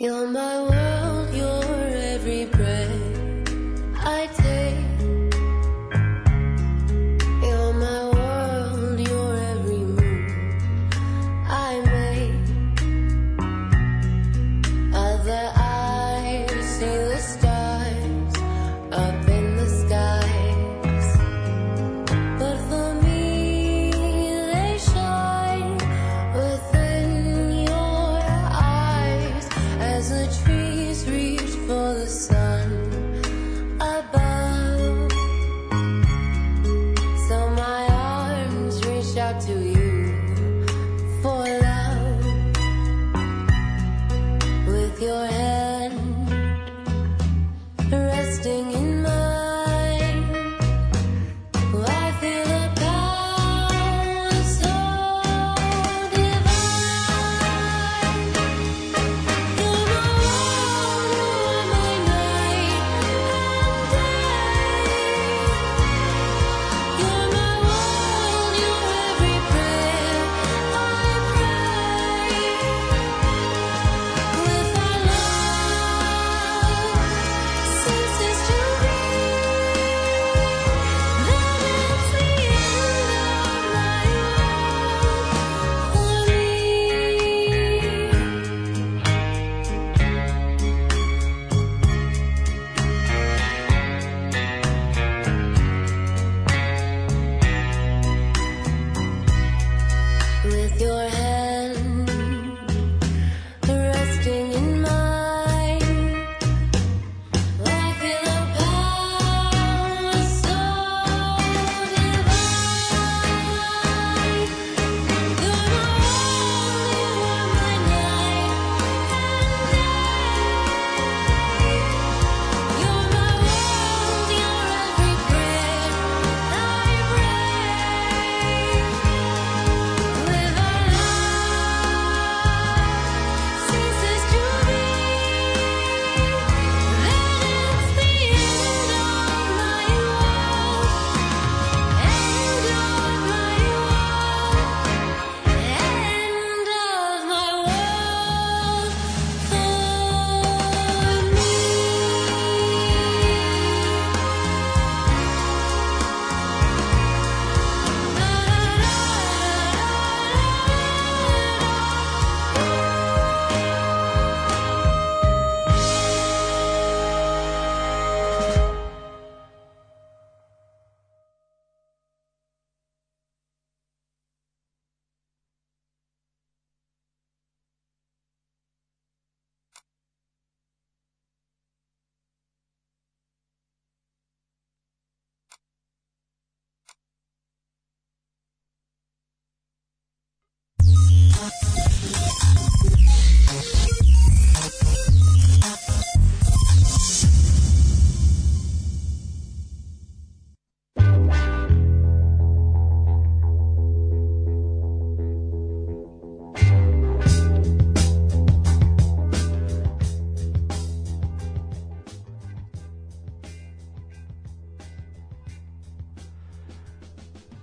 You're my world,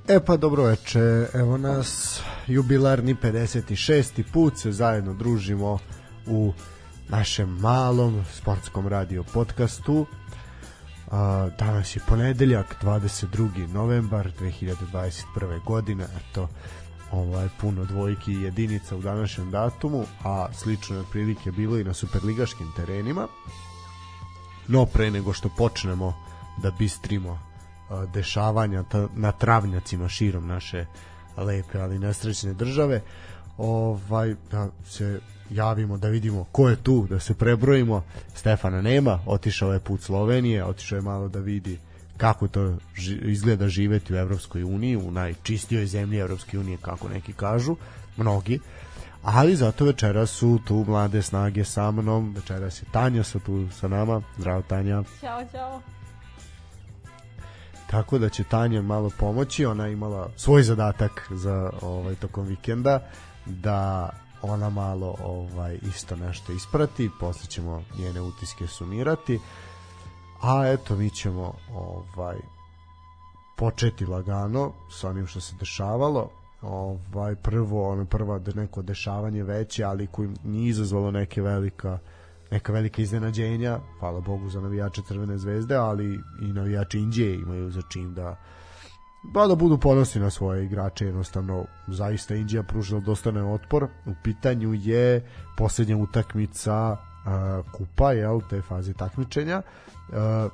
E pa dobro veče, evo nas jubilarni 56. put se zajedno družimo u našem malom sportskom radio podcastu. A, danas je ponedeljak, 22. novembar 2021. godine, eto, ovaj, puno dvojki i jedinica u današnjem datumu, a slično je otprilike bilo i na superligaškim terenima. No pre nego što počnemo da bistrimo dešavanja na travnjacima širom naše lepe ali nesrećne države. Ovaj da se javimo da vidimo ko je tu da se prebrojimo. Stefana nema otišao je put Slovenije otišao je malo da vidi kako to izgleda živeti u Evropskoj uniji u najčistijoj zemlji Evropske unije kako neki kažu mnogi. Ali zato večera su tu mlade snage sa mnom večeras je Tanja sa tu sa nama. Zdravo Tanja. Ćao, čao. Tako da će Tanja malo pomoći ona je imala svoj zadatak za ovaj tokom vikenda da ona malo ovaj isto nešto isprati posle ćemo njene utiske sumirati a eto mi ćemo ovaj početi lagano sa onim što se dešavalo. Ovaj prvo ono prva de neko dešavanje veće ali koji nije izazvalo neke velika neka velika iznenađenja, hvala Bogu za navijače Crvene zvezde, ali i navijači Indije imaju za čim da pa da budu ponosni na svoje igrače. Jednostavno zaista Indija pružila dostane otpor u pitanju je posljednja utakmica uh, kupa jel, te faze takmičenja. Uh,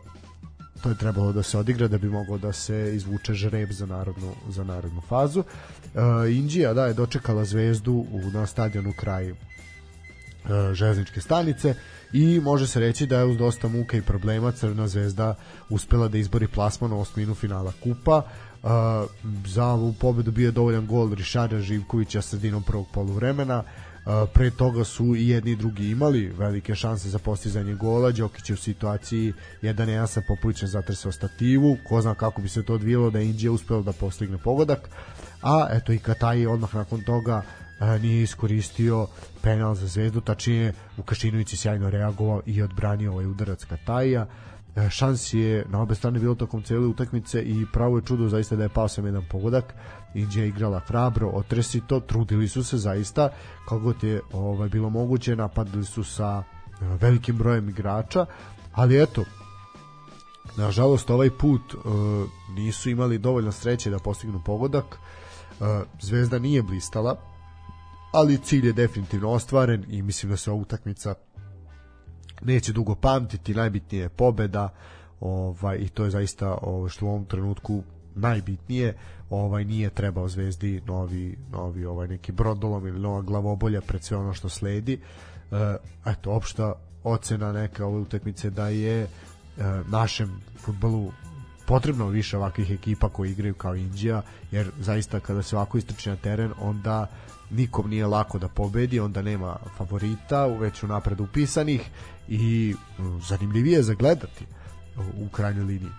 to je trebalo da se odigra da bi moglo da se izvuče žreb za narodnu, za narodnu fazu. Uh, Indija da je dočekala zvezdu u, na stadionu kraj železničke stanice i može se reći da je uz dosta muka i problema Crvena zvezda uspela da izbori plasman u osminu finala kupa. Uh, za ovu pobedu bio je dovoljan gol Rišara Živkovića sredinom prvog poluvremena. Uh, pre toga su i jedni i drugi imali velike šanse za postizanje gola. Đokić je u situaciji 1-1 sa Popovićem zatresao stativu. Ko zna kako bi se to odvijelo da je Indija uspela da postigne pogodak. A eto i Kataj odmah nakon toga uh, nije iskoristio penal za zvezdu tačnije Vukašinović je sjajno reagovao i odbranio ovaj udarac Kataja. E, šansi je na obe strane bilo tokom cele utakmice i pravo je čudo zaista da je pao sam jedan pogodak. Indija je igrala hrabro, otresi to trudili su se zaista kako god je ovaj, bilo moguće napadali su sa e, velikim brojem igrača ali eto nažalost ovaj put e, nisu imali dovoljno sreće da postignu pogodak. E, Zvezda nije blistala ali cilj je definitivno ostvaren i mislim da se ova utakmica neće dugo pamtiti, najbitnije je pobeda ovaj, i to je zaista ovo što u ovom trenutku najbitnije. Ovaj nije trebao Zvezdi novi novi ovaj neki brodolom ili nova glavobolja pred sve ono što sledi. E, eto opšta ocena neka ove utakmice da je e, našem fudbalu potrebno više ovakvih ekipa koji igraju kao Indija jer zaista kada se ovako istrči na teren onda nikom nije lako da pobedi onda nema favorita već u napred upisanih i mm, zanimljivije za gledati u krajnjoj liniji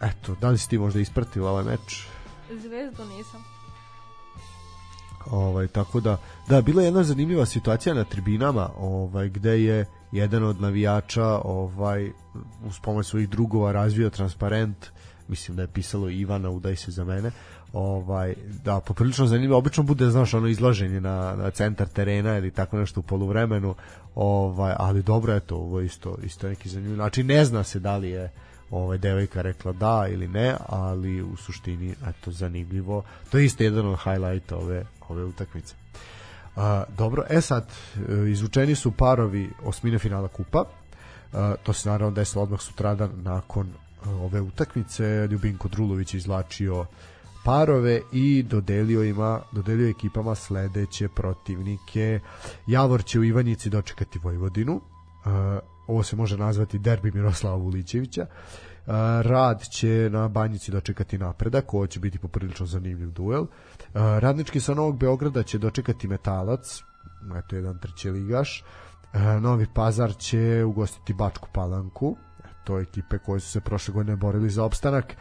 eto, da li si ti možda ispratila ovaj meč? Zvezdu nisam. Ovaj tako da da bila je jedna zanimljiva situacija na tribinama, ovaj gde je jedan od navijača ovaj uz pomoć svojih drugova razvio transparent, mislim da je pisalo Ivana udaj se za mene. Ovaj da poprilično zanimljivo, obično bude znaš ono izlaženje na, na centar terena ili tako nešto u poluvremenu. Ovaj ali dobro je to, ovo isto isto neki zanimljiv. Znači ne zna se da li je ovaj devojka rekla da ili ne, ali u suštini eto zanimljivo. To je isto jedan od highlighta ove ove utakmice. A, dobro, e sad e, izvučeni su parovi osmine finala kupa. A, to se naravno desilo odmah sutradan nakon a, ove utakmice. Ljubinko Drulović je izvlačio parove i dodelio ima dodelio ekipama sledeće protivnike. Javor će u Ivanjici dočekati Vojvodinu. Uh, ovo se može nazvati derbi Miroslava Vulićevića. Uh, Rad će na Banjici dočekati napredak, ovo će biti poprilično zanimljiv duel. Uh, Radnički sa Novog Beograda će dočekati Metalac, eto jedan treći ligaš. Uh, Novi Pazar će ugostiti Bačku Palanku, to ekipe koje su se prošle godine borili za opstanak,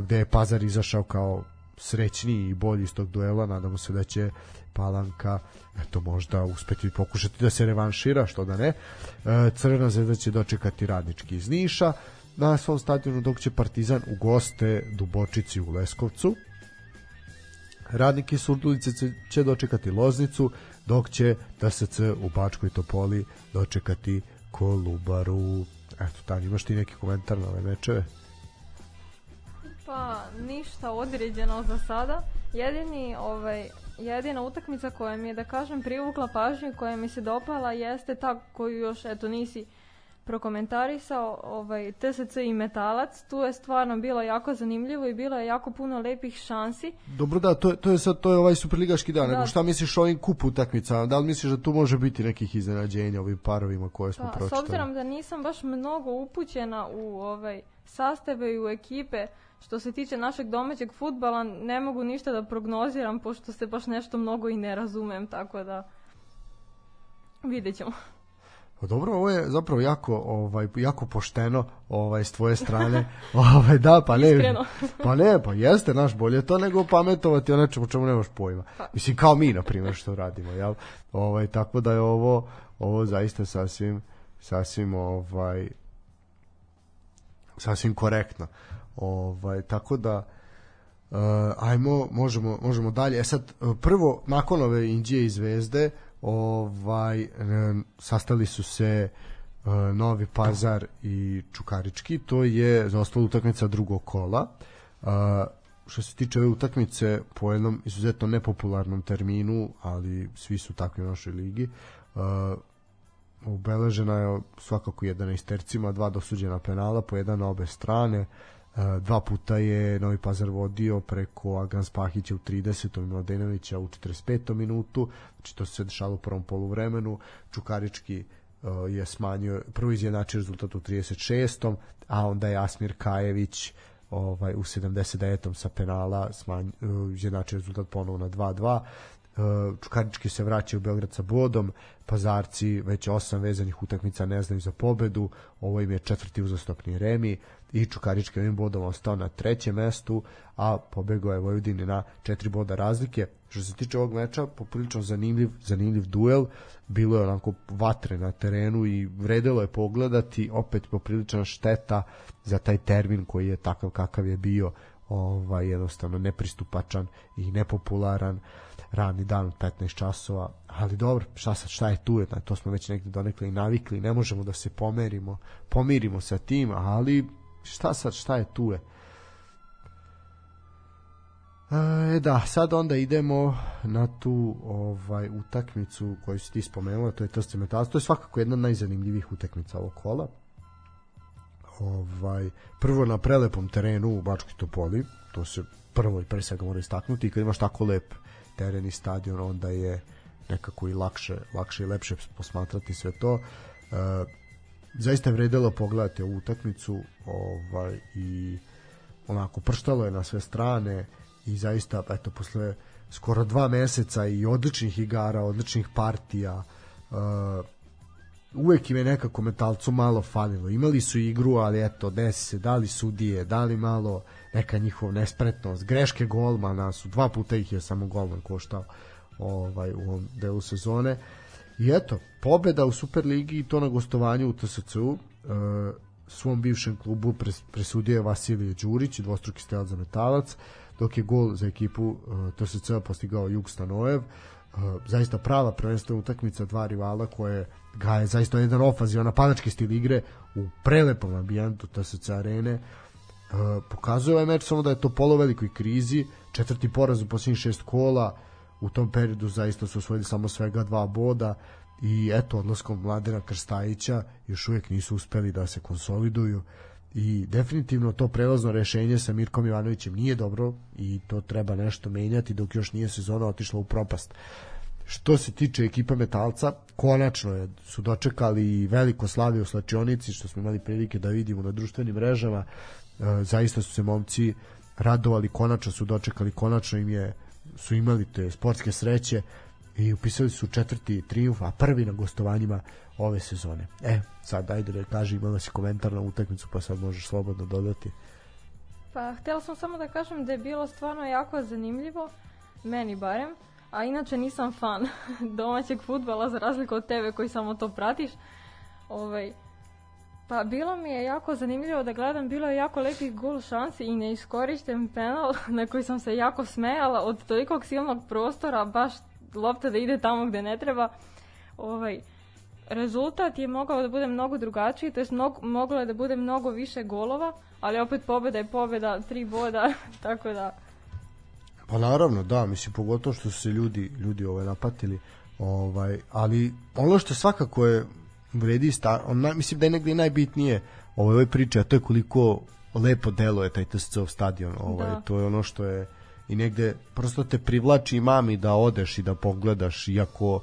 gde je Pazar izašao kao srećniji i bolji iz tog duela, nadamo se da će Palanka eto možda uspeti pokušati da se revanšira, što da ne. E, Crvena zvezda će dočekati radnički iz Niša na svom stadionu dok će Partizan u goste Dubočici u Leskovcu. Radniki iz Surdulice će- dočekati Loznicu, dok će DSC u Bačkoj Topoli dočekati Kolubaru. Eto, Tanja, imaš ti neki komentar na ove mečeve? Pa ništa određeno za sada. Jedini ovaj jedina utakmica koja mi je da kažem privukla pažnju koja mi se dopala jeste ta koju još eto nisi prokomentarisao, ovaj TSC i Metalac. Tu je stvarno bilo jako zanimljivo i bilo je jako puno lepih šansi. Dobro da, to, je- to je sad to je ovaj superligaški dan, Da. nego šta misliš o ovim kup utakmicama? Da li misliš da tu može biti nekih iznenađenja ovim parovima koje smo Pa, s pročitali? obzirom da nisam baš mnogo upućena u ovaj sastave i u ekipe što se tiče našeg domaćeg futbala, ne mogu ništa da prognoziram pošto se baš nešto mnogo i ne razumem, tako da vidjet ćemo. Pa dobro, ovo je zapravo jako ovaj jako pošteno ovaj s tvoje strane. ovaj da, pa ne. Iskreno. pa ne, pa jeste naš bolje to nego pametovati o nečemu čemu nemaš pojma. Pa. Mislim kao mi na primjer što radimo, jel? Ovaj tako da je ovo ovo zaista sasvim sasvim ovaj sasvim korektno. Ovaj tako da Uh, ajmo, možemo, možemo dalje. E sad, uh, prvo, nakon ove Indije i Zvezde, ovaj, e, sastali su se e, Novi Pazar i Čukarički, to je za ostalo utakmica drugog kola. E, što se tiče ove utakmice po jednom izuzetno nepopularnom terminu, ali svi su takvi u našoj ligi, e, obeležena je svakako jedna istercima, dva dosuđena penala, po jedan na obe strane, E, dva puta je Novi Pazar vodio preko Agan Spahića u 30. i Mladenovića u 45. minutu, znači to se dešalo u prvom poluvremenu, Čukarički e, je smanjio, prvo izjednačio rezultat u 36. a onda je Asmir Kajević ovaj u 79. sa penala smanj, uh, izjednačio rezultat ponovo na 2-2 Čukarički se vraća u Beograd sa bodom, Pazarci već osam vezanih utakmica ne znaju za pobedu, ovo im je četvrti uzastopni remi i Čukarički ovim bodom ostao na trećem mestu, a pobegao je Vojvodini na četiri boda razlike. Što se tiče ovog meča, poprilično zanimljiv, zanimljiv duel, bilo je onako vatre na terenu i vredelo je pogledati, opet poprilična šteta za taj termin koji je takav kakav je bio, ovaj jednostavno nepristupačan i nepopularan radni dan od 15 časova, ali dobro, šta sad, šta je tu, je, to smo već negde donekle i navikli, ne možemo da se pomerimo, pomirimo sa tim, ali šta sad, šta je tu je. E, da, sad onda idemo na tu ovaj utakmicu koju si ti spomenula, to je Trste Metalac, to je svakako jedna od najzanimljivijih utakmica ovog kola. Ovaj, prvo na prelepom terenu u Bačkoj Topoli, to se prvo i pre svega mora istaknuti kad imaš tako lep teren i stadion, onda je nekako i lakše, lakše i lepše posmatrati sve to. E, zaista je vredelo pogledati ovu utakmicu ovaj, i onako prštalo je na sve strane i zaista eto posle skoro dva meseca i odličnih igara, odličnih partija uh, uvek im je nekako metalcu malo falilo. Imali su igru, ali eto, desi se, da li sudije, da li malo neka njihov nespretnost, greške golmana su, dva puta ih je samo golman koštao ovaj, u ovom delu sezone. I eto, pobeda u Superligi i to na gostovanju u TSC-u, uh, svom bivšem klubu pres, presudio je Vasilije Đurić, dvostruki strelac za metalac, dok je gol za ekipu uh, TSC postigao Juk Stanojev. Uh, zaista prava prvenstvena utakmica dva rivala koje ga je zaista jedan ofazivan napadački stil igre u prelepom ambijentu TSC arene. Uh, pokazuje ovaj meč samo da je to polo velikoj krizi, četvrti poraz u posljednjih šest kola, u tom periodu zaista su osvojili samo svega dva boda i eto odlaskom Mladena Krstajića još uvijek nisu uspeli da se konsoliduju i definitivno to prelazno rešenje sa Mirkom Ivanovićem nije dobro i to treba nešto menjati dok još nije sezona otišla u propast. Što se tiče ekipe Metalca, konačno je, su dočekali veliko slavije u slačionici, što smo imali prilike da vidimo na društvenim mrežama. E, zaista su se momci radovali, konačno su dočekali, konačno im je su imali te sportske sreće i upisali su četvrti triumf, a prvi na gostovanjima ove sezone. E, sad ajde da kaži, imala si komentar na utakmicu, pa sad možeš slobodno dodati. Pa, htjela sam samo da kažem da je bilo stvarno jako zanimljivo, meni barem, a inače nisam fan domaćeg futbala za razliku od tebe koji samo to pratiš. Ovaj, pa bilo mi je jako zanimljivo da gledam, bilo je jako lepih gol šansi i neiskorišten penal na koji sam se jako smejala od tolikog silnog prostora, baš lopta da ide tamo gde ne treba. Ovaj, rezultat je mogao da bude mnogo drugačiji, to mnogo, moglo je da bude mnogo više golova, ali opet pobeda je pobeda, tri boda, tako da Pa naravno, da, mislim pogotovo što su se ljudi ljudi ovaj napatili, ovaj, ali ono što svakako je vredi sta, on, mislim da je negde najbitnije ovaj, ovoj priče, a to je koliko lepo deluje taj TSC stadion, ovaj, Da. to je ono što je i negde prosto te privlači mami da odeš i da pogledaš, iako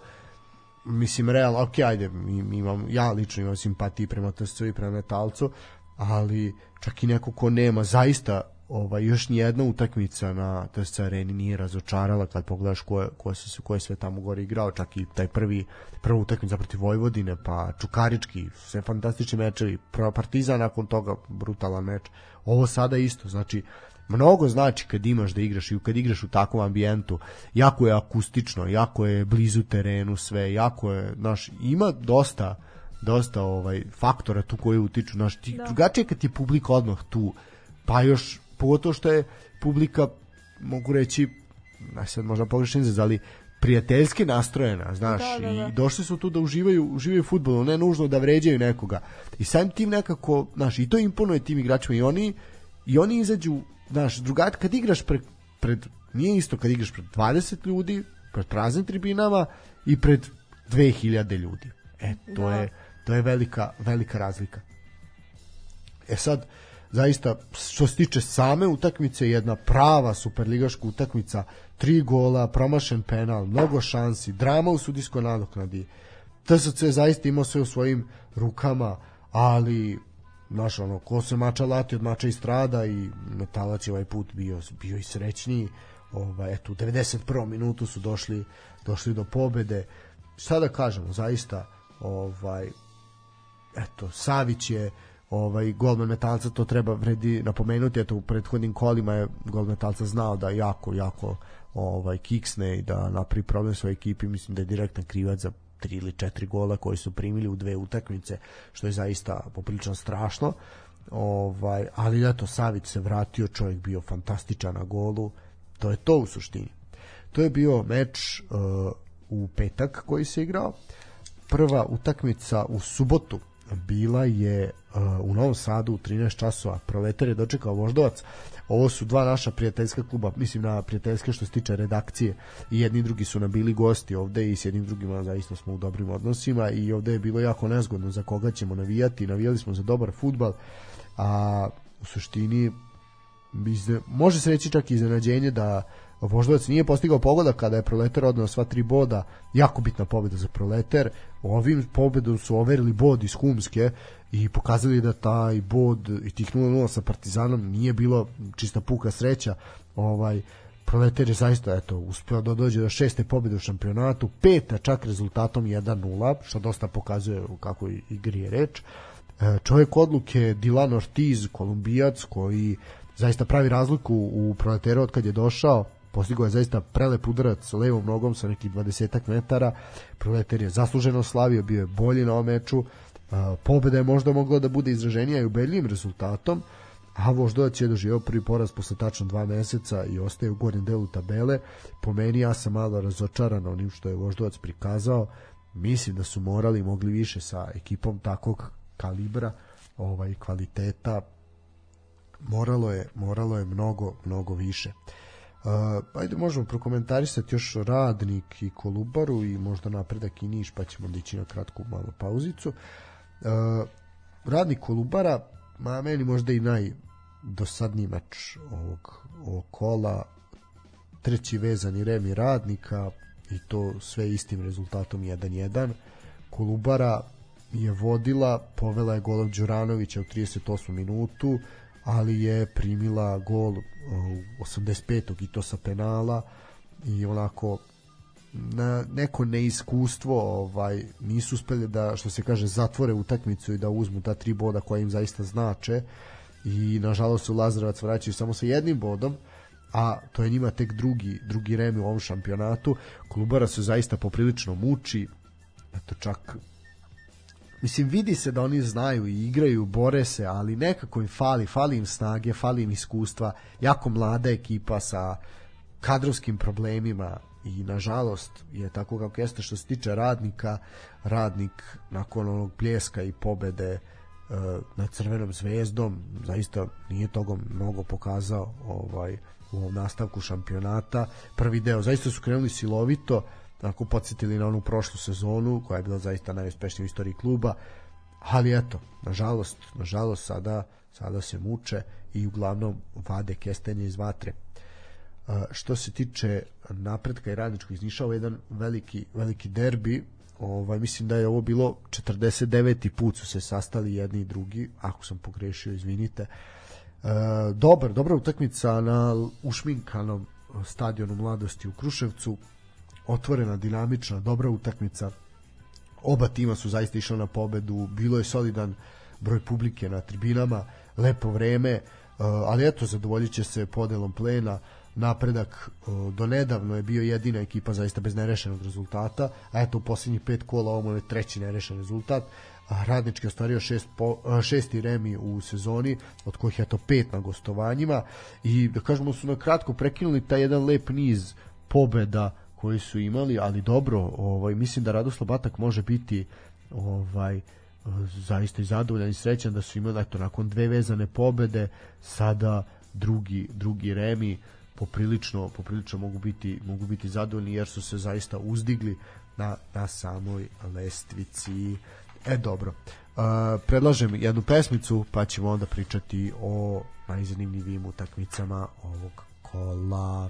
mislim realno, ok, ajde, imam, ja lično imam simpatiji prema TSC i prema Metalcu, ali čak i neko ko nema zaista ovaj još ni jedna utakmica na TSC areni nije razočarala kad pogledaš ko je, ko se ko je sve tamo gore igrao čak i taj prvi prva utakmica protiv Vojvodine pa Čukarički sve fantastični mečevi prva Partizan nakon toga brutalan meč. Ovo sada isto znači mnogo znači kad imaš da igraš i kad igraš u takvom ambijentu. Jako je akustično jako je blizu terenu sve jako je znaš ima dosta dosta ovaj faktora tu koji utiču. Naš ti Da. drugačije kad ti je publika odmah tu pa još pogotovo što je publika mogu reći aj sad možda pogrešan izraz, ali prijateljski nastrojena, znaš, Da, da, da. i došli su tu da uživaju, uživaju u fudbalu, ne nužno da vređaju nekoga. I samim tim nekako, znaš, i to imponuje tim igračima i oni i oni izađu, znaš, drugat, kad igraš pred, pred, nije isto kad igraš pred 20 ljudi, pred praznim tribinama i pred 2000 ljudi. E, to Da. je to je velika velika razlika. E sad, zaista, što se tiče same utakmice, jedna prava superligaška utakmica, tri gola, promašen penal, mnogo šansi, drama u sudijskoj nadoknadi. TSC je zaista imao sve u svojim rukama, ali znaš, ono, ko se mača lati od mača i strada i Metalac je ovaj put bio, bio i srećniji. Ovaj, eto, u 91. minutu su došli, došli do pobede. Šta da kažemo, zaista, ovaj, eto, Savić je ovaj golman metalca to treba vredi napomenuti eto u prethodnim kolima je gol metalca znao da jako jako ovaj kiksne i da napravi problem svojoj ekipi. Mislim da je direktan krivac za tri ili četiri gola koji su primili u dve utakmice što je zaista poprilično strašno. Ovaj ali eto Savić se vratio čovjek bio fantastičan na golu. To je to u suštini. To je bio meč uh, u petak koji se igrao. Prva utakmica u subotu bila je uh, u Novom Sadu u 13 časova. Proletar je dočekao Voždovac. Ovo su dva naša prijateljska kluba, mislim na prijateljske što se tiče redakcije. I jedni i drugi su nam bili gosti ovde i s jednim drugima zaista smo u dobrim odnosima i ovde je bilo jako nezgodno za koga ćemo navijati. Navijali smo za dobar futbal, a u suštini može se reći čak i iznenađenje da Voždovac nije postigao pogodak kada je Proletar odneo sva tri boda, jako bitna pobeda za Proletar. Ovim pobedom su overili bod iz Humske i pokazali da taj bod i tih 0-0 sa Partizanom nije bilo čista puka sreća. Ovaj Proletar je zaista eto uspeo da dođe do šeste pobede u šampionatu, peta čak rezultatom 1-0, što dosta pokazuje u kakvoj igri je reč. E, čovjek odluke Dilan Ortiz, kolumbijac koji zaista pravi razliku u Proleteru od kad je došao postigao je zaista prelep udarac levom nogom sa nekih 20 metara. Proleter je zasluženo slavio bio je bolji na ovom meču. Pobeda je možda mogla da bude izraženija i ubedljivim rezultatom a Voždovac je doživio prvi poraz posle tačno dva meseca i ostaje u gornjem delu tabele. Po meni ja sam malo razočaran onim što je Voždovac prikazao. Mislim da su morali mogli više sa ekipom takvog kalibra ovaj kvaliteta. Moralo je moralo je mnogo mnogo više. Uh, ajde možemo prokomentarisati još Radnik i Kolubaru i možda napredak i Niš pa ćemo onda ići na kratku malu pauzicu. Uh, Radnik Kolubara ma meni možda i najdosadniji meč ovog, ovog kola. Treći vezani remi Radnika i to sve istim rezultatom 1-1 Kolubara je vodila, povela je golov Đuranovića u 38. minutu, ali je primila gol uh, u 85. i to sa penala i onako na neko neiskustvo ovaj nisu uspeli da što se kaže zatvore utakmicu i da uzmu ta tri boda koja im zaista znače i nažalost u Lazarevac vraćaju samo sa jednim bodom a to je njima tek drugi drugi remi u ovom šampionatu Klubara se zaista poprilično muči eto čak Mislim, vidi se da oni znaju i igraju, bore se, ali nekako im fali, fali im snage, fali im iskustva, jako mlada ekipa sa kadrovskim problemima i nažalost je tako kako jeste što se tiče radnika, radnik nakon onog pljeska i pobede e, nad Crvenom zvezdom zaista nije toga mnogo pokazao ovaj u ovom nastavku šampionata. Prvi deo zaista su krenuli silovito, onako podsjetili na onu prošlu sezonu koja je bila zaista najuspešnija u istoriji kluba ali eto, nažalost, nažalost sada, sada se muče i uglavnom vade kestenje iz vatre. Uh, što se tiče napretka i radničkog iz Niša, ovo je jedan veliki, veliki derbi. Ovaj, mislim da je ovo bilo 49. put su se sastali jedni i drugi ako sam pogrešio, izvinite. Uh, dobar, dobra utakmica na ušminkanom stadionu mladosti u Kruševcu otvorena, dinamična, dobra utakmica. Oba tima su zaista išla na pobedu, bilo je solidan broj publike na tribinama, lepo vreme, uh, ali eto, zadovoljit će se podelom plena, napredak uh, do nedavno je bio jedina ekipa zaista bez nerešenog rezultata, a eto u posljednjih pet kola ovo je treći nerešen rezultat, a Radnički ostvario šest po, a, šesti remi u sezoni, od kojih je to pet na gostovanjima. I da kažemo su na kratko prekinuli taj jedan lep niz pobeda koji su imali, ali dobro, ovaj mislim da Radoslav Batak može biti ovaj zaista i zadovoljan i srećan da su imali eto nakon dve vezane pobede sada drugi drugi remi poprilično poprilično mogu biti mogu biti zadovoljni jer su se zaista uzdigli na, na samoj lestvici. E dobro. Uh, predlažem jednu pesmicu pa ćemo onda pričati o najzanimljivijim utakmicama ovog kola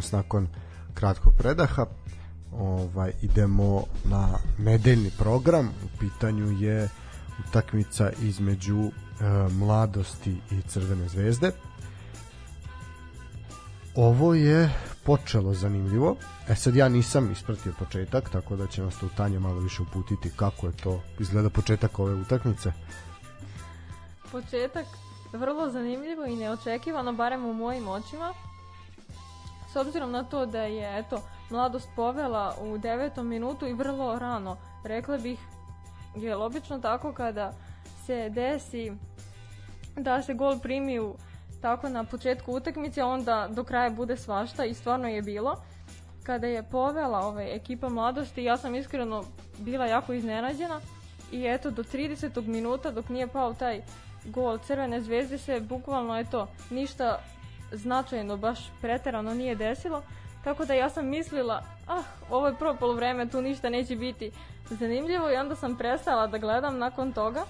nas nakon kratkog predaha. Ovaj idemo na nedeljni program. U pitanju je utakmica između e, Mladosti i Crvene zvezde. Ovo je počelo zanimljivo. E sad ja nisam ispratio početak, tako da će nas tu Tanja malo više uputiti kako je to izgleda početak ove utakmice. Početak vrlo zanimljivo i neočekivano, barem u mojim očima. S obzirom na to da je eto, mladost povela u devetom minutu i vrlo rano, rekla bih, je obično tako kada se desi da se gol primi u tako na početku utakmice, onda do kraja bude svašta i stvarno je bilo. Kada je povela ovaj, ekipa mladosti, ja sam iskreno bila jako iznenađena i eto do 30. minuta dok nije pao taj gol Crvene zvezde se bukvalno eto ništa značajno baš preterano nije desilo. Tako da ja sam mislila, ah, ovo je prvo polovreme, tu ništa neće biti zanimljivo i onda sam prestala da gledam nakon toga.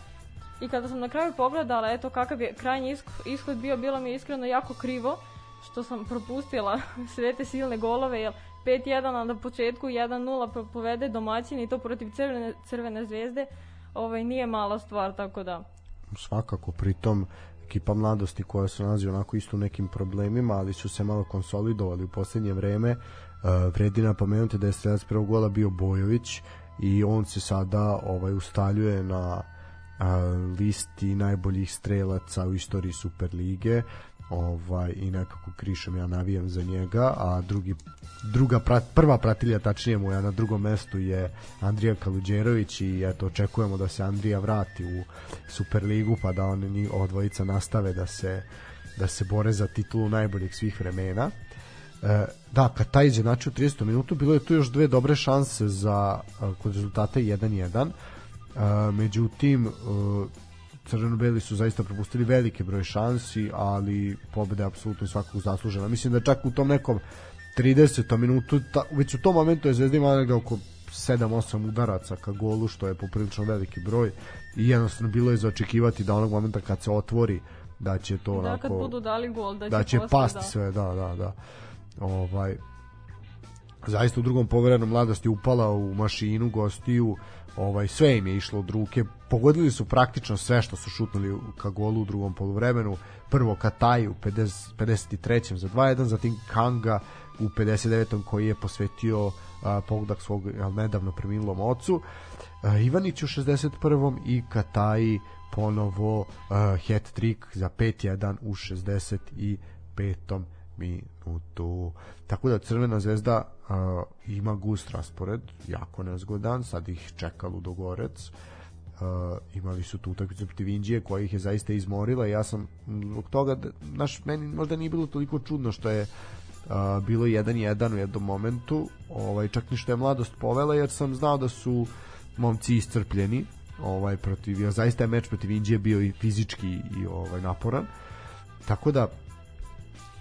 I kada sam na kraju pogledala, eto kakav je krajnji ishod bio, bilo mi je iskreno jako krivo što sam propustila sve te silne golove, jer 5-1 na početku, 1-0 pro- povede domaćin i to protiv crvene, crvene zvezde, ovaj, nije mala stvar, tako da svakako pritom ekipa mladosti koja se nalazi onako isto u nekim problemima, ali su se malo konsolidovali u poslednje vreme. Uh, vredi napomenuti da je strelac prvog gola bio Bojović i on se sada ovaj ustaljuje na a, listi najboljih strelaca u istoriji Superlige ovaj i nekako krišom ja navijam za njega a drugi druga prat, prva pratilja tačnije mu je na drugom mestu je Andrija Kaluđerović i eto očekujemo da se Andrija vrati u Superligu pa da oni ni odvojica nastave da se da se bore za titulu najboljih svih vremena. E, da, kad taj izjednači u 30. minutu, bilo je tu još dve dobre šanse za a, kod rezultata 1-1. A, međutim, e, crveno-beli su zaista propustili veliki broj šansi, ali pobeda je apsolutno svakog zaslužena. Mislim da čak u tom nekom 30. minutu, ta, već u tom momentu je Zvezda imala negde oko 7-8 udaraca ka golu, što je poprilično veliki broj i jednostavno bilo je za očekivati da onog momenta kad se otvori da će to da onako kad budu dali gol, da će, da će posle, pasti da. sve, da, da, da. Ovaj zaista u drugom povremenu mladost je upala u mašinu gostiju, ovaj sve im je išlo od ruke. Pogodili su praktično sve što su šutnuli ka golu u drugom poluvremenu. Prvo Kataj u 50, 53. za 2-1, zatim Kanga u 59. koji je posvetio a, pogodak svog jel, nedavno preminulom ocu. A, Ivanić u 61. i Kataji ponovo uh, hat trick za 5-1 u 65. minutu. Tako da Crvena zvezda uh, ima gust raspored, jako nezgodan, sad ih čeka Ludogorec. Uh, imali su tu utakmicu protiv Indije koja ih je zaista izmorila ja sam zbog toga da, naš, meni možda nije bilo toliko čudno što je uh, bilo 1-1 u jednom momentu ovaj, čak ni što je mladost povela jer sam znao da su momci iscrpljeni ovaj protiv jer zaista je meč protiv Indije bio i fizički i ovaj naporan tako da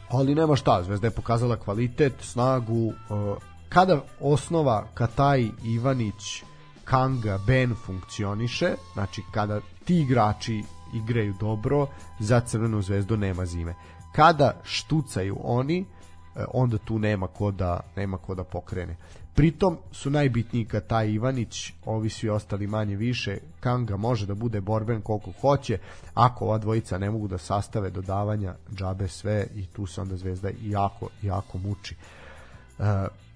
ali nema šta, Zvezda je pokazala kvalitet, snagu, uh, kada osnova Kataj, Ivanić, Kanga, Ben funkcioniše, znači kada ti igrači igraju dobro, za Crvenu zvezdu nema zime. Kada štucaju oni, e, onda tu nema ko da, nema ko da pokrene. Pritom su najbitniji Kataj Ivanić, ovi svi ostali manje više, Kanga može da bude borben koliko hoće, ako ova dvojica ne mogu da sastave dodavanja džabe sve i tu se onda Zvezda jako, jako muči. E,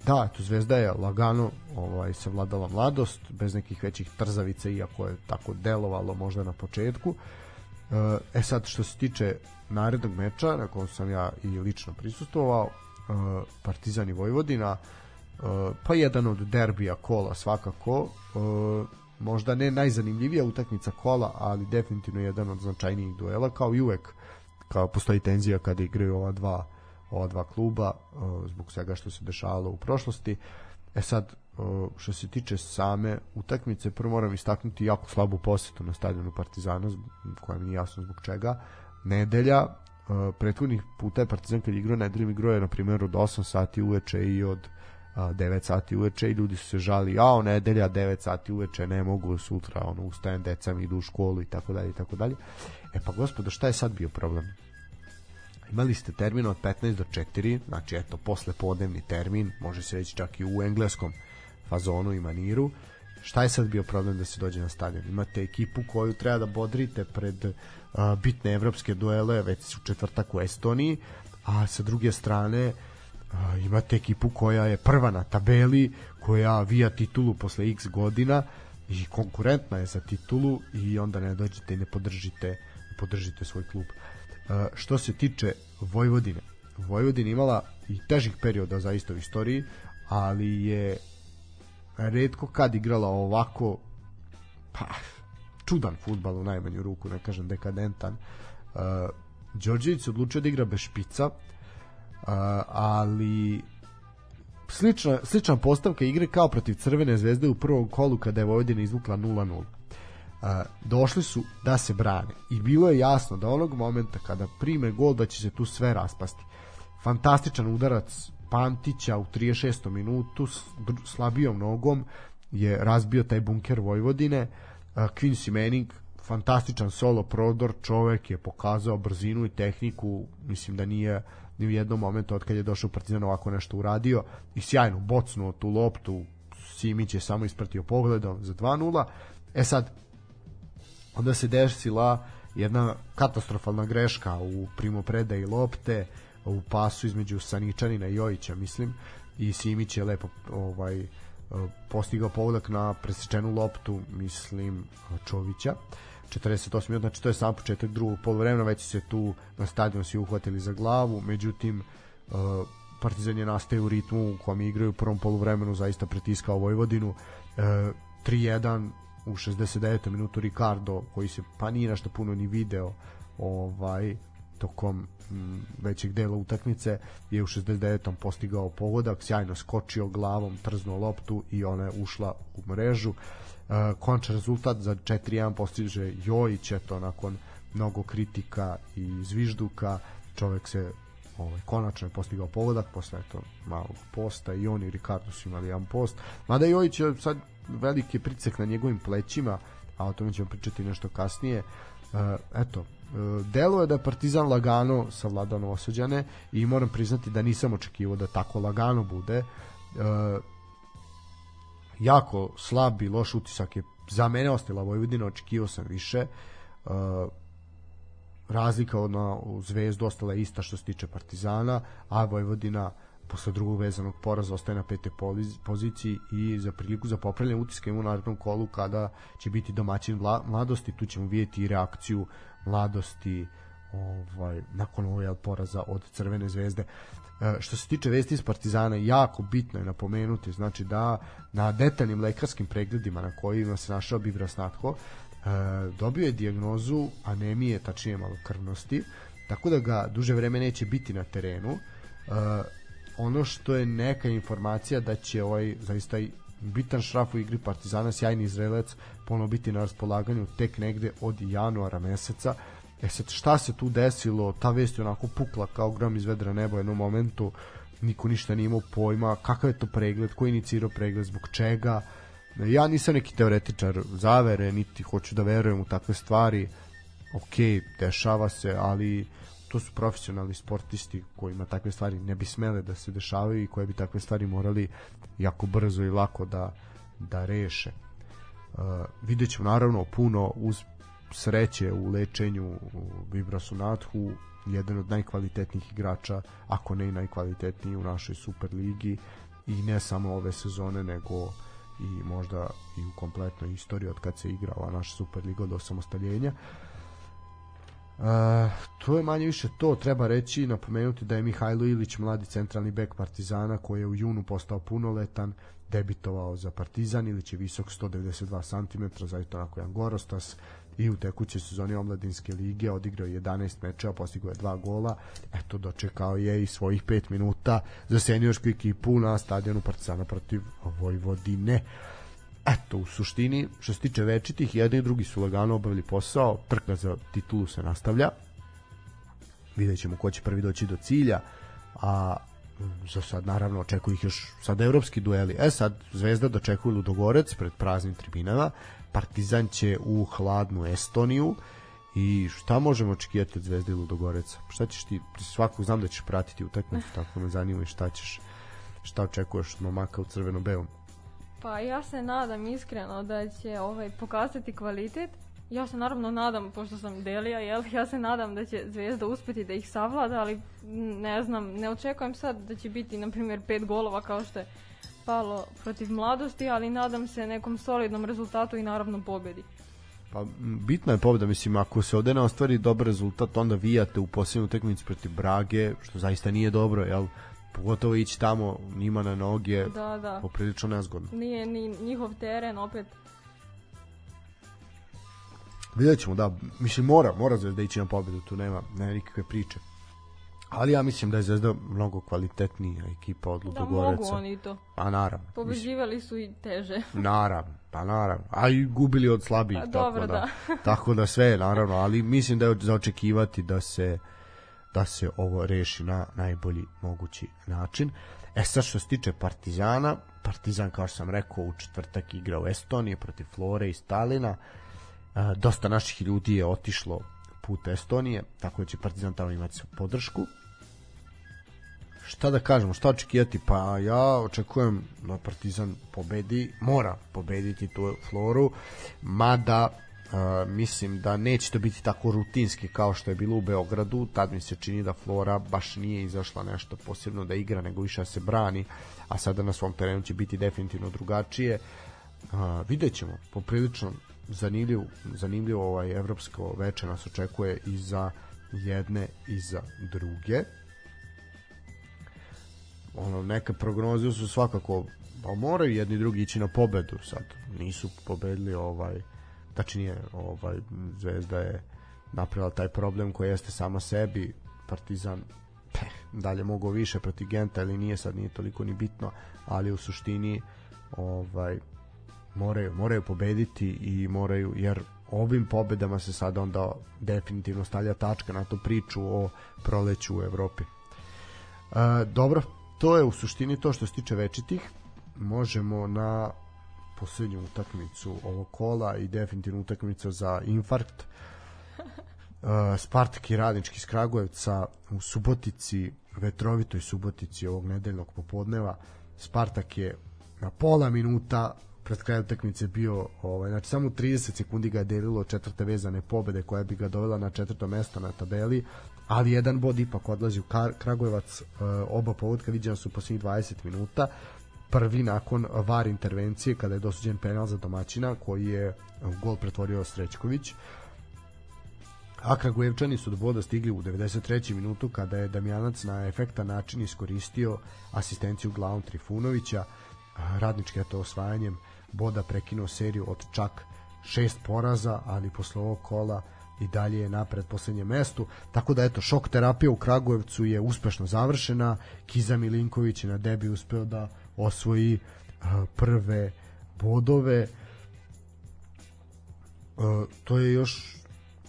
da, tu Zvezda je lagano ovaj, savladala mladost, bez nekih većih trzavica, iako je tako delovalo možda na početku. E, E sad, što se tiče narednog meča, na kojem sam ja i lično prisustvovao, e, Partizan i Vojvodina, pa jedan od derbija kola svakako, e, možda ne najzanimljivija utakmica kola, ali definitivno jedan od značajnijih duela, kao i uvek kao postoji tenzija kada igraju ova dva ova dva kluba uh, zbog svega što se dešavalo u prošlosti. E sad, što se tiče same utakmice, prvo moram istaknuti jako slabu posetu na stadionu Partizana, koja mi nije jasno zbog čega. Nedelja, prethodnih puta je Partizan kad igrao nedeljom igrao je na primjer od 8 sati uveče i od a, 9 sati uveče i ljudi su se žali, jao nedelja 9 sati uveče ne mogu sutra ono ustajem deca mi idu u školu i tako dalje i tako dalje. E pa gospodo šta je sad bio problem? imali ste termin od 15 do 4, znači eto, posle podnevni termin, može se reći čak i u engleskom fazonu i maniru. Šta je sad bio problem da se dođe na stadion? Imate ekipu koju treba da bodrite pred uh, bitne evropske duele, već u četvrtak u Estoniji, a sa druge strane imate ekipu koja je prva na tabeli, koja vija titulu posle x godina i konkurentna je za titulu i onda ne dođete i ne podržite, ne podržite svoj klub. Uh, što se tiče Vojvodine, Vojvodina imala i težih perioda zaista u istoriji, ali je redko kad igrala ovako pa, čudan futbal u najmanju ruku, ne kažem dekadentan. Uh, Đorđević se odlučio da igra bez špica, uh, ali slična, slična postavka igre kao protiv Crvene zvezde u prvom kolu kada je Vojvodina izvukla 0-0. Uh, došli su da se brane i bilo je jasno da onog momenta kada prime gol da će se tu sve raspasti. fantastičan udarac Pantića u 36. minutu s slabijom nogom je razbio taj bunker Vojvodine. Uh, Quincy Manning fantastičan solo prodor, čovek je pokazao brzinu i tehniku, mislim da nije ni u jednom momentu od kad je došao Partizan ovako nešto uradio i sjajno bocnuo tu loptu, Simić je samo ispratio pogledom za 2-0. E sad, onda se desila jedna katastrofalna greška u primopredaji lopte u pasu između Saničanina i Jojića mislim i Simić je lepo ovaj postigao pogodak na presečenu loptu mislim Čovića 48 minuta, znači to je sam početak drugog poluvremena, već se tu na stadionu svi uhvatili za glavu, međutim uh, Partizan je nastaje u ritmu u kojem igraju u prvom poluvremenu, zaista pritiskao Vojvodinu. Uh, 3-1 u 69. minutu Ricardo, koji se pa nije nešto puno ni video ovaj tokom većeg dela utakmice je u 69. postigao pogodak, sjajno skočio glavom, trznuo loptu i ona je ušla u mrežu. Uh, končan rezultat za 4-1 postiže Jojić, eto, nakon mnogo kritika i zvižduka, čovek se ovaj, konačno je postigao pogodak posle eto, malog posta i on i Ricardo su imali jedan post. Mada Jojić je sad veliki pricek na njegovim plećima a o tome ćemo pričati nešto kasnije. Uh, eto, delo je da je Partizan lagano savladao Novosađane i moram priznati da nisam očekivao da tako lagano bude jako slab i loš utisak je za mene ostala Vojvodina, očekivao sam više uh, razlika od na Zvezdu ostala je ista što se tiče Partizana, a Vojvodina posle drugog vezanog poraza ostaje na pete poziciji i za priliku za popravljanje utiska ima u narednom kolu kada će biti domaćin mladosti, tu ćemo vidjeti i reakciju mladosti ovaj nakon ovog jel, poraza od Crvene zvezde. E, što se tiče vesti iz Partizana, jako bitno je napomenuti, znači da na detaljnim lekarskim pregledima na kojima se našao Bivra Snatko, e, dobio je dijagnozu anemije, tačnije malokrvnosti, tako da ga duže vreme neće biti na terenu. E, ono što je neka informacija da će ovaj zaista bitan šraf u igri Partizana, sjajni Izraelac, ponovo biti na raspolaganju tek negde od januara meseca. E sad, šta se tu desilo? Ta vest je onako pukla kao grom iz vedra neba u jednom momentu. Niko ništa nije imao pojma. Kakav je to pregled? Ko je inicirao pregled? Zbog čega? Ja nisam neki teoretičar zavere, niti hoću da verujem u takve stvari. Ok, dešava se, ali to su profesionalni sportisti kojima takve stvari ne bi smele da se dešavaju i koje bi takve stvari morali jako brzo i lako da, da reše. Uh, vidjet ćemo naravno puno uz sreće u lečenju Vibrasu Nathu, jedan od najkvalitetnijih igrača, ako ne i najkvalitetniji u našoj Superligi. I ne samo ove sezone, nego i možda i u kompletnoj istoriji od kad se igra ova naša Superliga od osamostaljenja. Uh, to je manje više to, treba reći i napomenuti da je Mihajlo Ilić mladi centralni bek Partizana koji je u junu postao punoletan, debitovao za Partizan, Ilić je visok 192 cm, zaista onako jedan gorostas i u tekućoj sezoni omladinske lige odigrao je 11 mečeva, postigao je dva gola, eto dočekao je i svojih 5 minuta za seniorsku ekipu na stadionu Partizana protiv Vojvodine. Eto, u suštini, što se tiče večitih, jedni i drugi su lagano obavili posao, trka za titulu se nastavlja, vidjet ćemo ko će prvi doći do cilja, a za sad naravno očekuju ih još sad evropski dueli. E sad Zvezda dočekuje Ludogorec pred praznim tribinama, Partizan će u hladnu Estoniju i šta možemo očekivati od Zvezde i Ludogoreca? Šta ćeš ti, svakog znam da ćeš pratiti utakmicu, tako me zanima i šta ćeš šta očekuješ od momaka u crveno-belom? Pa ja se nadam iskreno da će ovaj pokazati kvalitet. Ja se naravno nadam, pošto sam Delija, jel, ja se nadam da će Zvezda uspeti da ih savlada, ali ne znam, ne očekujem sad da će biti, na primjer, pet golova kao što je palo protiv mladosti, ali nadam se nekom solidnom rezultatu i naravno pobjedi. Pa bitna je pobeda, mislim, ako se ovde ne ostvari dobar rezultat, onda vijate u posljednju utakmicu protiv Brage, što zaista nije dobro, jel? Pogotovo ići tamo njima na noge, Da, da. poprilično nezgodno. Nije ni njihov teren opet. Vidjet ćemo, da, mislim, mora, mora Zvezda ići na pobedu, tu nema, nema nikakve priče. Ali ja mislim da je Zvezda mnogo kvalitetnija ekipa od Da Ludogoreca. mogu oni to. Pa naravno. Pobeđivali su i teže. naravno, pa naravno. A i gubili od slabijih, Pa tako dobro, da, da. tako da sve, naravno, ali mislim da je za očekivati da se da se ovo reši na najbolji mogući način. E sad što se tiče Partizana, Partizan kao što sam rekao u četvrtak igra u Estoniji protiv Flore i Stalina. E, dosta naših ljudi je otišlo put Estonije, tako da će Partizan tamo imati podršku. Šta da kažemo, šta očekivati? Pa ja očekujem da Partizan pobedi, mora pobediti tu Floru, mada Uh, mislim da neće to biti tako rutinski kao što je bilo u Beogradu, tad mi se čini da Flora baš nije izašla nešto posebno da igra, nego više da se brani, a sada na svom terenu će biti definitivno drugačije. Uh, vidjet ćemo, poprilično zanimljiv, zanimljivo ovaj evropsko veče nas očekuje i za jedne i za druge ono neke prognoze su svakako pa moraju jedni drugi ići na pobedu sad nisu pobedili ovaj tačnije ovaj Zvezda je napravila taj problem koji jeste sama sebi Partizan peh, dalje mogao više protiv Genta ili nije sad nije toliko ni bitno ali u suštini ovaj moraju moraju pobediti i moraju jer ovim pobedama se sad onda definitivno stavlja tačka na tu priču o proleću u Evropi. E, dobro, to je u suštini to što se tiče večitih. Možemo na poslednju utakmicu ovog kola i definitivno utakmicu za infarkt. Uh, Spartak i Radnički iz Kragujevca u Subotici, vetrovitoj Subotici ovog nedeljnog popodneva. Spartak je na pola minuta pred kraj utakmice bio, ovaj, znači samo 30 sekundi ga je delilo četvrte vezane pobede koja bi ga dovela na četvrto mesto na tabeli, ali jedan bod ipak odlazi u Kar Kragujevac, uh, oba povodka viđena su posljednjih 20 minuta, prvi nakon VAR intervencije kada je dosuđen penal za domaćina koji je gol pretvorio Srećković a Kragujevčani su do boda stigli u 93. minutu kada je Damjanac na efektan način iskoristio asistenciju glavom Trifunovića radnički je to osvajanjem boda prekinuo seriju od čak šest poraza, ali posle ovog kola i dalje je napred poslednjem mestu. Tako da eto, šok terapija u Kragujevcu je uspešno završena. Kiza Milinković je na debi uspeo da osvoji uh, prve bodove. Uh, to je još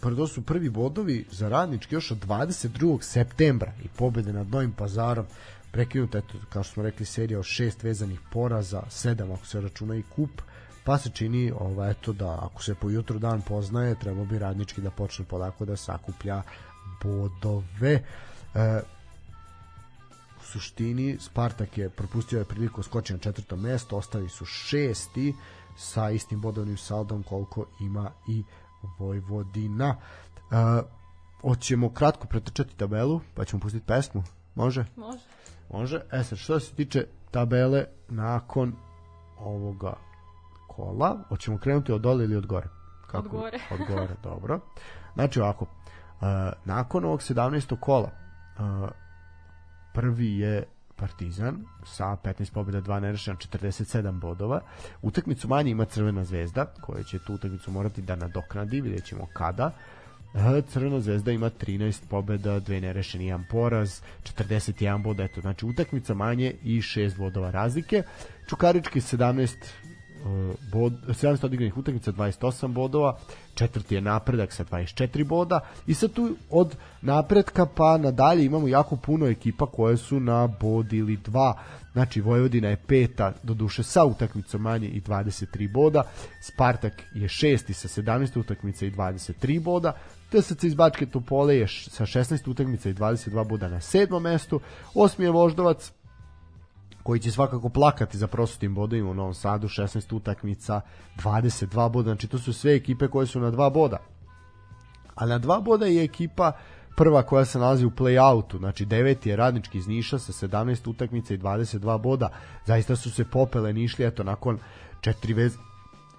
prvo su prvi bodovi za radnički još od 22. septembra i pobede nad Novim pazarom prekinuta, eto, kao što smo rekli, serija od šest vezanih poraza, sedam ako se računa i kup, pa se čini ovaj, eto da ako se po jutru dan poznaje, treba bi radnički da počne polako da sakuplja bodove. E, u suštini Spartak je propustio je priliku skoči na četvrto mesto, ostali su šesti sa istim bodovnim saldom koliko ima i Vojvodina. E, hoćemo kratko pretrčati tabelu, pa ćemo pustiti pesmu. Može? Može. Može. E sad, što se tiče tabele nakon ovoga kola, hoćemo krenuti od dole ili od gore? Od gore. od gore, dobro. Znači ovako, uh, nakon ovog 17. kola, uh, prvi je Partizan sa 15 pobjeda, 2 nerešena, 47 bodova. Utakmicu manje ima Crvena zvezda, koja će tu utakmicu morati da nadoknadi, vidjet ćemo kada. E, Crvena zvezda ima 13 pobjeda, 2 nerešeni, 1 poraz, 41 boda, eto, znači utakmica manje i 6 bodova razlike. Čukarički 17 uh, bod, 700 odigranih utakmica 28 bodova, četvrti je napredak sa 24 boda i sad tu od napretka pa nadalje imamo jako puno ekipa koje su na bod ili dva. Znači Vojvodina je peta do duše sa utakmicom manje i 23 boda Spartak je šesti sa 17 utakmica i 23 boda TSC iz Bačke Topole je sa 16 utakmica i 22 boda na sedmom mestu osmi je Voždovac koji će svakako plakati za prosutim bodovima u Novom Sadu, 16 utakmica, 22 boda, znači to su sve ekipe koje su na dva boda. A na dva boda je ekipa prva koja se nalazi u play-outu, znači deveti je radnički iz Niša sa 17 utakmica i 22 boda. Zaista su se popele Nišli, eto, nakon četiri vez,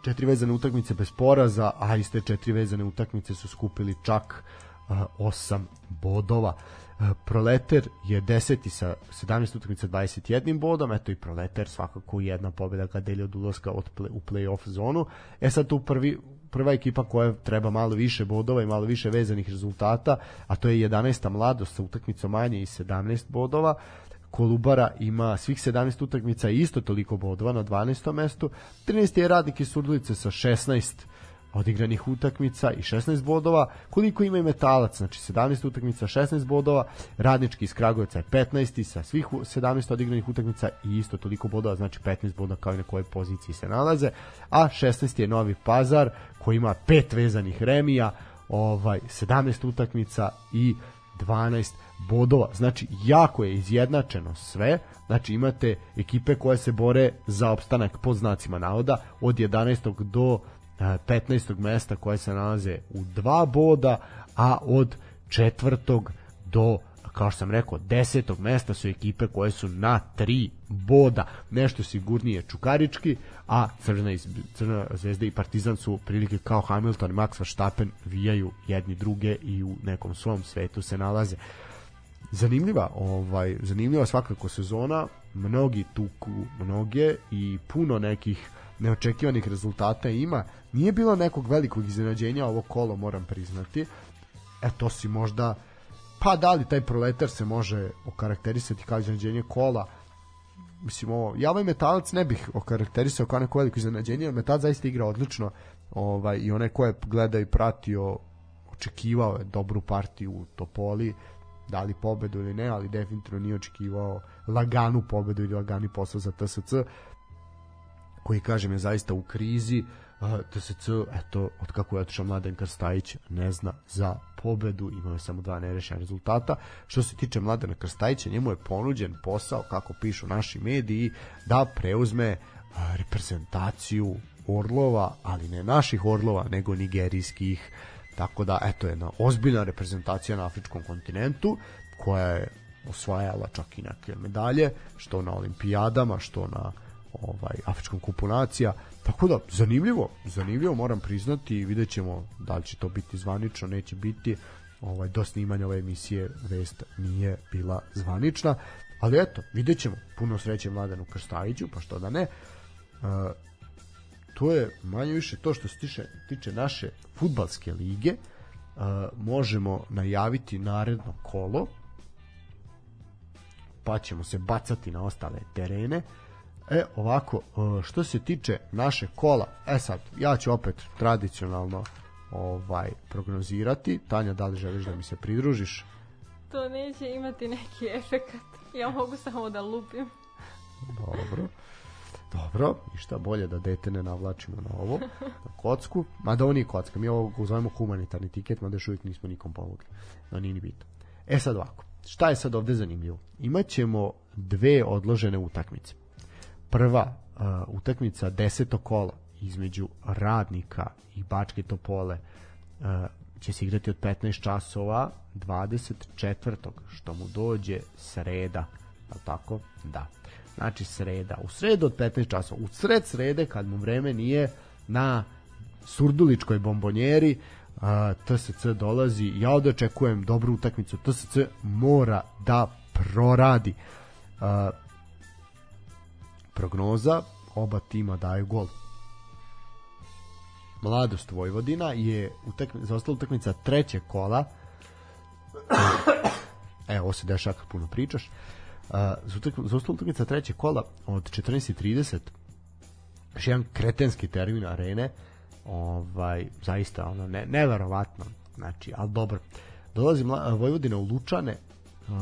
četiri vezane utakmice bez poraza, a iste četiri vezane utakmice su skupili čak uh, 8 bodova. Uh, Proleter je deseti sa 17 utakmica 21 bodom, eto i Proleter svakako jedna pobjeda kad deli od ulaska od play, u play-off zonu. E sad tu prvi, prva ekipa koja treba malo više bodova i malo više vezanih rezultata, a to je 11. mladost sa utakmicom manje i 17 bodova. Kolubara ima svih 17 utakmica i isto toliko bodova na 12. mestu. 13. je radnik iz Surdulice sa 16 odigranih utakmica i 16 bodova, koliko ima i metalac, znači 17 utakmica, 16 bodova, radnički iz Kragujevca je 15 sa svih u- 17 odigranih utakmica i isto toliko bodova, znači 15 bodova kao i na kojoj poziciji se nalaze, a 16 je Novi Pazar koji ima pet vezanih remija, ovaj 17 utakmica i 12 bodova. Znači, jako je izjednačeno sve. Znači, imate ekipe koje se bore za opstanak pod znacima navoda od 11. do 15. mesta koje se nalaze u dva boda, a od četvrtog do kao što sam rekao, desetog mesta su ekipe koje su na tri boda. Nešto sigurnije Čukarički, a Crna, iz, Crna zvezda i Partizan su prilike kao Hamilton i Max Verstappen vijaju jedni druge i u nekom svom svetu se nalaze zanimljiva, ovaj zanimljiva svakako sezona, mnogi tuku mnoge i puno nekih neočekivanih rezultata ima. Nije bilo nekog velikog iznenađenja ovo kolo, moram priznati. E to si možda pa da li taj proletar se može okarakterisati kao iznenađenje kola mislim ovo, ja ovaj metalac ne bih okarakterisao kao neko veliko iznenađenje, jer metalac zaista igra odlično ovaj, i onaj ko je gledao i pratio očekivao je dobru partiju u Topoli da li pobedu ili ne, ali definitivno nije očekivao laganu pobedu ili lagani posao za TSC koji kažem je zaista u krizi TSC, eto, od kako je otišao Mladen Krstajić, ne zna za pobedu, imao je samo dva nerešena rezultata. Što se tiče Mladena Krstajića, njemu je ponuđen posao, kako pišu naši mediji, da preuzme reprezentaciju Orlova, ali ne naših Orlova, nego nigerijskih. Tako da, eto, jedna ozbiljna reprezentacija na afričkom kontinentu, koja je osvajala čak i neke medalje, što na olimpijadama, što na ovaj afričkom kupu nacija. Tako da, zanimljivo, zanimljivo moram priznati i vidjet ćemo da li će to biti zvanično, neće biti. Ovaj, do snimanja ove emisije vest nije bila zvanična. Ali eto, vidjet ćemo. Puno sreće Mladenu Krstajiću, pa što da ne. E, to je manje više to što se tiče, tiče naše futbalske lige. E, možemo najaviti naredno kolo pa ćemo se bacati na ostale terene. E, ovako, e, što se tiče naše kola, e sad, ja ću opet tradicionalno ovaj prognozirati. Tanja, da li želiš da mi se pridružiš? To neće imati neki efekat. Ja mogu samo da lupim. Dobro. Dobro, ništa bolje da dete ne navlačimo na ovo, na kocku. Mada ovo nije kocka, mi ovo zovemo humanitarni tiket, mada još uvijek nismo nikom pomogli. No nije ni bitno. E sad ovako, šta je sad ovde zanimljivo? Imaćemo dve odložene utakmice. Prva uh, utakmica deseto kola između Radnika i Bačke Topole uh, će se igrati od 15 časova 24. što mu dođe sreda, je tako? Da. Znači sreda. U sredu od 15 časova. U sred srede kad mu vreme nije na Surduličkoj bombonjeri uh, TSC dolazi. Ja ovde očekujem dobru utakmicu. TSC mora da proradi. Uh, prognoza oba tima daju gol. Mladost Vojvodina je utakmi, zaostala utakmica trećeg kola. Evo, ovo se dešava kad puno pričaš. Za zaostala utakmica trećeg kola od 14.30 još jedan kretenski termin arene ovaj, zaista ono, ne, neverovatno znači, ali dobro dolazi Vojvodina u Lučane uh,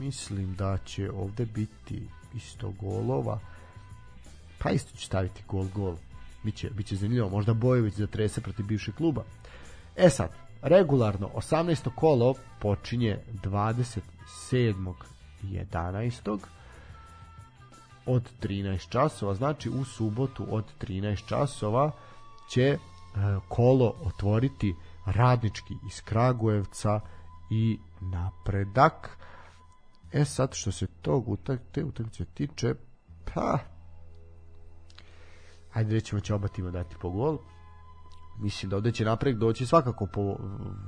mislim da će ovde biti isto golova pa isto će staviti gol gol biće, biće zanimljivo možda Bojović zatrese protiv bivšeg kluba e sad regularno 18. kolo počinje 27. 11 od 13 časova, znači u subotu od 13 časova će e, kolo otvoriti radnički iz Kragujevca i napredak. E sad što se tog utak, te utakmice tiče, pa ajde rećemo će oba tima dati po gol. Mislim da ovde će napredak doći svakako po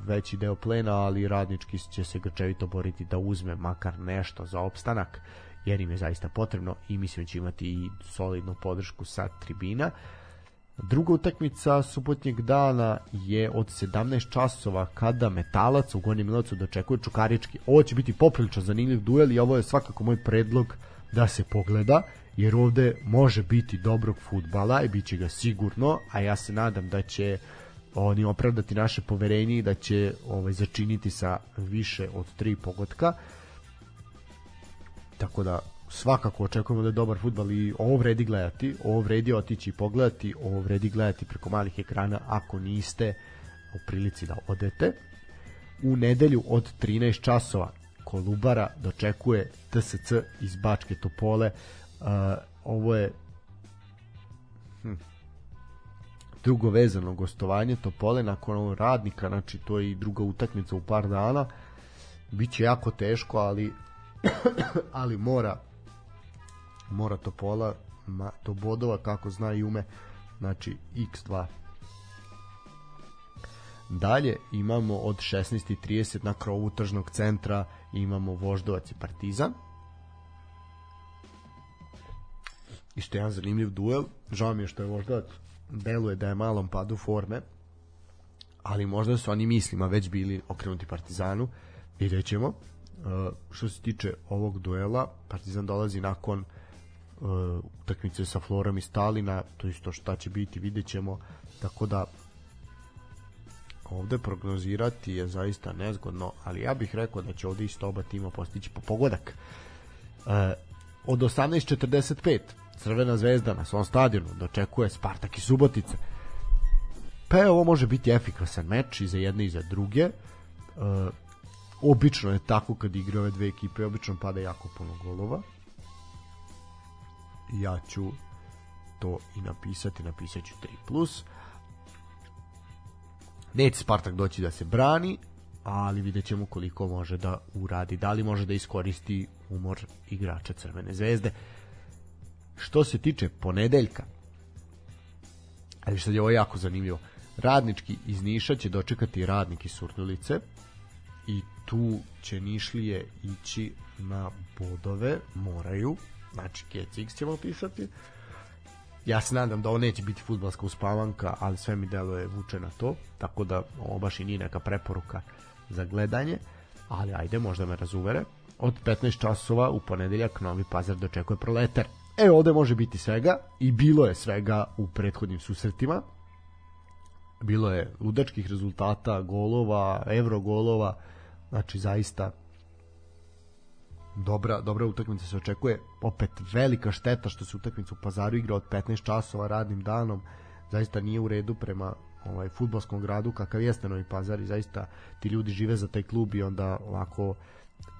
veći deo plena, ali radnički će se grčevito boriti da uzme makar nešto za opstanak jer im je zaista potrebno i mislim da će imati i solidnu podršku sa tribina. Druga utakmica subotnjeg dana je od 17 časova kada Metalac u Gornjem Milovcu dočekuje Čukarički. Ovo će biti poprilično zanimljiv duel i ovo je svakako moj predlog da se pogleda, jer ovde može biti dobrog futbala i bit će ga sigurno, a ja se nadam da će oni opravdati naše poverenje i da će ovaj začiniti sa više od tri pogotka. Tako da svakako očekujemo da je dobar futbal i ovo vredi gledati, ovo vredi otići i pogledati, ovo vredi gledati preko malih ekrana ako niste u prilici da odete. U nedelju od 13 časova Kolubara dočekuje TSC iz Bačke Topole. Uh, ovo je hm, drugo vezano gostovanje Topole nakon ovog radnika, znači to je i druga utakmica u par dana. Biće jako teško, ali ali mora mora Topola ma, do bodova kako zna i ume znači x2. Dalje imamo od 16.30 na krovu tržnog centra imamo Voždovac i Partizan. I što je jedan zanimljiv duel. Žao mi je što je Voždovac deluje da je malom padu forme ali možda su oni mislima već bili okrenuti Partizanu. Vidjet ćemo. Uh, što se tiče ovog duela Partizan dolazi nakon uh, utakmice sa Florom i Stalina to isto šta će biti vidjet ćemo. Tako da ovde prognozirati je zaista nezgodno ali ja bih rekao da će ovde isto oba tima postići po pogodak. Uh, od 18.45 Crvena zvezda na svom stadionu dočekuje Spartak i Subotice. Pa je ovo može biti efikasan meč i za jedne i za druge. Uh, obično je tako kad igraju ove dve ekipe, obično pada jako puno golova. Ja ću to i napisati, napisat ću 3+. Plus. Neće Spartak doći da se brani, ali vidjet ćemo koliko može da uradi. Da li može da iskoristi umor igrača Crvene zvezde. Što se tiče ponedeljka, ali što je ovo jako zanimljivo, radnički iz Niša će dočekati radnik iz Surdulice, i tu će Nišlije ići na bodove, moraju, znači KCX ćemo pisati. Ja se nadam da ovo neće biti futbalska uspavanka, ali sve mi deluje vuče na to, tako da ovo baš i nije neka preporuka za gledanje, ali ajde, možda me razuvere. Od 15 časova u ponedeljak Novi Pazar dočekuje proletar. E, ovde može biti svega i bilo je svega u prethodnim susretima. Bilo je ludačkih rezultata, golova, evro golova, Znači zaista dobra, dobra utakmica se očekuje. Opet velika šteta što se utakmica u Pazaru igra od 15 časova radnim danom. Zaista nije u redu prema ovaj fudbalskom gradu kakav jeste Novi Pazar i zaista ti ljudi žive za taj klub i onda ovako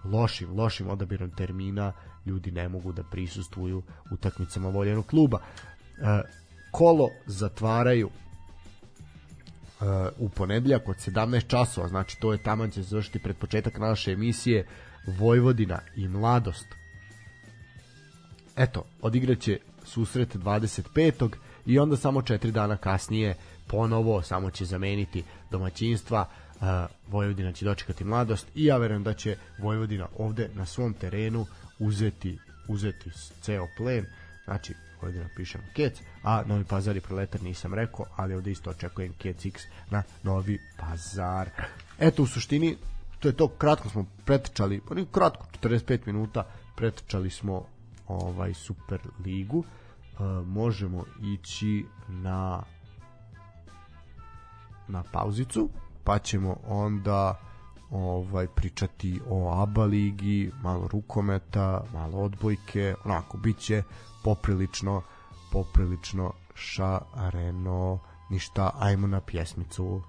lošim, lošim odabirom termina ljudi ne mogu da prisustvuju utakmicama voljenog kluba. E, kolo zatvaraju uh, u ponedeljak od 17 časova, znači to je taman će se završiti pred početak naše emisije Vojvodina i Mladost. Eto, odigraće susret 25. i onda samo 4 dana kasnije ponovo samo će zameniti domaćinstva uh, Vojvodina će dočekati mladost i ja verujem da će Vojvodina ovde na svom terenu uzeti uzeti ceo plen znači ovdje napišem Kec, a Novi Pazar i Proletar nisam rekao, ali ovde isto očekujem Kec X na Novi Pazar. Eto, u suštini, to je to, kratko smo pretečali, pa kratko, 45 minuta, pretečali smo ovaj Super ligu. E, možemo ići na na pauzicu, pa ćemo onda ovaj pričati o ABA ligi, malo rukometa, malo odbojke, onako biće poprilično poprilično šareno ništa, ajmo na pjesmicu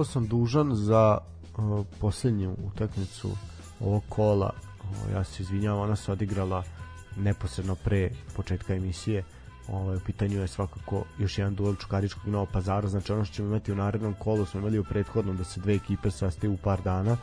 ostao sam dužan za uh, posljednju utakmicu ovog kola. Ovaj, ja se izvinjavam, ona se odigrala neposredno pre početka emisije. Ovaj, u pitanju je svakako još jedan duel Čukaričkog i Novog Pazara, znači ono što ćemo imati u narednom kolu smo imali u prethodnom da se dve ekipe sastaju u par dana.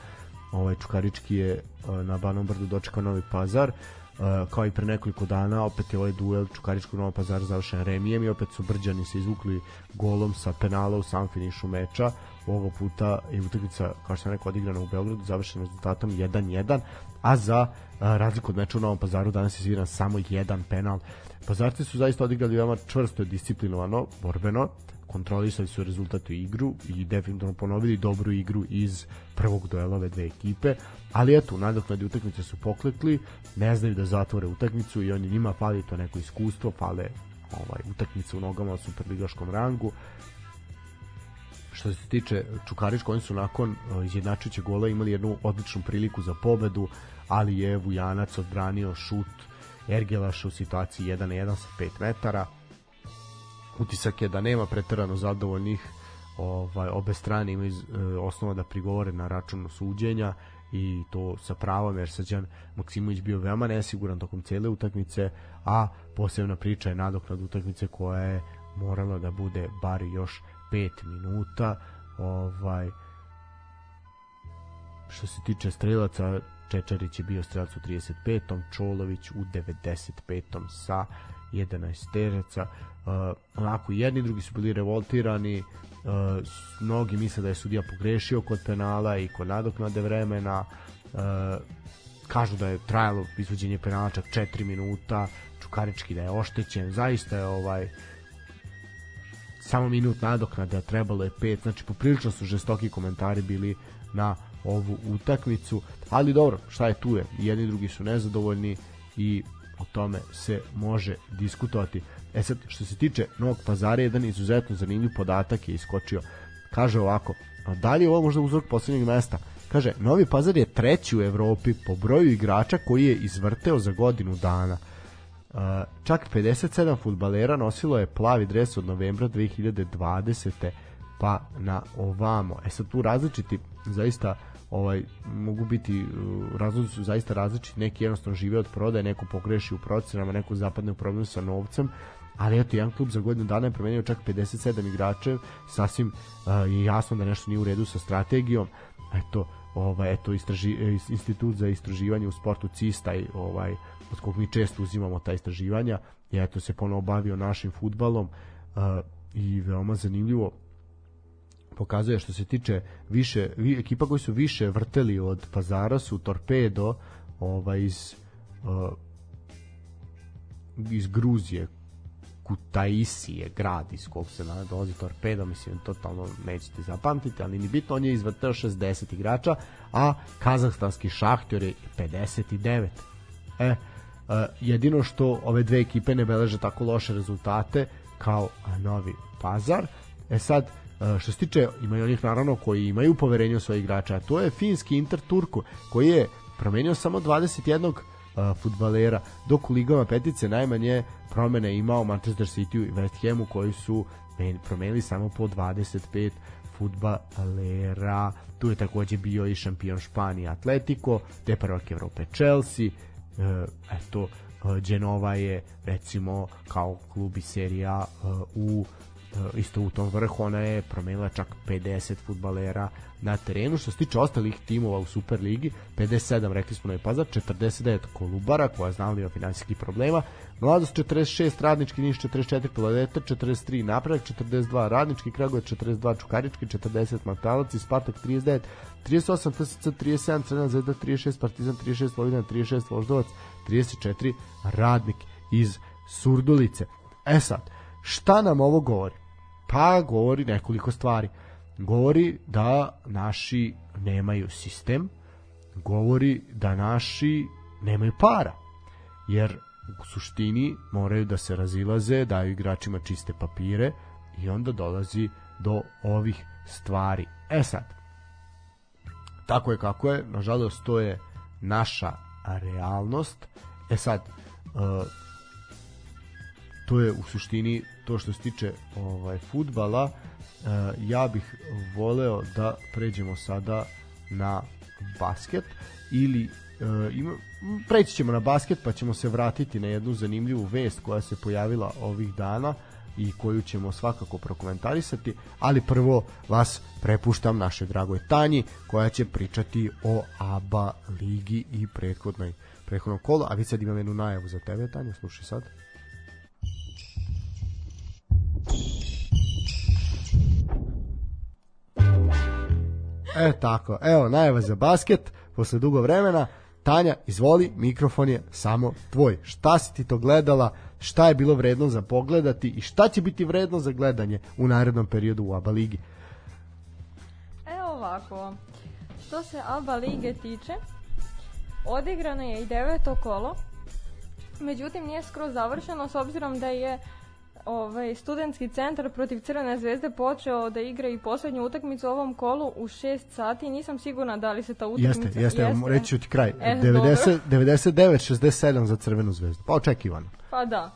Ovaj Čukarički je uh, na Banom Brdu dočekao Novi Pazar. Uh, kao i pre nekoliko dana opet je ovaj duel Čukaričkog Novog Pazara završen remijem i opet su Brđani se izvukli golom sa penala u sam finišu meča ovoga puta je utakmica kao što sam rekao odigrana u Beogradu završena rezultatom 1-1 a za razliku od meča u Novom Pazaru danas je sviran samo jedan penal Pazarci su zaista odigrali veoma čvrsto i disciplinovano, borbeno kontrolisali su rezultat u igru i definitivno ponovili dobru igru iz prvog duela ove dve ekipe, ali eto, nadoknadi utakmice su poklekli, ne znaju da zatvore utakmicu i oni njima fali to neko iskustvo, fale ovaj, utakmice u nogama u superligaškom rangu. Što se tiče Čukarička, oni su nakon uh, izjednačujućeg gola imali jednu odličnu priliku za pobedu, ali je Vujanac odbranio šut Ergelaša u situaciji 1 na 1 sa 5 metara. Utisak je da nema preterano zadovoljnih ovaj obe strane imaju e, osnova da prigovore na račun suđenja i to sa pravom jer Srđan Maksimović bio veoma nesiguran tokom cele utakmice a posebna priča je nadoknad utakmice koja je morala da bude bar još 5 minuta ovaj što se tiče strelaca Čečarić je bio strelac u 35. Čolović u 95. sa 11 tereca. Uh, onako jedni drugi su bili revoltirani. Uh, mnogi misle da je sudija pogrešio kod penala i kod nadoknade vremena. Uh, kažu da je trajalo izvođenje penala čak 4 minuta. Čukarički da je oštećen. Zaista je ovaj samo minut nadoknade, a trebalo je pet, znači poprilično su žestoki komentari bili na ovu utakmicu, ali dobro, šta je tu je, jedni drugi su nezadovoljni i o tome se može diskutovati. E sad, što se tiče Novog Pazara, jedan izuzetno zanimljiv podatak je iskočio. Kaže ovako, da li je ovo možda uzrok poslednjeg mesta? Kaže, Novi Pazar je treći u Evropi po broju igrača koji je izvrteo za godinu dana. Uh, čak 57 futbalera nosilo je plavi dres od novembra 2020. pa na ovamo. E sad tu različiti zaista ovaj mogu biti uh, razlozi su zaista različiti neki jednostavno žive od prodaje neko pogreši u procenama neko zapadne u problem sa novcem ali eto jedan klub za godinu dana je promenio čak 57 igrača sasvim uh, je jasno da nešto nije u redu sa strategijom eto ovaj eto istraži, e, institut za istraživanje u sportu CISTA i ovaj od kog mi često uzimamo ta istraživanja i eto se ponovo bavio našim futbalom uh, i veoma zanimljivo pokazuje što se tiče više vi, ekipa koji su više vrteli od Pazara su Torpedo ovaj iz uh, iz Gruzije Kutaisi je grad iz kog se dolazi Torpedo, mislim, totalno nećete zapamtiti, ali ni bitno, on je izvrteo 60 igrača, a kazahstanski šahtjor je 59. E, e, jedino što ove dve ekipe ne beleže tako loše rezultate kao Novi Pazar. E sad, što se tiče, imaju onih naravno koji imaju poverenje u svoje igrača, a to je finski Inter Turku, koji je promenio samo 21 uh, futbalera, dok u ligama petice najmanje promene imao Manchester City i West Hamu koji su men- promenili samo po 25 futbalera. Tu je takođe bio i šampion Španije Atletico, te prvak Evrope Chelsea, eto, e, Genova je recimo kao klub iz serija e, u e, isto u tom vrhu ona je promenila čak 50 futbalera na terenu. Što se tiče ostalih timova u Superligi 57 rekli smo Novi Pazar 49 Kolubara koja znali o finansijskih problema Mladost 46 Radnički Niš 44 Piladeta 43 Napredak 42 Radnički Kragujevac 42 Čukarički 40 Matalac i Spartak 39 38 TSC 37 Crvena zvezda 36 Partizan 36 Vojvodina 36 Voždovac 34 Radnik iz Surdulice. E sad šta nam ovo govori pa govori nekoliko stvari govori da naši nemaju sistem govori da naši nemaju para jer u suštini moraju da se razilaze, daju igračima čiste papire i onda dolazi do ovih stvari. E sad, tako je kako je, nažalost to je naša realnost. E sad, uh, to je u suštini to što se tiče ovaj futbala. Uh, ja bih voleo da pređemo sada na basket ili uh, ima, preći ćemo na basket pa ćemo se vratiti na jednu zanimljivu vest koja se pojavila ovih dana i koju ćemo svakako prokomentarisati, ali prvo vas prepuštam našoj dragoj Tanji koja će pričati o ABA ligi i prethodnoj prethodnom kolu, a vi sad imam jednu najavu za tebe Tanja, slušaj sad. E tako, evo najava za basket posle dugo vremena. Tanja, izvoli, mikrofon je samo tvoj. Šta si ti to gledala, šta je bilo vredno za pogledati i šta će biti vredno za gledanje u narednom periodu u ABA ligi? Evo ovako, što se Alba Lige tiče, odigrano je i deveto kolo, međutim nije skroz završeno s obzirom da je ovaj, studentski centar protiv Crvene zvezde počeo da igra i poslednju utakmicu u ovom kolu u 6 sati. Nisam sigurna da li se ta utakmica... Jeste, jeste, evo, reći ću ti kraj. E, 90, 99-67 za Crvenu zvezdu. Pa očekivano. Pa da.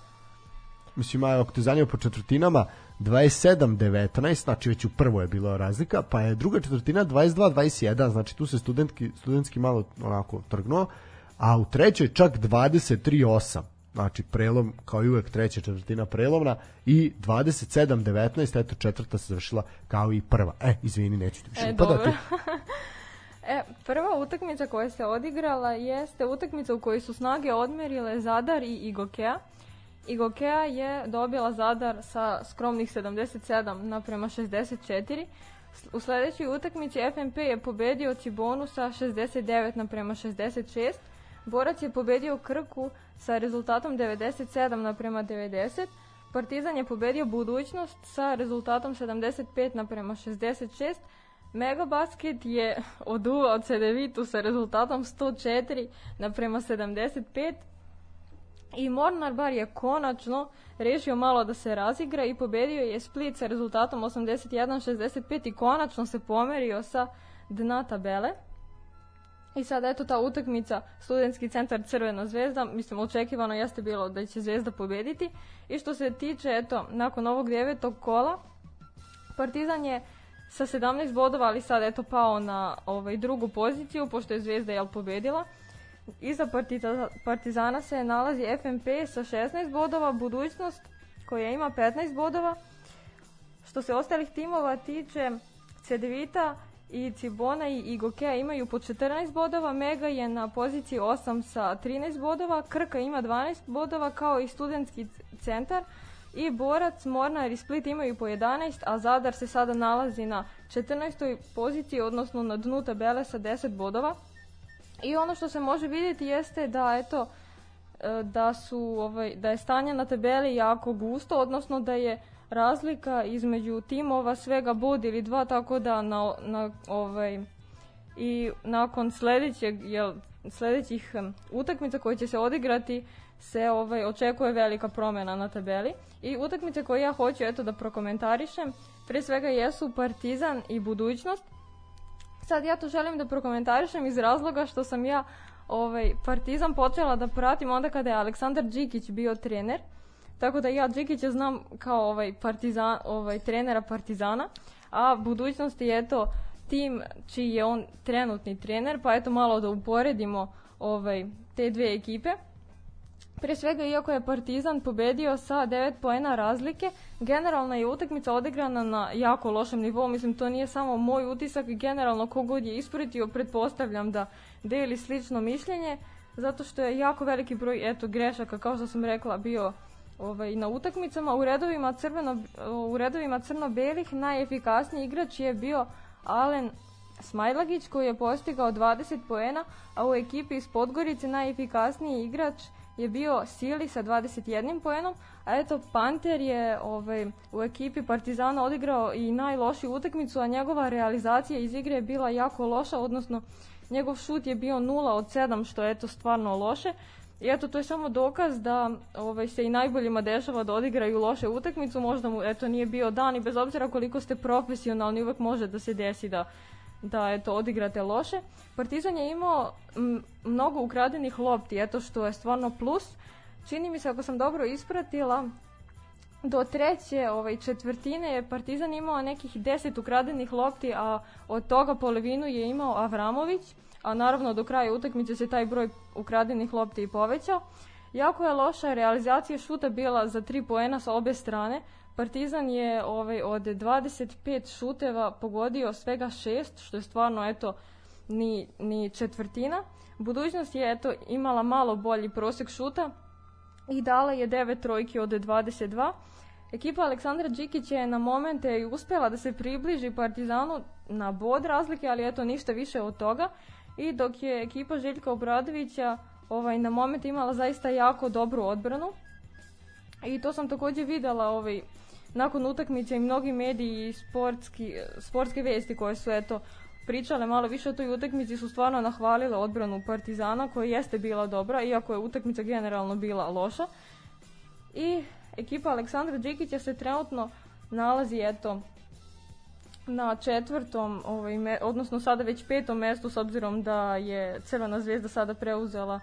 Mislim, a ako te zanima po četvrtinama, 27-19, znači već u prvo je bila razlika, pa je druga četvrtina 22-21, znači tu se studentski, studentski malo onako trgnuo, a u trećoj čak 23-8, znači prelom, kao i uvek treća četvrtina prelomna, i 27-19, eto četvrta se završila kao i prva. E, izvini, neću ti više E, upadati. e, prva utakmica koja se odigrala jeste utakmica u kojoj su snage odmerile Zadar i Igokea. Igokea je dobila Zadar sa skromnih 77 naprema 64. S- U sledećoj utakmici FNP je pobedio Cibonu sa 69 naprema 66. Borac je pobedio Krku sa rezultatom 97 naprema 90. Partizan je pobedio Budućnost sa rezultatom 75 naprema 66. Megabasket je oduvao Cedevitu sa rezultatom 104 naprema 75. I Mornar Bar je konačno rešio malo da se razigra i pobedio je Split sa rezultatom 81-65 i konačno se pomerio sa dna tabele. I sad eto ta utakmica Studentski centar Crvena zvezda, mislim očekivano jeste bilo da će Zvezda pobediti. I što se tiče eto nakon ovog devetog kola Partizan je sa 17 bodova, ali sad eto pao na ovaj drugu poziciju pošto je Zvezda jel pobedila. Iza partiza, Partizana se nalazi FNP sa 16 bodova, Budućnost koja ima 15 bodova. Što se ostalih timova tiče, Cedevita i Cibona i Igokea imaju po 14 bodova, Mega je na poziciji 8 sa 13 bodova, Krka ima 12 bodova kao i studentski centar i Borac, Mornar i Split imaju po 11, a Zadar se sada nalazi na 14. poziciji, odnosno na dnu tabele sa 10 bodova. I ono što se može vidjeti jeste da eto e, da su ovaj da je stanje na tabeli jako gusto, odnosno da je razlika između timova svega bod ili dva, tako da na, na ovaj i nakon sledećeg jel, sledećih utakmica koje će se odigrati se ovaj očekuje velika promjena na tabeli i utakmice koje ja hoću eto da prokomentarišem pre svega jesu Partizan i budućnost Sad ja to želim da prokomentarišem iz razloga što sam ja ovaj, Partizan počela da pratim onda kada je Aleksandar Đikić bio trener. Tako da ja Đikića znam kao ovaj, partizan, ovaj, trenera Partizana, a budućnosti je eto tim čiji je on trenutni trener, pa eto malo da uporedimo ovaj, te dve ekipe. Pre svega, iako je Partizan pobedio sa 9 poena razlike, generalna je utakmica odigrana na jako lošem nivou. Mislim, to nije samo moj utisak, generalno kogod je ispratio, pretpostavljam da deli slično mišljenje, zato što je jako veliki broj eto, grešaka, kao što sam rekla, bio ovaj, na utakmicama. U redovima, crveno, u redovima crno-belih najefikasniji igrač je bio Alen Smajlagić koji je postigao 20 poena, a u ekipi iz Podgorice najefikasniji igrač je bio Sili sa 21 poenom, a eto Panter je ovaj, u ekipi Partizana odigrao i najlošiju utakmicu, a njegova realizacija iz igre je bila jako loša, odnosno njegov šut je bio 0 od 7, što je eto stvarno loše. I eto, to je samo dokaz da ovaj, se i najboljima dešava da odigraju loše utakmicu, možda mu eto nije bio dan i bez obzira koliko ste profesionalni, uvek može da se desi da da eto odigrate loše. Partizan je imao mnogo ukradenih lopti, eto što je stvarno plus. Čini mi se ako sam dobro ispratila, do treće ovaj, četvrtine je Partizan imao nekih 10 ukradenih lopti, a od toga polovinu je imao Avramović, a naravno do kraja utakmice se taj broj ukradenih lopti i povećao. Jako je loša realizacija šuta bila za 3 poena sa obe strane. Partizan je ovaj, od 25 šuteva pogodio svega 6, što je stvarno eto ni, ni četvrtina. Budućnost je eto imala malo bolji prosek šuta i dala je 9 trojki od 22. Ekipa Aleksandra Đikića je na momente i uspjela da se približi Partizanu na bod razlike, ali eto ništa više od toga. I dok je ekipa Željka Obradovića ovaj, na moment imala zaista jako dobru odbranu. I to sam također videla ovaj, nakon utakmice i mnogi mediji i sportski, sportske vesti koje su eto pričale malo više o toj utakmici su stvarno nahvalile odbranu Partizana koja jeste bila dobra iako je utakmica generalno bila loša. I ekipa Aleksandra Đikića se trenutno nalazi eto na četvrtom, ovaj, me, odnosno sada već petom mestu s obzirom da je Crvena zvezda sada preuzela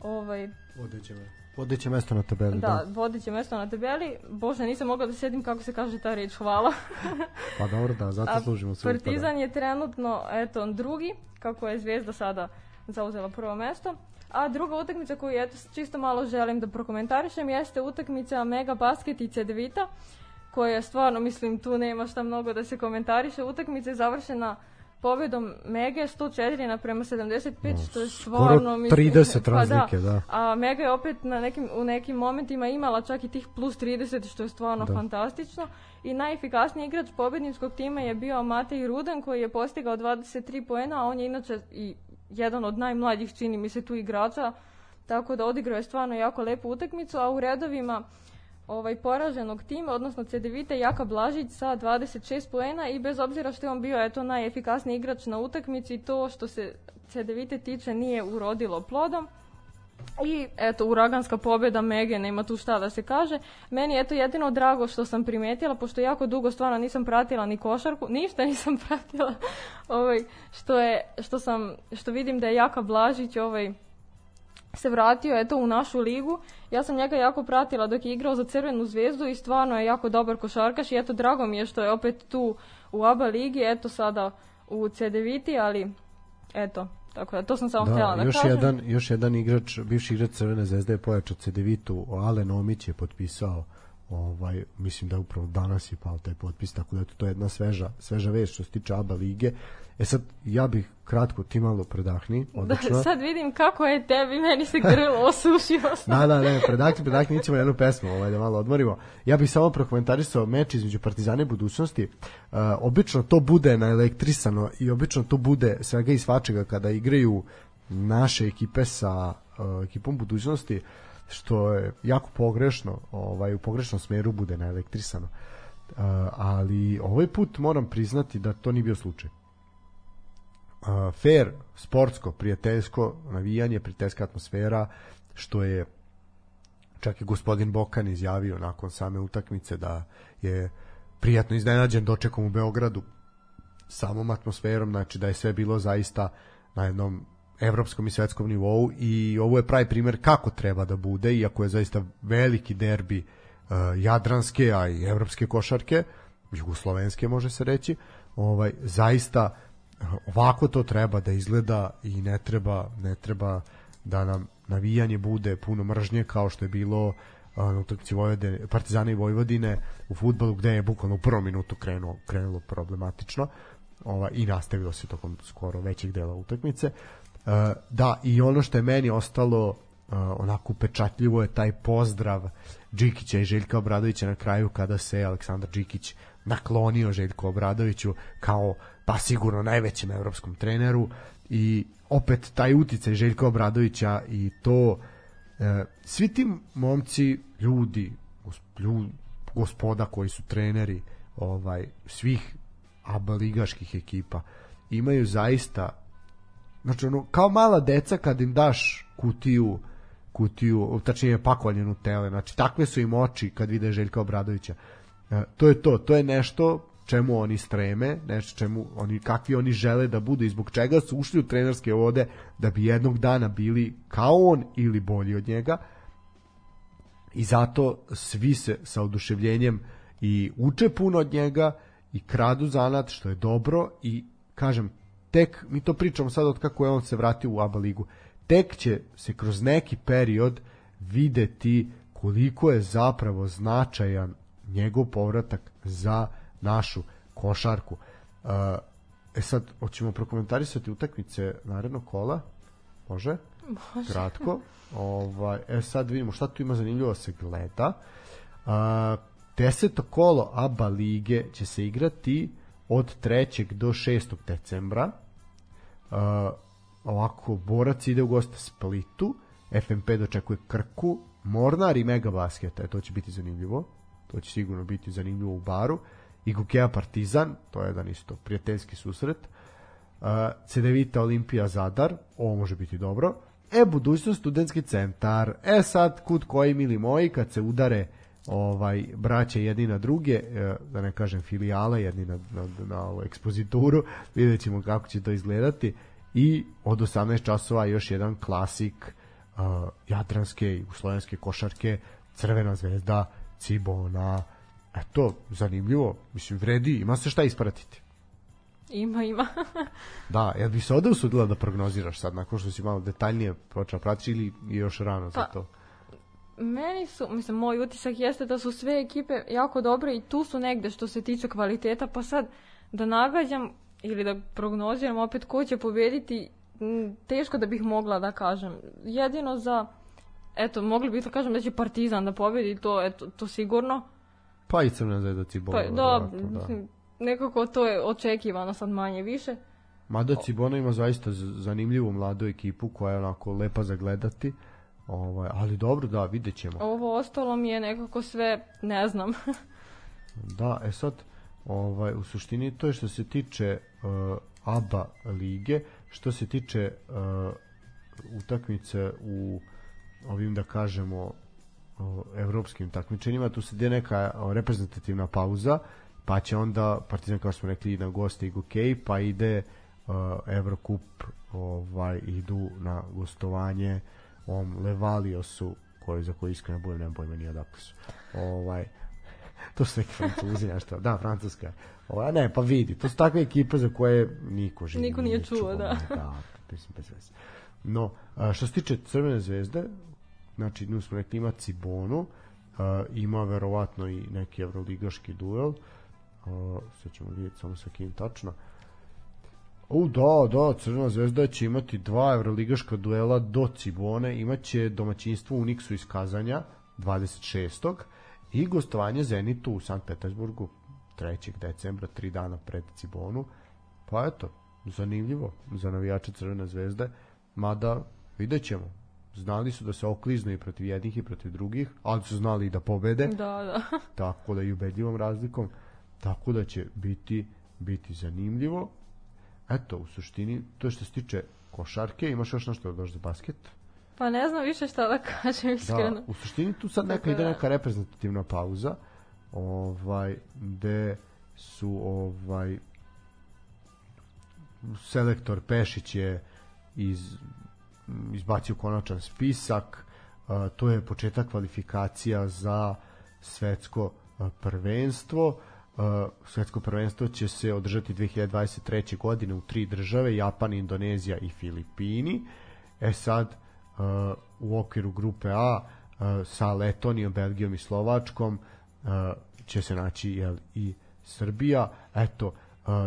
ovaj, Vodeće, vodeće mesto na tabeli. da, vodeće mesto na tabeli. Bože, nisam mogla da sedim kako se kaže ta reč, hvala. Pa dobro, da, zato služimo sve. Partizan je trenutno, eto, drugi, kako je Zvezda sada zauzela prvo mesto. A druga utakmica koju eto, čisto malo želim da prokomentarišem jeste utakmica Mega Basket i Cedevita, koja stvarno, mislim, tu nema šta mnogo da se komentariše. Utakmica je završena pobjedom Mege 104 naprema 75, što je stvarno, mislim... 30 pa da. razlike, da. A Mega je opet na nekim, u nekim momentima imala čak i tih plus 30, što je stvarno Da. fantastično. I najefikasniji igrač pobjedničkog tima je bio Matej Rudan, koji je postigao 23 poena, a on je inače i jedan od najmlađih, čini mi se, tu igrača. Tako da odigrao je stvarno jako lepu utakmicu, a u redovima ovaj poraženog tima, odnosno Cedevite Jaka Blažić sa 26 poena i bez obzira što je on bio eto najefikasniji igrač na utakmici, to što se Cedevite tiče nije urodilo plodom. I eto, uraganska pobjeda Mege, nema tu šta da se kaže. Meni je eto jedino drago što sam primetila, pošto jako dugo stvarno nisam pratila ni košarku, ništa nisam pratila, ovaj, što, je, što, sam, što vidim da je Jaka Blažić ovaj, se vratio eto u našu ligu. Ja sam njega jako pratila dok je igrao za Crvenu zvezdu i stvarno je jako dobar košarkaš i eto drago mi je što je opet tu u ABA ligi, eto sada u CDViti, ali eto, tako da to sam samo htjela da još kažem. jedan, još jedan igrač, bivši igrač Crvene zvezde je pojačao Cedevitu, Alen Omić je potpisao ovaj mislim da upravo danas je pao taj potpis tako da to je jedna sveža sveža vest što se tiče ABA lige e sad ja bih kratko ti malo predahni Da, odlično sad vidim kako je tebi, meni se grlo osušilo. Da, da, ne, predakni, predakni, ićemo jednu pesmu ovaj, da malo odmorimo. Ja bih samo prokomentarisao meč između Partizana i budućnosti. Uh, obično to bude naelektrisano i obično to bude svega i svačega kada igraju naše ekipe sa uh, ekipom budućnosti što je jako pogrešno, ovaj, u pogrešnom smeru bude naelektrisano. Uh, ali ovaj put moram priznati da to nije bio slučaj uh, fair, sportsko, prijateljsko navijanje, prijateljska atmosfera, što je čak i gospodin Bokan izjavio nakon same utakmice da je prijatno iznenađen dočekom u Beogradu samom atmosferom, znači da je sve bilo zaista na jednom evropskom i svetskom nivou i ovo je pravi primer kako treba da bude, iako je zaista veliki derbi uh, jadranske, a i evropske košarke, jugoslovenske može se reći, ovaj zaista ovako to treba da izgleda i ne treba ne treba da nam navijanje bude puno mržnje kao što je bilo na utakmici Vojvodine, Partizana i Vojvodine u fudbalu gde je bukvalno u prvom minutu krenulo, krenulo problematično ova, i nastavilo se tokom skoro većeg dela utakmice. E, da, i ono što je meni ostalo onako upečatljivo je taj pozdrav Džikića i Željka Obradovića na kraju kada se Aleksandar Džikić naklonio Željku Obradoviću kao pa sigurno najvećem evropskom treneru. I opet taj uticaj Željka Obradovića i to e, svi ti momci ljudi, gos- lju- gospoda koji su treneri ovaj svih ABA ligaških ekipa imaju zaista znači ono, kao mala deca kad im daš kutiju kutiju, tačnije pakovanje Nutelle, znači takve su im oči kad vide Željka Obradovića. E, to je to, to je nešto čemu oni streme, nešto čemu oni, kakvi oni žele da budu i zbog čega su ušli u trenerske vode da bi jednog dana bili kao on ili bolji od njega. I zato svi se sa oduševljenjem i uče puno od njega i kradu zanat što je dobro. I kažem tek mi to pričamo sad od kako je on se vratio u ABA ligu tek će se kroz neki period videti koliko je zapravo značajan njegov povratak za našu košarku. E sad, hoćemo prokomentarisati utakmice narednog kola? Može? Može. Kratko. Ovaj, e sad vidimo šta tu ima zanimljivo se gleda. A, deseto kolo ABA lige će se igrati od 3. do 6. decembra. A, ovako, Borac ide u goste Splitu, FMP dočekuje Krku, Mornar i Mega Basket, e, to će biti zanimljivo. To će sigurno biti zanimljivo u baru. I Gukea Partizan, to je jedan isto prijateljski susret. Uh, Cedevita Olimpija Zadar, ovo može biti dobro. E, budućnost studentski centar. E sad, kud koji mili moji, kad se udare ovaj braće jedni na druge, e, da ne kažem filijale jedni na, na, na ovu ekspozituru, vidjet ćemo kako će to izgledati i od 18 časova još jedan klasik uh, jadranske i slovenske košarke Crvena zvezda Cibona. Eto, zanimljivo. Mislim, vredi, ima se šta ispratiti. Ima, ima. da, jel bi se ovde usudila da prognoziraš sad nakon što si malo detaljnije počeo pratiti ili još rano za Pa, to? Meni su, mislim, moj utisak jeste da su sve ekipe jako dobre i tu su negde što se tiče kvaliteta, pa sad da nagađam ili da prognoziram opet ko će pobediti, teško da bih mogla da kažem. Jedino za, eto, mogli bi da kažem da će Partizan da pobedi, to, eto, to sigurno. pa i Crvena zvezda Cibona Pa, da, da. nekako to je očekivano sad manje više. Mada Cibona ima zaista zanimljivu mladu ekipu koja je onako lepa za gledati ovaj, ali dobro, da, vidjet ćemo Ovo ostalo mi je nekako sve, ne znam. Da, e sad, ovaj, u suštini to je što se tiče uh, ABA lige, što se tiče uh, utakmice u ovim da kažemo uh, evropskim takmičenjima, tu se ide neka reprezentativna pauza, pa će onda Partizan kao smo rekli na goste i Gokej, pa ide uh, Evrokup ovaj, idu na gostovanje ovom Levaliosu koji za koji iskreno budem nema pojma ni odakle su. Ovaj, to su neki francuzi nešto. Da, francuska. Ova, ne, pa vidi, to su takve ekipe za koje niko živi. Niko nije čuo, da. da, mislim, bez veze. No, što se tiče Crvene zvezde, znači, nju smo rekli ima Cibonu, ima verovatno i neki evroligaški duel. Sad ćemo vidjeti samo sa kim tačno. U, da, da, Crvena zvezda će imati dva evroligaška duela do Cibone, imaće domaćinstvo Uniksu iz Kazanja 26. i gostovanje Zenitu u Sankt Petersburgu 3. decembra, tri dana pred Cibonu. Pa eto, zanimljivo za navijače Crvene zvezde, mada vidjet ćemo. Znali su da se okliznu i protiv jednih i protiv drugih, ali su znali i da pobede Da, da. tako da i ubedljivom razlikom tako da će biti biti zanimljivo eto u suštini to je što se tiče košarke imaš još nešto da za basket Pa ne znam više šta da kažem iskreno. da, u suštini tu sad neka ide da. neka reprezentativna pauza ovaj gde su ovaj selektor Pešić je iz izbacio konačan spisak a, to je početak kvalifikacija za svetsko prvenstvo A, svetsko prvenstvo će se održati 2023. godine u tri države Japan, Indonezija i Filipini e sad a, u okviru grupe A sa Letonijom, Belgijom i Slovačkom će se naći jel, i Srbija. Eto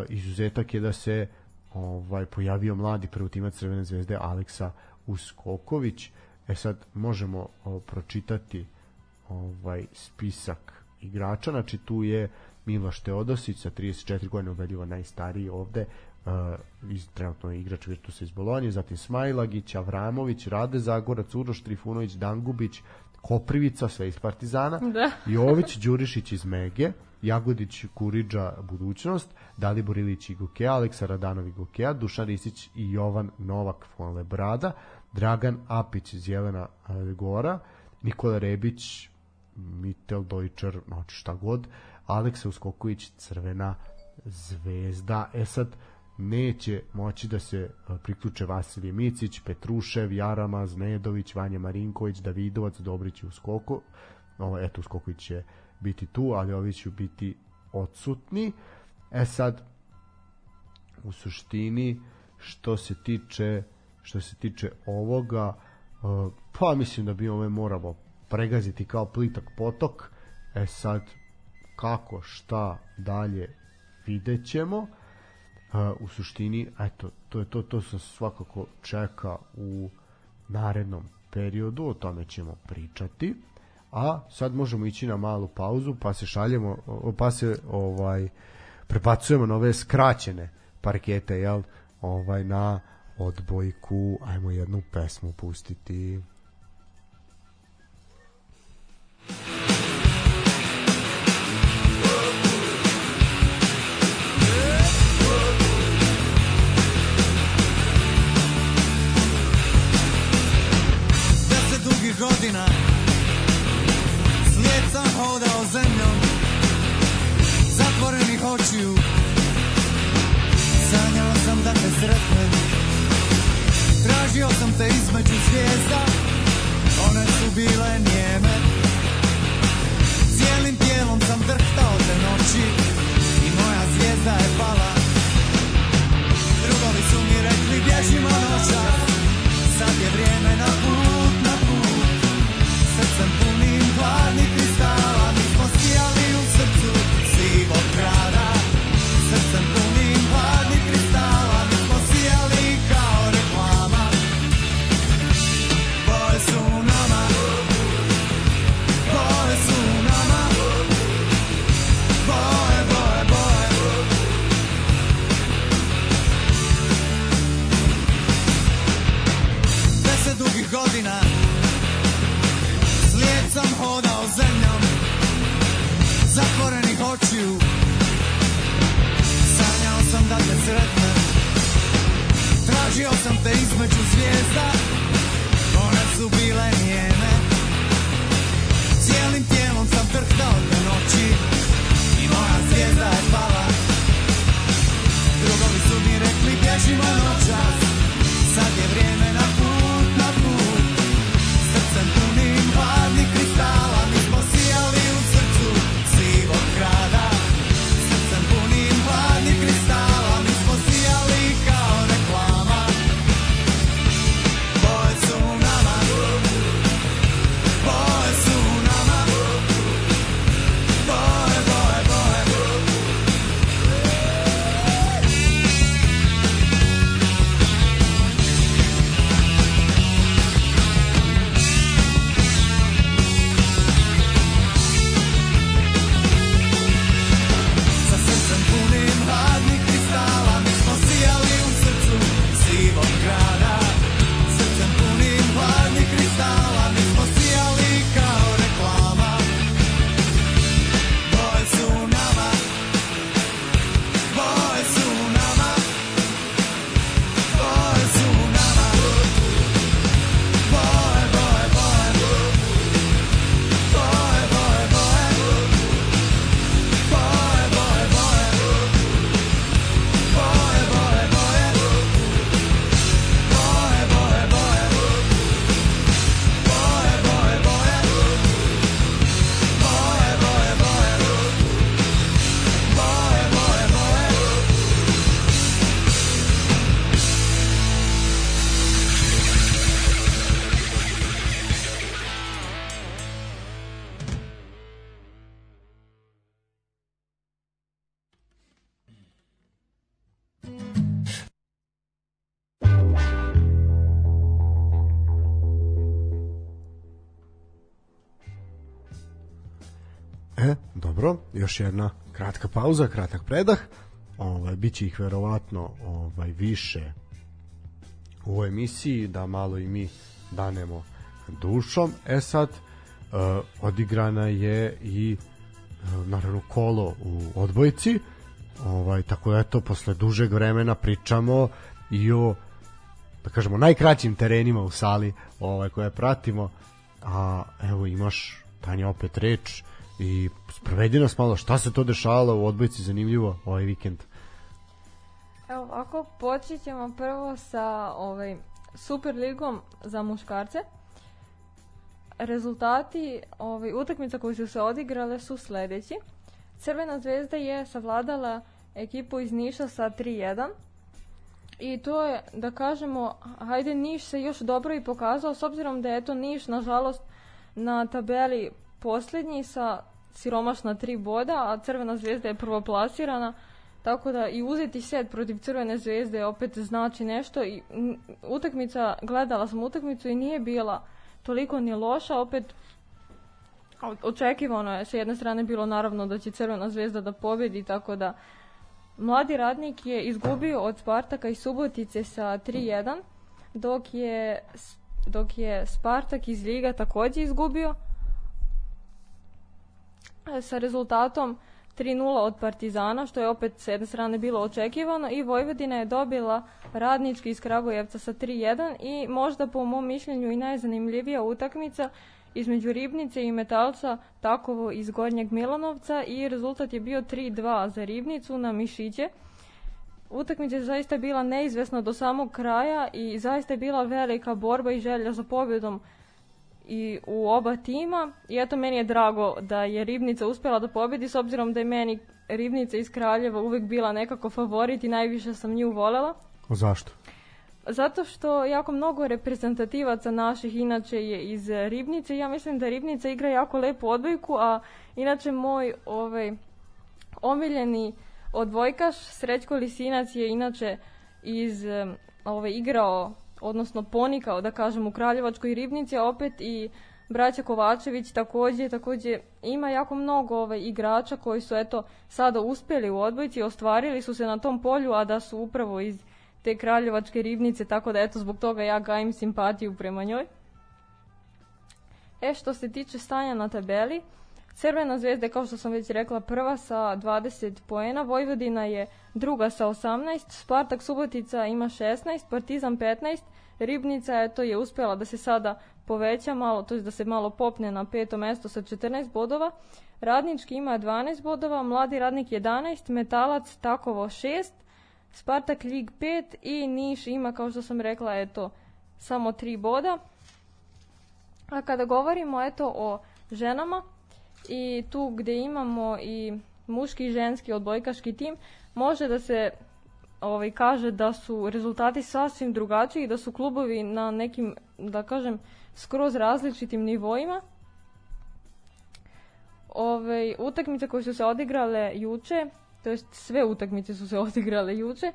izuzetak je da se ovaj pojavio mladi prvutimac Crvene zvezde Aleksa Uskoković. E sad možemo o, pročitati ovaj spisak igrača, znači tu je Miloš Teodosić sa 34 godine ubedljivo najstariji ovde uh, iz, trenutno je igrač Virtusa iz Bolonje, zatim Smajlagić, Avramović, Rade Zagorac, Uroš Trifunović, Dangubić, Koprivica, sve iz Partizana, Da. Jović, Đurišić iz Mege, Jagodić, Kuriđa, Budućnost, Dalibor Ilić i Gokea, Aleksa Radanov i Gokea, Dušan Risić i Jovan Novak Fonle Brada, Dragan Apić iz Jelena e, Gora, Nikola Rebić, Mitel Dojčar, znači šta god, Aleksa Uskoković, Crvena zvezda. E sad, neće moći da se priključe Vasilije Micić, Petrušev, Jaramaz, Nedović, Vanja Marinković, Davidovac, Dobrić i Uskoko. Ovo, eto, Uskoković će biti tu, ali ovi će biti odsutni. E sad, u suštini, što se tiče što se tiče ovoga, pa mislim da bi ove moramo pregaziti kao plitak potok. E sad, kako, šta dalje, vidjet ćemo. Uh, u suštini, eto, to je to, to se svakako čeka u narednom periodu, o tome ćemo pričati. A sad možemo ići na malu pauzu, pa se šaljemo, pa se ovaj prebacujemo na ove skraćene parkete, jel? Ovaj na odbojku, ajmo jednu pesmu pustiti. Sretnem Tražio sam te između zvijezda One su bile nijeme Cijelim tijelom sam drhtao te noći I moja zvijezda je pala. Drugovi su mi rekli bježimo noćas Sad je vrijeme na Očiju. Sanjao sam da te sretnem. Tražio sam te između zvijezda. One su bile nijeme Cijelim tijelom sam drhtao te noći. I moja zvijezda je pala. Drugovi su mi rekli bježimo noćas još jedna kratka pauza, kratak predah. Ovaj, biće ih verovatno ovaj, više u ovoj emisiji, da malo i mi danemo dušom. E sad, uh, odigrana je i uh, naravno kolo u odbojci, ovaj, tako da eto, posle dužeg vremena pričamo i o da kažemo najkraćim terenima u sali ovaj koje pratimo a evo imaš Tanja opet reč i sprovedi nas malo šta se to dešavalo u odbojci zanimljivo ovaj vikend Evo ovako, počet ćemo prvo sa ovaj, Super ligom za muškarce. Rezultati ovaj, utakmica koji su se odigrale su sledeći. Crvena zvezda je savladala ekipu iz Niša sa 3-1. I to je, da kažemo, hajde Niš se još dobro i pokazao, s obzirom da je to Niš, nažalost, na tabeli posljednji sa siromašna tri boda, a Crvena zvezda je prvoplasirana. Tako da i uzeti set protiv Crvene zvezde opet znači nešto. I, utakmica, gledala sam utakmicu i nije bila toliko ni loša, opet očekivano je sa jedne strane bilo naravno da će Crvena zvezda da pobedi, tako da mladi radnik je izgubio od Spartaka i Subotice sa 3-1, dok je, dok je Spartak iz Liga takođe izgubio sa rezultatom 3-0 od Partizana, što je opet s jedne strane bilo očekivano i Vojvodina je dobila radnički iz Kragujevca sa 3-1 i možda po mom mišljenju i najzanimljivija utakmica između Ribnice i Metalca Takovo iz Gornjeg Milanovca i rezultat je bio 3-2 za Ribnicu na Mišiće. Utakmica je zaista bila neizvesna do samog kraja i zaista je bila velika borba i želja za pobjedom i u oba tima i eto meni je drago da je Ribnica uspjela da pobedi s obzirom da je meni Ribnica iz Kraljeva uvek bila nekako favorit i najviše sam nju volela. zašto? Zato što jako mnogo reprezentativaca naših inače je iz Ribnice. Ja mislim da Ribnica igra jako lepu odbojku, a inače moj ovaj, omiljeni odbojkaš Srećko Lisinac je inače iz ovaj, igrao, odnosno ponikao da kažem u Kraljevačkoj Ribnici, a opet i braća Kovačević takođe, takođe ima jako mnogo ovaj, igrača koji su eto sada uspjeli u odbojci, ostvarili su se na tom polju, a da su upravo iz te kraljevačke ribnice, tako da eto zbog toga ja gajim simpatiju prema njoj. E što se tiče stanja na tabeli, Crvena zvezda je kao što sam već rekla prva sa 20 poena, Vojvodina je druga sa 18, Spartak Subotica ima 16, Partizan 15, Ribnica eto je uspjela da se sada poveća malo, to je da se malo popne na peto mesto sa 14 bodova. Radnički ima 12 bodova, Mladi radnik 11, Metalac Takovo 6, Spartak Lig 5 i Niš ima, kao što sam rekla, eto, samo 3 boda. A kada govorimo, eto, o ženama i tu gde imamo i muški i ženski odbojkaški tim, može da se ovaj, kaže da su rezultati sasvim drugačiji, da su klubovi na nekim, da kažem, skroz različitim nivoima. Ove, utakmice koje su se odigrale juče, to jest sve utakmice su se odigrale juče,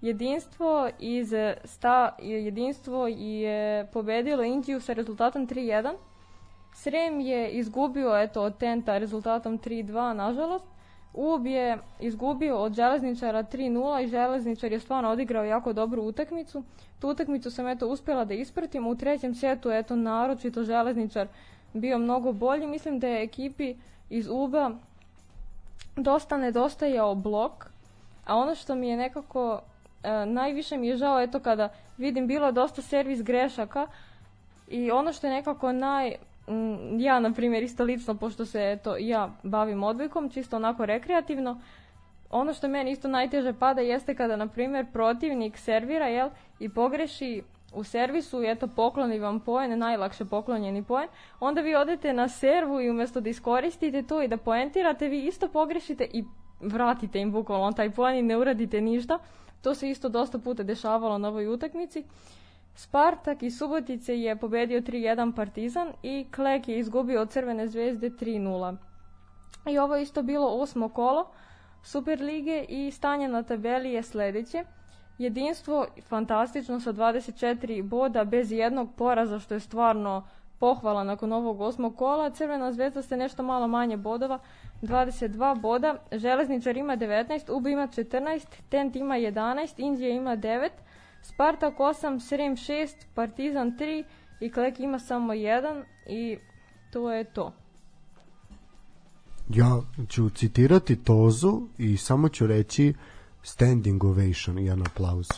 jedinstvo iz sta, jedinstvo je pobedilo Indiju sa rezultatom 3-1. Srem je izgubio eto od Tenta rezultatom 3-2 nažalost. Ub je izgubio od Železničara 3-0 i Železničar je stvarno odigrao jako dobru utakmicu. Tu utakmicu sam eto uspjela da ispratim. U trećem setu eto naročito Železničar bio mnogo bolji. Mislim da je ekipi iz Uba dosta nedostajao blok, a ono što mi je nekako e, najviše mi je žao eto kada vidim bilo dosta servis grešaka i ono što je nekako naj ja na primjer isto lično pošto se eto ja bavim odbojkom čisto onako rekreativno ono što meni isto najteže pada jeste kada na primjer protivnik servira jel i pogreši u servisu i eto pokloni vam poen, najlakše poklonjeni poen, onda vi odete na servu i umjesto da iskoristite to i da poentirate, vi isto pogrešite i vratite im bukvalno taj poen i ne uradite ništa. To se isto dosta puta dešavalo na ovoj utakmici. Spartak iz Subotice je pobedio 3-1 Partizan i Klek je izgubio od Crvene zvezde 3-0. I ovo je isto bilo osmo kolo Super lige i stanje na tabeli je sledeće. Jedinstvo fantastično sa 24 boda bez jednog poraza što je stvarno pohvala nakon ovog osmog kola. Crvena zvezda ste nešto malo manje bodova, 22 boda. Železničar ima 19, UB ima 14, Tent ima 11, Indija ima 9, Spartak 8, Srem 6, Partizan 3 i Klek ima samo 1 i to je to. Ja ću citirati Tozu i samo ću reći standing ovation i jedan aplauz.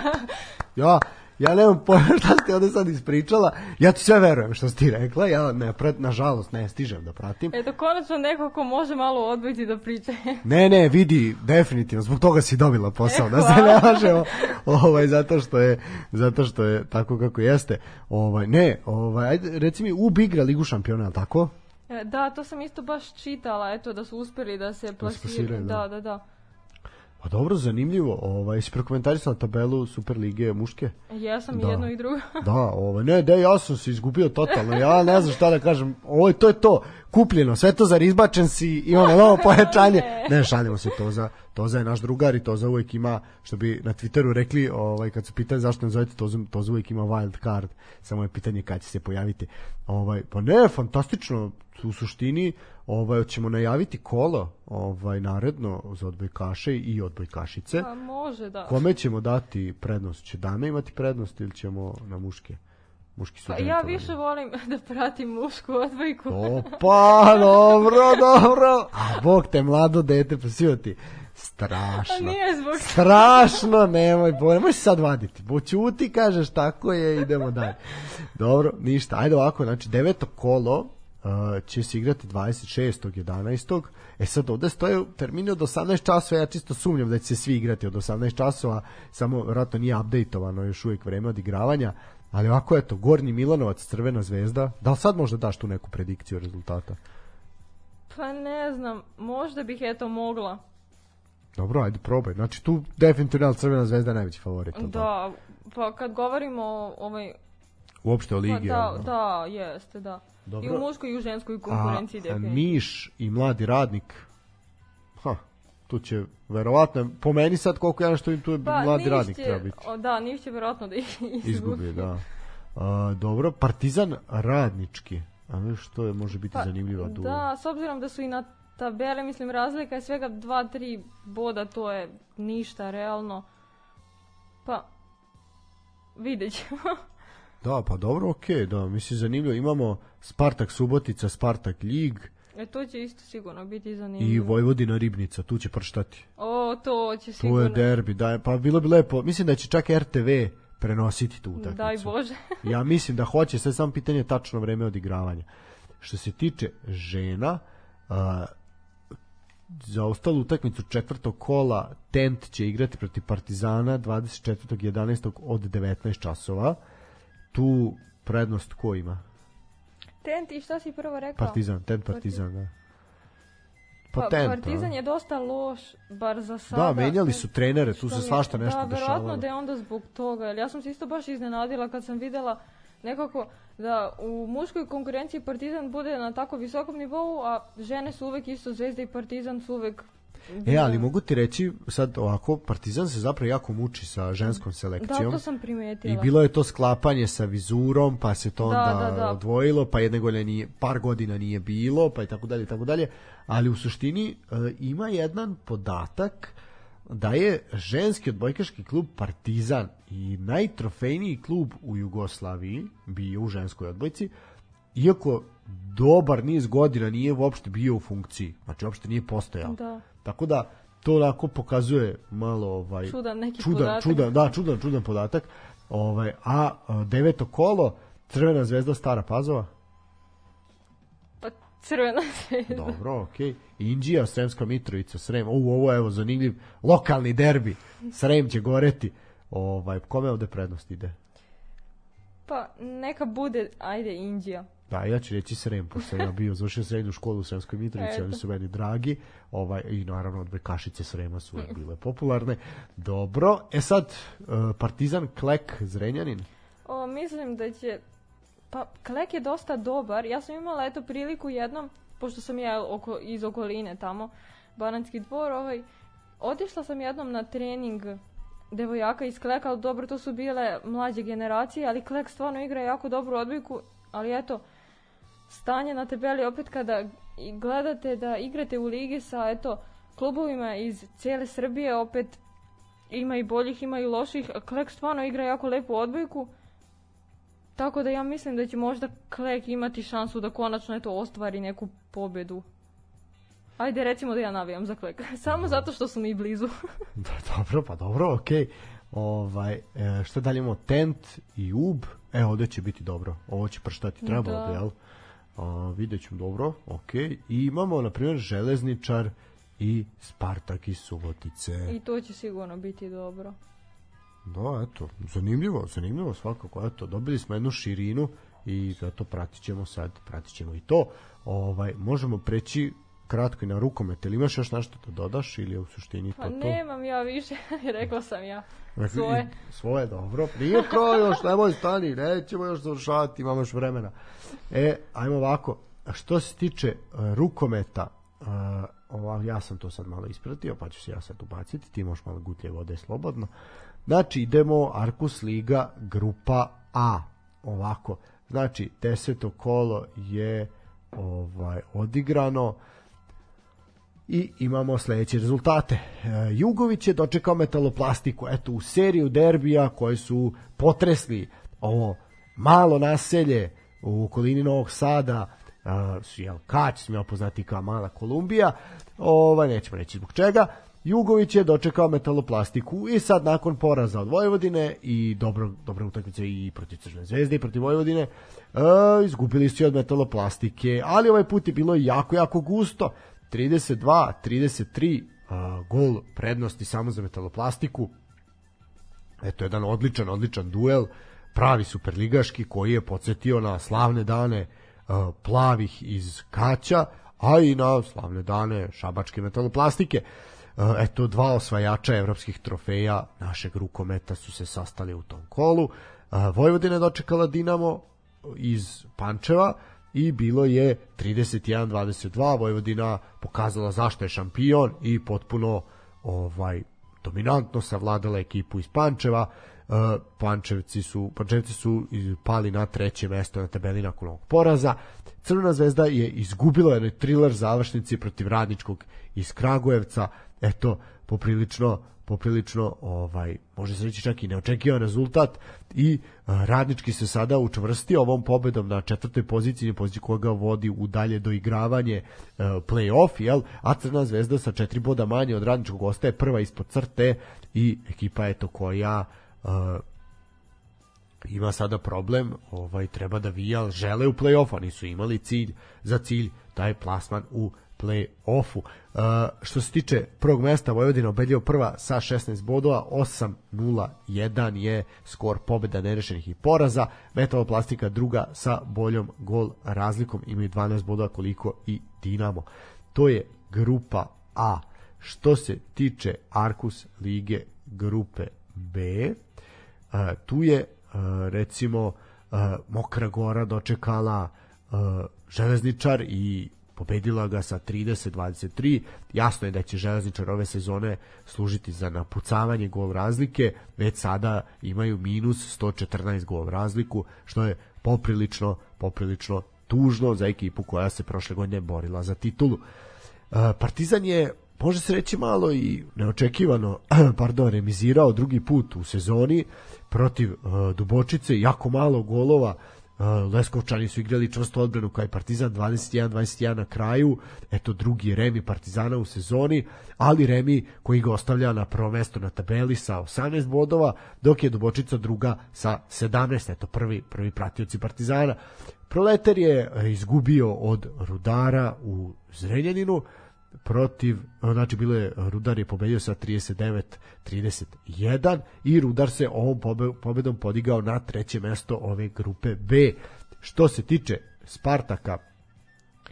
ja, ja nemam pojma šta si ti ovde sad ispričala. Ja ti sve verujem što si ti rekla. Ja, ne, prat, nažalost, ne stižem da pratim. Eto, konačno neko ko može malo odbiti da priče. Ne, ne, vidi, definitivno, zbog toga si dobila posao, E, da se ne lažemo, ovaj, zato što je, zato što je tako kako jeste. Ovaj, ne, ovaj, ajde, reci mi, UB igra Ligu šampiona, tako? E, Da, to sam isto baš čitala, eto, da su uspjeli da se plasiraju, plasiraju. da. Da, da, da. Pa dobro, zanimljivo, ovaj, si prokomentarisala tabelu Super Lige muške? Jesam Da. i jedno i drugo. Da, ovaj, ne, da, ja sam se izgubio totalno, ja ne znam šta da kažem, ovo, to je to, kupljeno, sve to zar izbačen si, imamo novo pojačanje, ne, šaljemo se, to za, to za je naš drugar i to za uvijek ima, što bi na Twitteru rekli, ovaj, kad su pitali zašto ne zovete, to za, to za uvijek ima wild card, samo je pitanje kad će se pojaviti. Ovaj, pa ne, fantastično, u suštini, ovaj, ćemo najaviti kolo, ovaj, naredno za odbojkaše i odbojkašice. Pa može, da. Kome ćemo dati prednost? Će dame imati prednost ili ćemo na muške? Muški su Pa ja više volim da pratim mušku odbojku. Opa, dobro, dobro. A bog te mlado dete, pa svi ti. Strašno. A nije zbog Strašno, nemoj, bo, nemoj se sad vaditi. Bo ćuti, kažeš, tako je, idemo dalje. Dobro, ništa. Ajde ovako, znači, deveto kolo uh, će se igrati 26. 11. E sad ovde stoje termini od 18 časova, ja čisto sumnjam da će se svi igrati od 18 časova, samo vjerojatno nije updateovano još uvijek vreme odigravanja, ali ovako eto, Gornji Milanovac, Crvena zvezda, da li sad možda daš tu neku predikciju rezultata? Pa ne znam, možda bih eto mogla. Dobro, ajde probaj. Znači tu definitivno Crvena zvezda je najveći favorit. tako? Da, pa kad govorimo o ovaj... Uopšte o Pa ligi. da, jel da, jeste, da. Dobro. I u muškoj i u ženskoj A, konkurenciji a definitivno. Niš i mladi radnik, tu će verovatno, po meni sad koliko ja što im tu je mladi Niš radnik će- treba biti. o, da, Niš će vjerojatno da ih izgubi. Izgubi, da. A, dobro, Partizan radnički. A viš što je može biti Pa, zanimljiva tu. Da, s obzirom da su i na tabele, mislim, razlika je svega 2-3 boda, to je ništa realno. Pa, vidjet ćemo. Da, pa dobro, okej, da, mislim zanimljivo. Imamo Spartak Subotica, Spartak Ljig e, to će isto sigurno biti i zanimljivo. Vojvodina Ribnica, tu će prštati. O, to će To sigurno. je derbi, da, pa bilo bi lepo. Mislim da će čak RTV prenositi tu utakmicu. Daj Bože. Ja mislim da hoće, sve samo pitanje je tačno vreme odigravanja. Što se tiče žena, a, za ostalu utakmicu četvrtog kola Tent će igrati protiv Partizana 24.11. od 19 časova. Tu prednost ko ima? Tent, i šta si prvo rekao? Partizan, Tent Partizan, da. Pa, Pa, Tent, Partizan a? je dosta loš, bar za sada. Da, menjali su trenere, tu se svašta nešto da, dešavalo. verovatno da je onda zbog toga, ja sam se isto baš iznenadila kad sam videla nekako da u muškoj konkurenciji Partizan bude na tako visokom nivou, a žene su uvek isto Zvezda i Partizan su uvek... E, ali mogu ti reći sad ovako, Partizan se zapravo jako muči sa ženskom Da, selekcijom. to sam primetila. I bilo je to sklapanje sa vizurom, pa se to Da, onda da, da. odvojilo, pa jedne godine nije, par godina nije bilo, pa i tako dalje, tako dalje. Ali u suštini e, ima jedan podatak da je ženski odbojkaški klub Partizan i najtrofejniji klub u Jugoslaviji bio u ženskoj odbojci, iako dobar niz godina nije uopšte bio u funkciji, znači uopšte nije postojao. Da. Tako da to onako pokazuje malo ovaj Čudan neki čudan, podatak. čudan, da, čudan, čudan podatak. Ovaj a deveto kolo Crvena zvezda Stara Pazova. Pa crvena zvezda. Dobro, okej. Indija, Sremska Mitrovica, Srem. U, ovo je evo zanimljiv lokalni derbi. Srem će goreti. Ovaj kome ovde prednost ide? Pa neka bude, ajde, Indija. Da, ja ću reći Srem, pošto sam ja bio, završio srednju školu u Sremskoj Mitrovici, oni su meni dragi, ovaj, i naravno odbojkašice Srema su uvek bile popularne. Dobro, e sad, e, Partizan Klek Zrenjanin, O, mislim da će... Pa, Klek je dosta dobar. Ja sam imala eto priliku jednom, pošto sam ja oko, iz okoline tamo, Bananski dvor, ovaj, otišla sam jednom na trening devojaka iz Kleka, ali dobro, to su bile mlađe generacije, ali Klek stvarno igra jako dobru odbojku. Ali eto, stanje na tabeli opet kada gledate da igrate u ligi sa eto klubovima iz cijele Srbije opet ima i boljih, ima i loših. Klek stvarno igra jako lepu odbojku. Tako da ja mislim da će možda Klek imati šansu da konačno eto ostvari neku pobjedu. Ajde recimo da ja navijam za Klek. Samo zato što su mi blizu. Da, dobro, pa dobro, okej. Ovaj, e, što dalje imamo? Tent i UB. E, ovde će biti dobro. Ovo će prštati trebalo Da. bi, jel? A, vidjet ćemo dobro, okej. I imamo, na primjer, Železničar i Spartak iz Subotice. I to će sigurno biti dobro. Da, eto, zanimljivo, zanimljivo svakako, eto, dobili smo jednu širinu i zato pratit ćemo sad, pratit ćemo i to. Ovaj, možemo preći kratko i na rukomet, ili imaš još nešto da dodaš ili u suštini Pa to to? nemam ja više, rekla sam ja. Svoje. Svoje, dobro. Nije kraj još, nemoj stani, nećemo još završavati, imamo još vremena. E, ajmo ovako, što se tiče e, rukometa, uh, ova, ja sam to sad malo ispratio, pa ću se ja sad ubaciti, ti možeš malo gutlje vode slobodno. Znači, idemo Arkus Liga, grupa A, ovako. Znači, deseto kolo je ovaj odigrano, i imamo sledeće rezultate. E, Jugović je dočekao metaloplastiku, eto, u seriju derbija koje su potresli ovo malo naselje u okolini Novog Sada, uh, jel, Kać, smijao poznati kao Mala Kolumbija, ovaj, nećemo reći zbog čega, Jugović je dočekao metaloplastiku i sad nakon poraza od Vojvodine i dobro, dobre utakmice i protiv Crvene zvezde i protiv Vojvodine, uh, izgubili su i od metaloplastike, ali ovaj put je bilo jako, jako gusto. 32, 33 uh, gol prednosti samo za metaloplastiku. Eto, jedan odličan, odličan duel, pravi superligaški koji je podsjetio na slavne dane uh, plavih iz Kaća, a i na slavne dane šabačke metaloplastike. Uh, eto, dva osvajača evropskih trofeja našeg rukometa su se sastali u tom kolu. Uh, Vojvodina je dočekala Dinamo iz Pančeva, i bilo je 31-22 Vojvodina pokazala zašto je šampion i potpuno ovaj dominantno savladala ekipu iz Pančeva Uh, Pančevci su Pančevci su pali na treće mesto na tabeli nakon ovog poraza. Crvena zvezda je izgubila jedan thriller završnici protiv Radničkog iz Kragujevca. Eto, poprilično poprilično ovaj može se reći čak i neočekivan rezultat i a, Radnički se sada učvrstio ovom pobedom na četvrtoj poziciji, poziciji koja ga vodi u dalje doigravanje uh, play-off, jel? a Crna zvezda sa četiri boda manje od Radničkog ostaje prva ispod crte i ekipa eto koja uh, ima sada problem, ovaj treba da vija, žele u play-off, a nisu imali cilj za cilj taj plasman u play-offu. Uh, što se tiče prvog mesta, Vojvodina obedio prva sa 16 bodova, 8-0-1 je skor pobeda nerešenih i poraza, Metaloplastika druga sa boljom gol razlikom, imaju 12 bodova koliko i Dinamo. To je grupa A. Što se tiče Arkus lige grupe B, Uh, tu je uh, recimo uh, Mokra Gora dočekala uh, Železničar i pobedila ga sa 30-23. Jasno je da će Železničar ove sezone služiti za napucavanje gol razlike, već sada imaju minus 114 gol razliku, što je poprilično, poprilično tužno za ekipu koja se prošle godine borila za titulu. Uh, Partizan je može se reći malo i neočekivano pardon, remizirao drugi put u sezoni protiv uh, Dubočice, jako malo golova Leskovčani su igrali čvrsto odbranu kao i Partizan 21-21 na kraju. Eto drugi je Remi Partizana u sezoni ali Remi koji ga ostavlja na prvo mesto na tabeli sa 18 bodova dok je Dubočica druga sa 17 eto prvi, prvi pratioci Partizana. Proletar je e, izgubio od Rudara u Zrenjaninu protiv, znači bilo je Rudar je pobedio sa 39-31 i Rudar se ovom pobe- pobedom podigao na treće mesto ove grupe B. Što se tiče Spartaka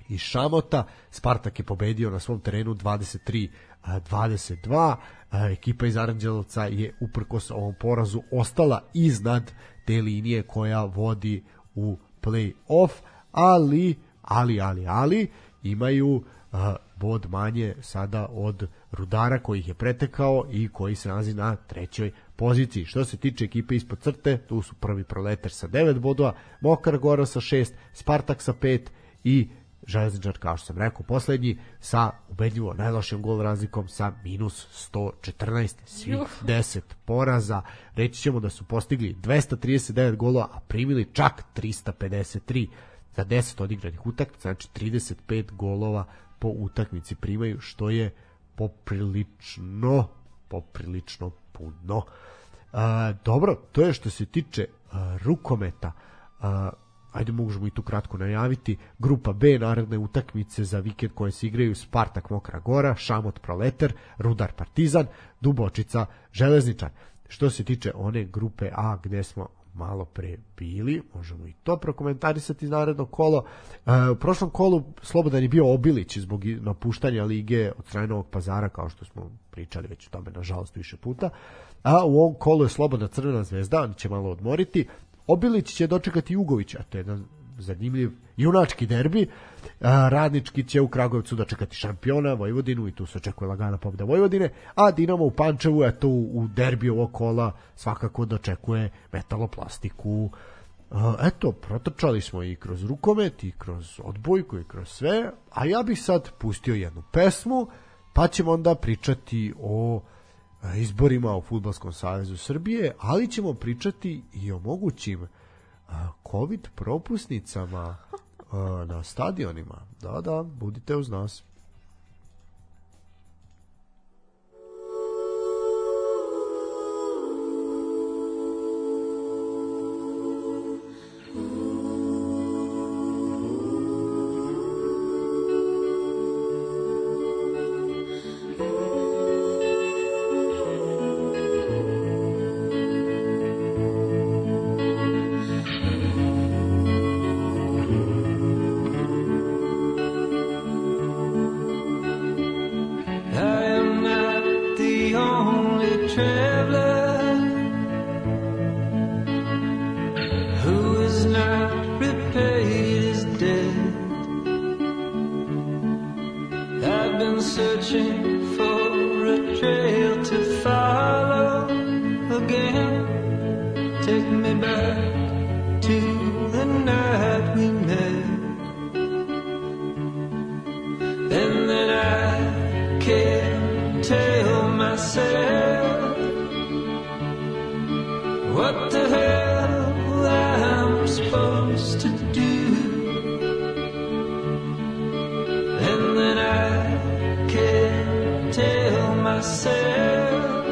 i Šamota, Spartak je pobedio na svom terenu 23 a, 22 a, ekipa iz Aranđelovca je uprkos ovom porazu ostala iznad te linije koja vodi u play-off ali, ali, ali, ali imaju bod manje sada od Rudara koji ih je pretekao i koji se nalazi na trećoj poziciji. Što se tiče ekipe ispod crte, tu su prvi proletar sa 9 bodova, Mokar Gora sa 6, Spartak sa 5 i Železničar, kao što sam rekao, poslednji sa ubedljivo najlošijom gol razlikom sa minus 114, svih Juh. 10 poraza. Reći ćemo da su postigli 239 golova, a primili čak 353 za 10 odigranih utakmica, znači 35 golova po utakmici primaju, što je poprilično poprilično puno. A, dobro, to je što se tiče a, rukometa. A, ajde možemo i tu kratko najaviti. Grupa B naredne utakmice za vikend koje se igraju Spartak Mokra Gora, Šamot Proletar, Rudar Partizan, Dubočica Železničar. Što se tiče one grupe A gde smo malo pre bili, možemo i to prokomentarisati iz narednog kolo. E, u prošlom kolu Slobodan je bio Obilić zbog napuštanja lige od strane Novog pazara, kao što smo pričali već o tome, nažalost, više puta. A u ovom kolu je Slobodna Crvena zvezda, on će malo odmoriti. Obilić će dočekati Jugovića, to je jedan zanimljiv junački derbi. Radnički će u Kragujevcu dočekati šampiona Vojvodinu i tu se očekuje lagana pobeda Vojvodine, a Dinamo u Pančevu eto u, u derbi ovog kola svakako dočekuje metaloplastiku. A, eto, protrčali smo i kroz rukomet i kroz odbojku i kroz sve, a ja bih sad pustio jednu pesmu, pa ćemo onda pričati o a, izborima u Futbolskom savezu Srbije, ali ćemo pričati i o mogućim COVID propusnicama na stadionima. Da, da, budite uz nas. What the hell I'm supposed to do. And then I can't tell myself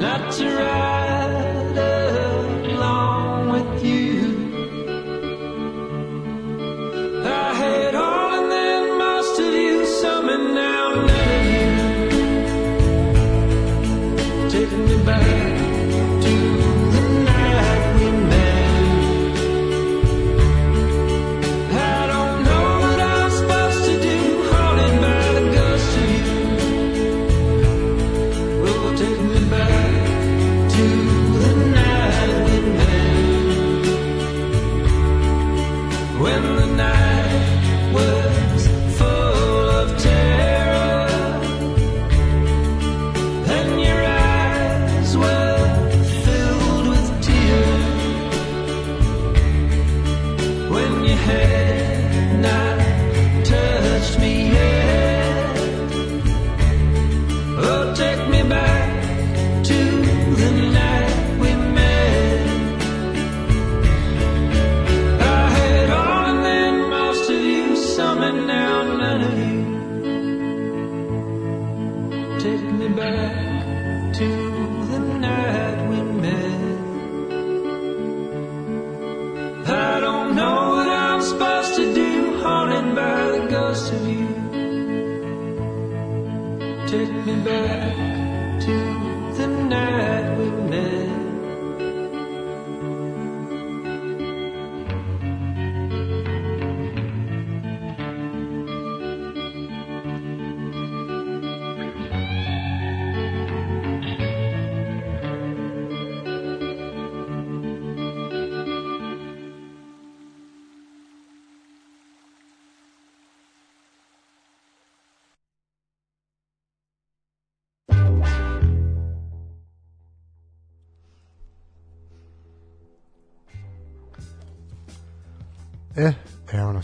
not to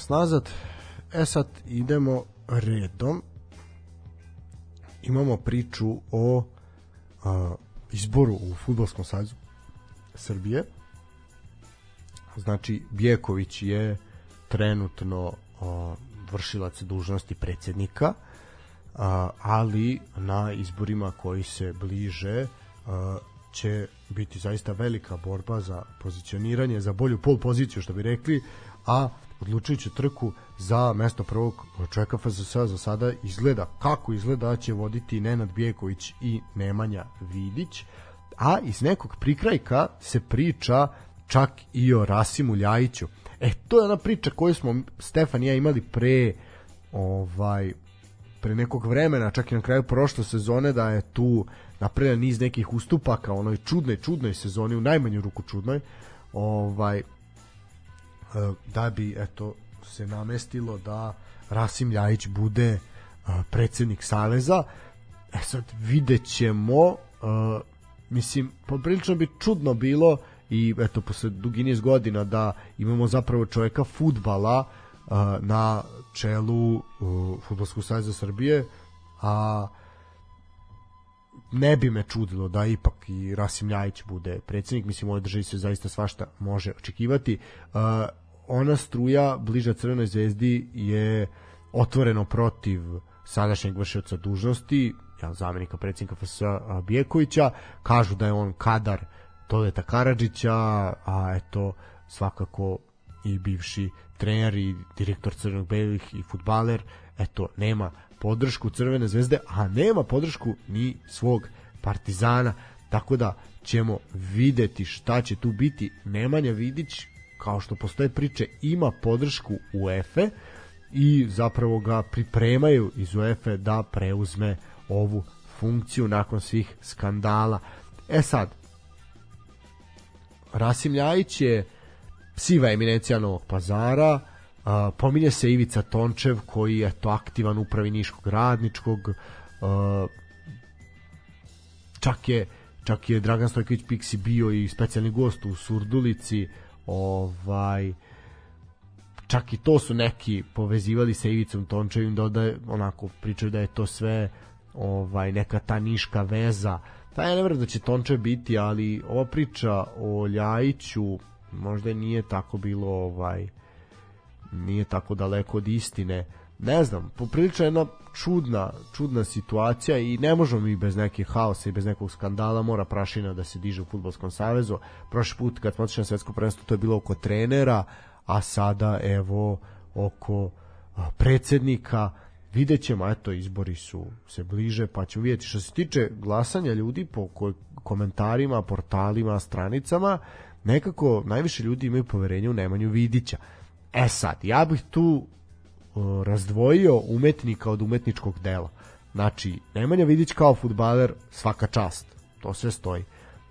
nas nazad. E sad idemo redom. Imamo priču o a, izboru u Futbolskom savezu Srbije. Znači, Bjeković je trenutno a, vršilac dužnosti predsednika, a, ali na izborima koji se bliže a, će biti zaista velika borba za pozicioniranje, za bolju pol poziciju, što bi rekli, a odlučujuću trku za mesto prvog čovjeka FZS za sada izgleda kako izgleda da će voditi Nenad Bijeković i Nemanja Vidić a iz nekog prikrajka se priča čak i o Rasimu Ljajiću. E to je ona priča koju smo Stefan i ja imali pre ovaj pre nekog vremena, čak i na kraju prošle sezone da je tu napravljen niz nekih ustupaka onoj čudnoj, čudnoj sezoni, u najmanju ruku čudnoj, ovaj, da bi eto se namestilo da Rasim Ljajić bude e, predsednik Saveza. E sad vidjet ćemo, e, mislim, poprilično bi čudno bilo i eto posle dugi niz godina da imamo zapravo čoveka futbala na čelu Futbolskog saveza Srbije a ne bi me čudilo da ipak i Rasim Ljajić bude predsednik, mislim u ovoj državi se zaista svašta može očekivati. Ona struja bliža Crvenoj zvezdi je otvoreno protiv sadašnjeg vršioca dužnosti, ja, zamenika predsednika FS Bijekovića, kažu da je on kadar Toleta Karadžića, a eto svakako i bivši trener i direktor Crvenog belih i futbaler, eto nema podršku Crvene zvezde, a nema podršku ni svog Partizana, tako da ćemo videti šta će tu biti. Nemanja Vidić, kao što postoje priče, ima podršku UEFA i zapravo ga pripremaju iz UEFA da preuzme ovu funkciju nakon svih skandala. E sad, Rasim Ljajić je siva eminencija Novog pazara, a, pominje se Ivica Tončev koji je to aktivan upravi Niškog radničkog, čak je čak je Dragan Stojković Piksi bio i specijalni gost u Surdulici, ovaj čak i to su neki povezivali sa Ivicom Tončevim da, da onako pričaju da je to sve ovaj neka ta niška veza. Pa ja ne verujem da će Tončev biti ali ova priča o Ljajiću možda nije tako bilo ovaj nije tako daleko od istine. Ne znam, poprilično jedna čudna, čudna situacija i ne možemo mi bez neke haosa i bez nekog skandala, mora prašina da se diže u futbolskom savezu. Prošli put kad smo otišli na svetsko prvenstvo to je bilo oko trenera, a sada evo oko predsednika. Vidjet ćemo, eto, izbori su se bliže, pa ćemo vidjeti. Što se tiče glasanja ljudi po ko komentarima, portalima, stranicama, nekako najviše ljudi imaju poverenje u Nemanju Vidića. E sad, ja bih tu razdvojio umetnika od umetničkog dela. Znači, Nemanja Vidić kao futbaler, svaka čast. To sve stoji.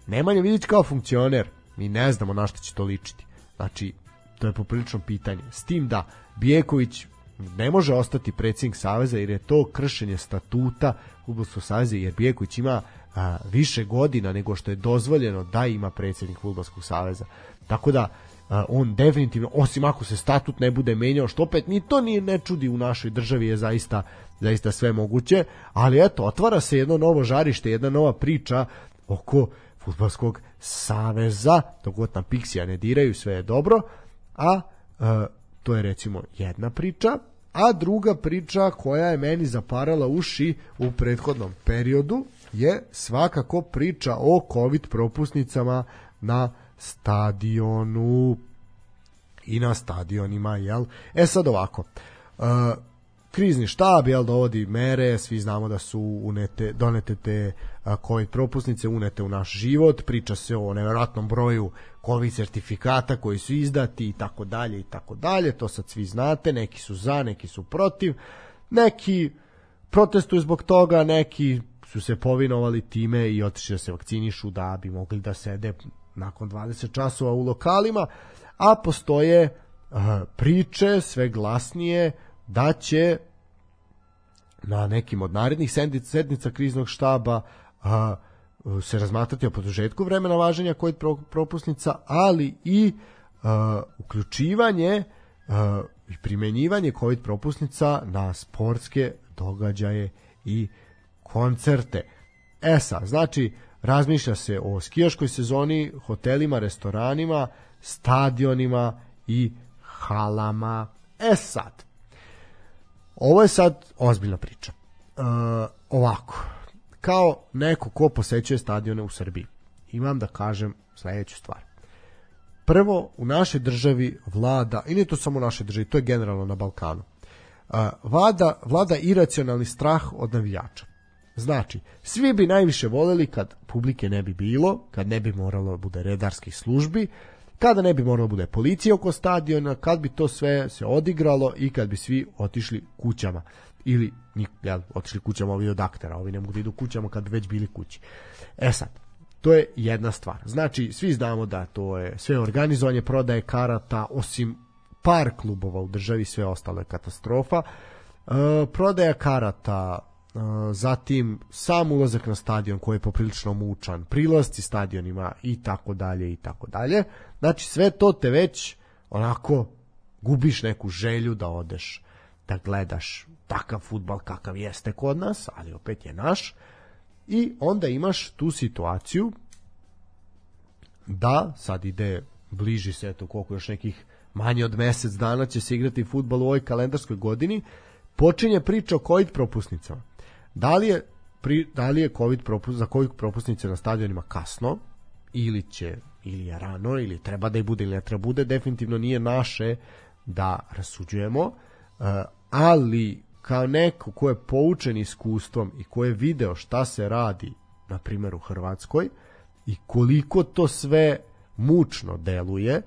Nemanja Vidić kao funkcioner, mi ne znamo na što će to ličiti. Znači, to je poprilično pitanje. S tim da Bijeković ne može ostati predsjednik Saveza jer je to kršenje statuta Futbolskog saveza jer Bijeković ima a, više godina nego što je dozvoljeno da ima predsjednik Futbolskog saveza. Tako da on definitivno, osim ako se statut ne bude menjao, što opet ni to nije ne čudi u našoj državi je zaista zaista sve moguće, ali eto, otvara se jedno novo žarište, jedna nova priča oko Futbolskog saveza, dok god nam Pixija ne diraju, sve je dobro, a e, to je recimo jedna priča, a druga priča koja je meni zaparala uši u prethodnom periodu je svakako priča o COVID propusnicama na stadionu i na stadionima, jel? E sad ovako, uh, krizni štab jel dovodi mere, svi znamo da su unete, donete te a, COVID propusnice unete u naš život, priča se o neverovatnom broju COVID sertifikata koji su izdati i tako dalje i tako dalje, to sad svi znate, neki su za, neki su protiv, neki protestuju zbog toga, neki su se povinovali time i otišli da se vakcinišu da bi mogli da sede nakon 20 časova u lokalima, a postoje a, priče sve glasnije da će na nekim od narednih sednica, kriznog štaba a, se razmatrati o produžetku vremena važenja COVID pro- propusnica, ali i a, uključivanje i primenjivanje COVID propusnica na sportske događaje i koncerte. E sad, znači, razmišlja se o skijaškoj sezoni, hotelima, restoranima, stadionima i halama. E sad, ovo je sad ozbiljna priča. E, ovako, kao neko ko posećuje stadione u Srbiji, imam da kažem sledeću stvar. Prvo, u našoj državi vlada, i nije to samo u našoj državi, to je generalno na Balkanu, a, vlada, vlada iracionalni strah od navijača. Znači, svi bi najviše voleli kad publike ne bi bilo, kad ne bi moralo da bude redarskih službi, kada ne bi moralo da bude policija oko stadiona, kad bi to sve se odigralo i kad bi svi otišli kućama. Ili, jel, otišli kućama ovi od aktera, ovi ne mogu da idu kućama kad već bili kući. E sad, to je jedna stvar. Znači, svi znamo da to je sve organizovanje prodaje karata, osim par klubova u državi, sve ostalo je katastrofa. E, prodaja karata, zatim sam ulazak na stadion koji je poprilično mučan, prilazci stadionima i tako dalje i tako dalje. Znači, sve to te već onako gubiš neku želju da odeš da gledaš takav futbal kakav jeste kod nas, ali opet je naš. I onda imaš tu situaciju da sad ide bliži se eto koliko još nekih manje od mesec dana će se igrati futbal u ovoj kalendarskoj godini počinje priča o covid propusnicama da li je pri, da li je covid propus, za covid propusnice na stadionima kasno ili će ili je rano ili treba da i bude ili ne treba bude definitivno nije naše da rasuđujemo e, ali kao neko ko je poučen iskustvom i ko je video šta se radi na primjer u Hrvatskoj i koliko to sve mučno deluje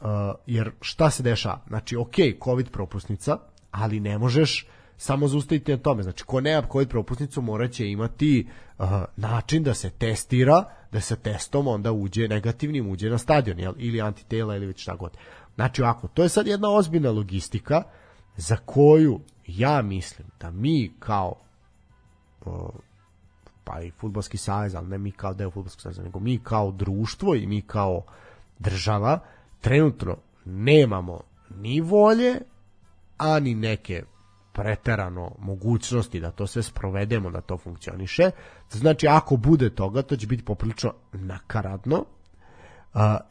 uh, jer šta se dešava? Znači ok, covid propusnica ali ne možeš samo zaustaviti na tome znači ko nema covid propusnicu moraće imati uh, način da se testira da se testom onda uđe negativnim uđe na stadion jel? ili antitela ili već šta god znači ovako, to je sad jedna ozbiljna logistika za koju ja mislim da mi kao uh, pa i futbolski savez, ali ne mi kao deo futbolskog saveza, nego mi kao društvo i mi kao država trenutno nemamo ni volje, a ni neke preterano mogućnosti da to sve sprovedemo, da to funkcioniše. Znači, ako bude toga, to će biti poprilično nakaradno.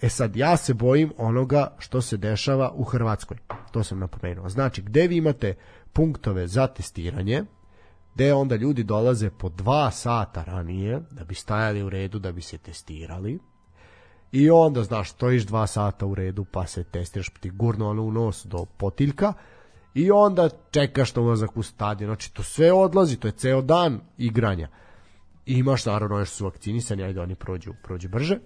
E sad, ja se bojim onoga što se dešava u Hrvatskoj. To sam napomenuo. Znači, gde vi imate punktove za testiranje, gde onda ljudi dolaze po dva sata ranije da bi stajali u redu da bi se testirali i onda znaš stojiš dva sata u redu pa se testiraš ti gurno ono u nos do potiljka i onda čekaš na ulazak u stadion. Znači to sve odlazi to je ceo dan igranja. I imaš naravno još su vakcinisani ajde oni prođu, prođu brže.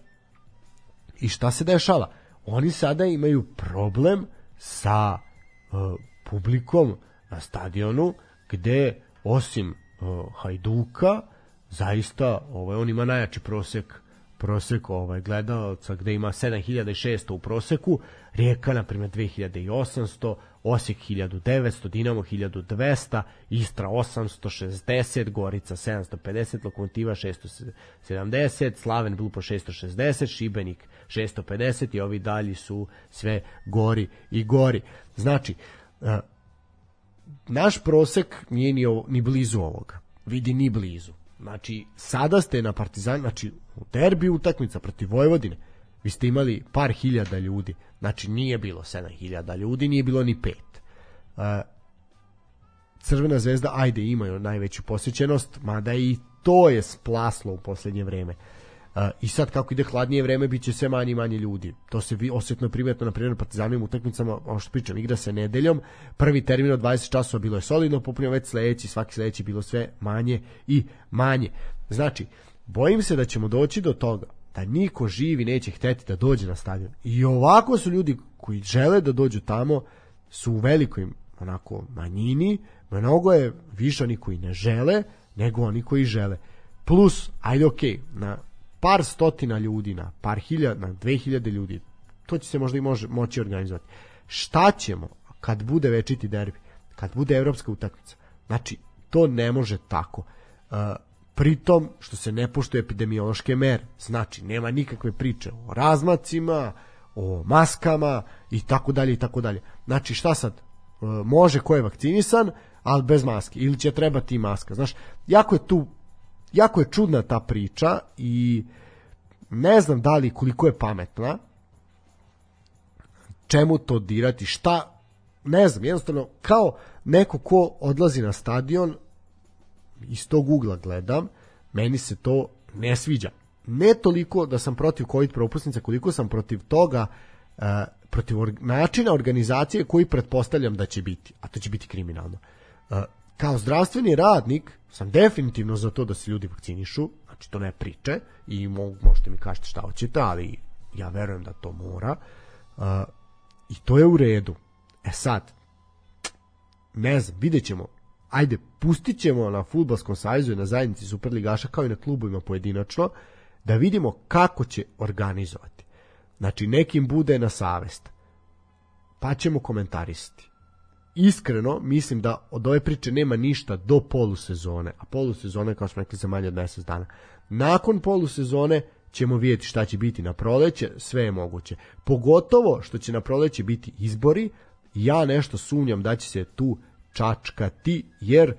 I šta se dešava? Oni sada imaju problem sa uh, publikom na stadionu gde osim uh, Hajduka zaista ovaj on ima najjači prosek prosek ovaj gledalaca gde ima 7600 u proseku, Rijeka na primjer 2800, Osijek 1900, Dinamo 1200, Istra 860, Gorica 750, Lokomotiva 670, Slaven Blupo 660, Šibenik 650 i ovi dalji su sve gori i gori. Znači, eh, naš prosek nije ni, ovo, ni blizu ovoga. Vidi ni blizu. Znači, sada ste na Partizan, znači u derbi utakmica protiv Vojvodine, vi ste imali par hiljada ljudi. Znači, nije bilo 7000 ljudi, nije bilo ni pet. Uh, Crvena zvezda, ajde, imaju najveću posjećenost, mada i to je splaslo u poslednje vreme. Uh, I sad kako ide hladnije vreme biće sve manje i manje ljudi. To se vi osetno primetno na primjer na partizanovim utakmicama, ono što pričam, igra se nedeljom, prvi termin od 20 časova bilo je solidno, popunio već sledeći, svaki sledeći bilo sve manje i manje. Znači, bojim se da ćemo doći do toga da niko živi neće hteti da dođe na stadion. I ovako su ljudi koji žele da dođu tamo su u velikoj onako manjini, mnogo je više oni koji ne žele nego oni koji žele. Plus, ajde okej, na par stotina ljudi, na par hiljada, na dve hiljade ljudi, to će se možda i može, moći organizovati. Šta ćemo kad bude večiti derbi, kad bude evropska utakmica? Znači, to ne može tako. Uh, pritom što se ne poštuje epidemiološke mere. Znači, nema nikakve priče o razmacima, o maskama i tako dalje i tako dalje. Znači šta sad? E, može ko je vakcinisan, ali bez maske ili će trebati i maska. Znaš, jako je tu jako je čudna ta priča i ne znam da li koliko je pametna čemu to dirati, šta ne znam, jednostavno kao neko ko odlazi na stadion iz tog ugla gledam, meni se to ne sviđa. Ne toliko da sam protiv COVID propusnica, koliko sam protiv toga, e, protiv or- načina organizacije koji pretpostavljam da će biti, a to će biti kriminalno. E, kao zdravstveni radnik sam definitivno za to da se ljudi vakcinišu, znači to ne priče i mo, možete mi kažete šta hoćete, ali ja verujem da to mora. E, I to je u redu. E sad, ne znam, vidjet ćemo. Ajde, pustit ćemo na futbalskom savezu i na zajednici Superligaša kao i na klubovima pojedinačno da vidimo kako će organizovati. Znači, nekim bude na savest. Pa ćemo komentarisati. Iskreno, mislim da od ove priče nema ništa do polusezone, a polusezone, kao smo rekli, za manje od mesec dana. Nakon polusezone ćemo vidjeti šta će biti na proleće, sve je moguće. Pogotovo što će na proleće biti izbori, ja nešto sumnjam da će se tu čačkati, jer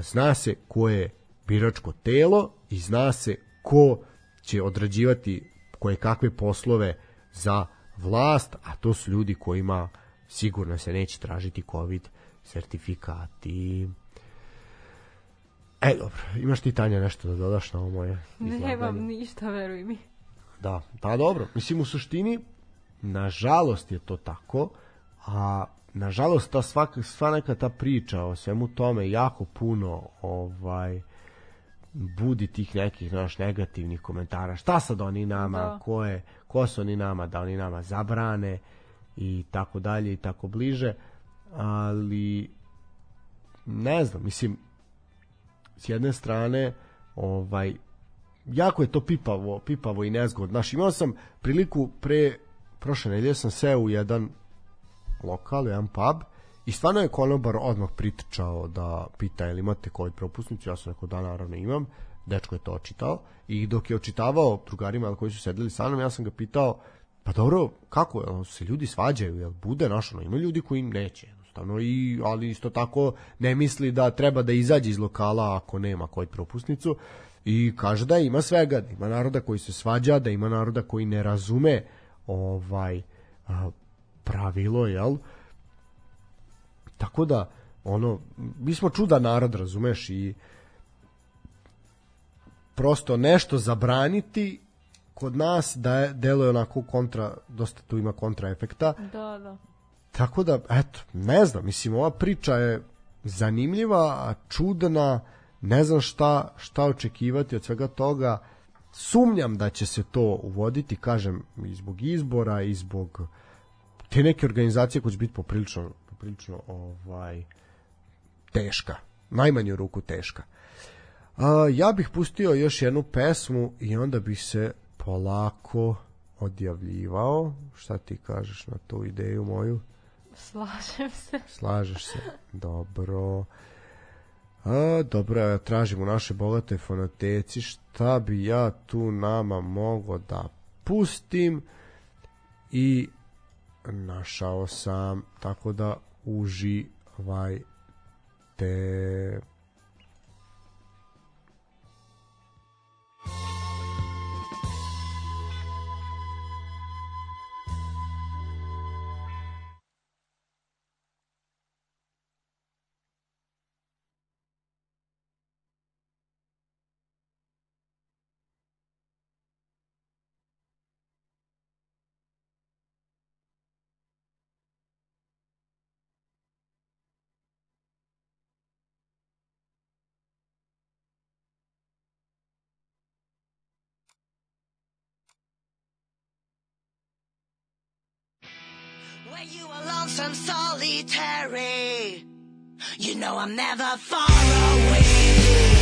zna se ko je biračko telo i zna se ko će odrađivati koje kakve poslove za vlast, a to su ljudi kojima sigurno se neće tražiti covid sertifikati. E, dobro, imaš ti Tanja nešto da dodaš na ovo moje Nemam izlaganje? ništa, veruj mi. Da, pa dobro. Mislim, u suštini, nažalost je to tako, a nažalost ta svaka, sva neka ta priča o svemu tome jako puno ovaj budi tih nekih naš negativnih komentara. Šta sad oni nama, Da. ko je, ko su oni nama, da oni nama zabrane i tako dalje i tako bliže. Ali ne znam, mislim s jedne strane ovaj jako je to pipavo, pipavo i nezgodno. Znaš, imao sam priliku pre prošle nedelje sam seo u jedan lokal, jedan pub. I stvarno je konobar odmah pritrčao da pita je li imate COVID propusnicu, ja sam rekao da naravno imam, dečko je to očitao. I dok je očitavao drugarima koji su sedeli sa mnom, ja sam ga pitao pa dobro, kako, jel se ljudi svađaju, jel bude naš, ono, ima ljudi koji neće, jednostavno, i, ali isto tako ne misli da treba da izađe iz lokala ako nema COVID propusnicu. I kaže da ima svega, da ima naroda koji se svađa, da ima naroda koji ne razume ovaj pravilo, jel? Tako da, ono, mi smo čuda narod, razumeš, i prosto nešto zabraniti kod nas da je, deluje onako kontra, dosta tu ima kontra efekta, Da, da. Tako da, eto, ne znam, mislim, ova priča je zanimljiva, čudna, ne znam šta, šta očekivati od svega toga. Sumnjam da će se to uvoditi, kažem, i zbog izbora, i zbog te neke organizacije koje će biti poprilično, poprilično ovaj, teška. Najmanju ruku teška. A, ja bih pustio još jednu pesmu i onda bih se polako odjavljivao. Šta ti kažeš na tu ideju moju? Slažem se. Slažeš se. Dobro. A, dobro, ja tražim u našoj bogatoj fonoteci šta bi ja tu nama mogo da pustim i našao sam tako da uživajte. You are lonesome, solitary, you know I'm never far away.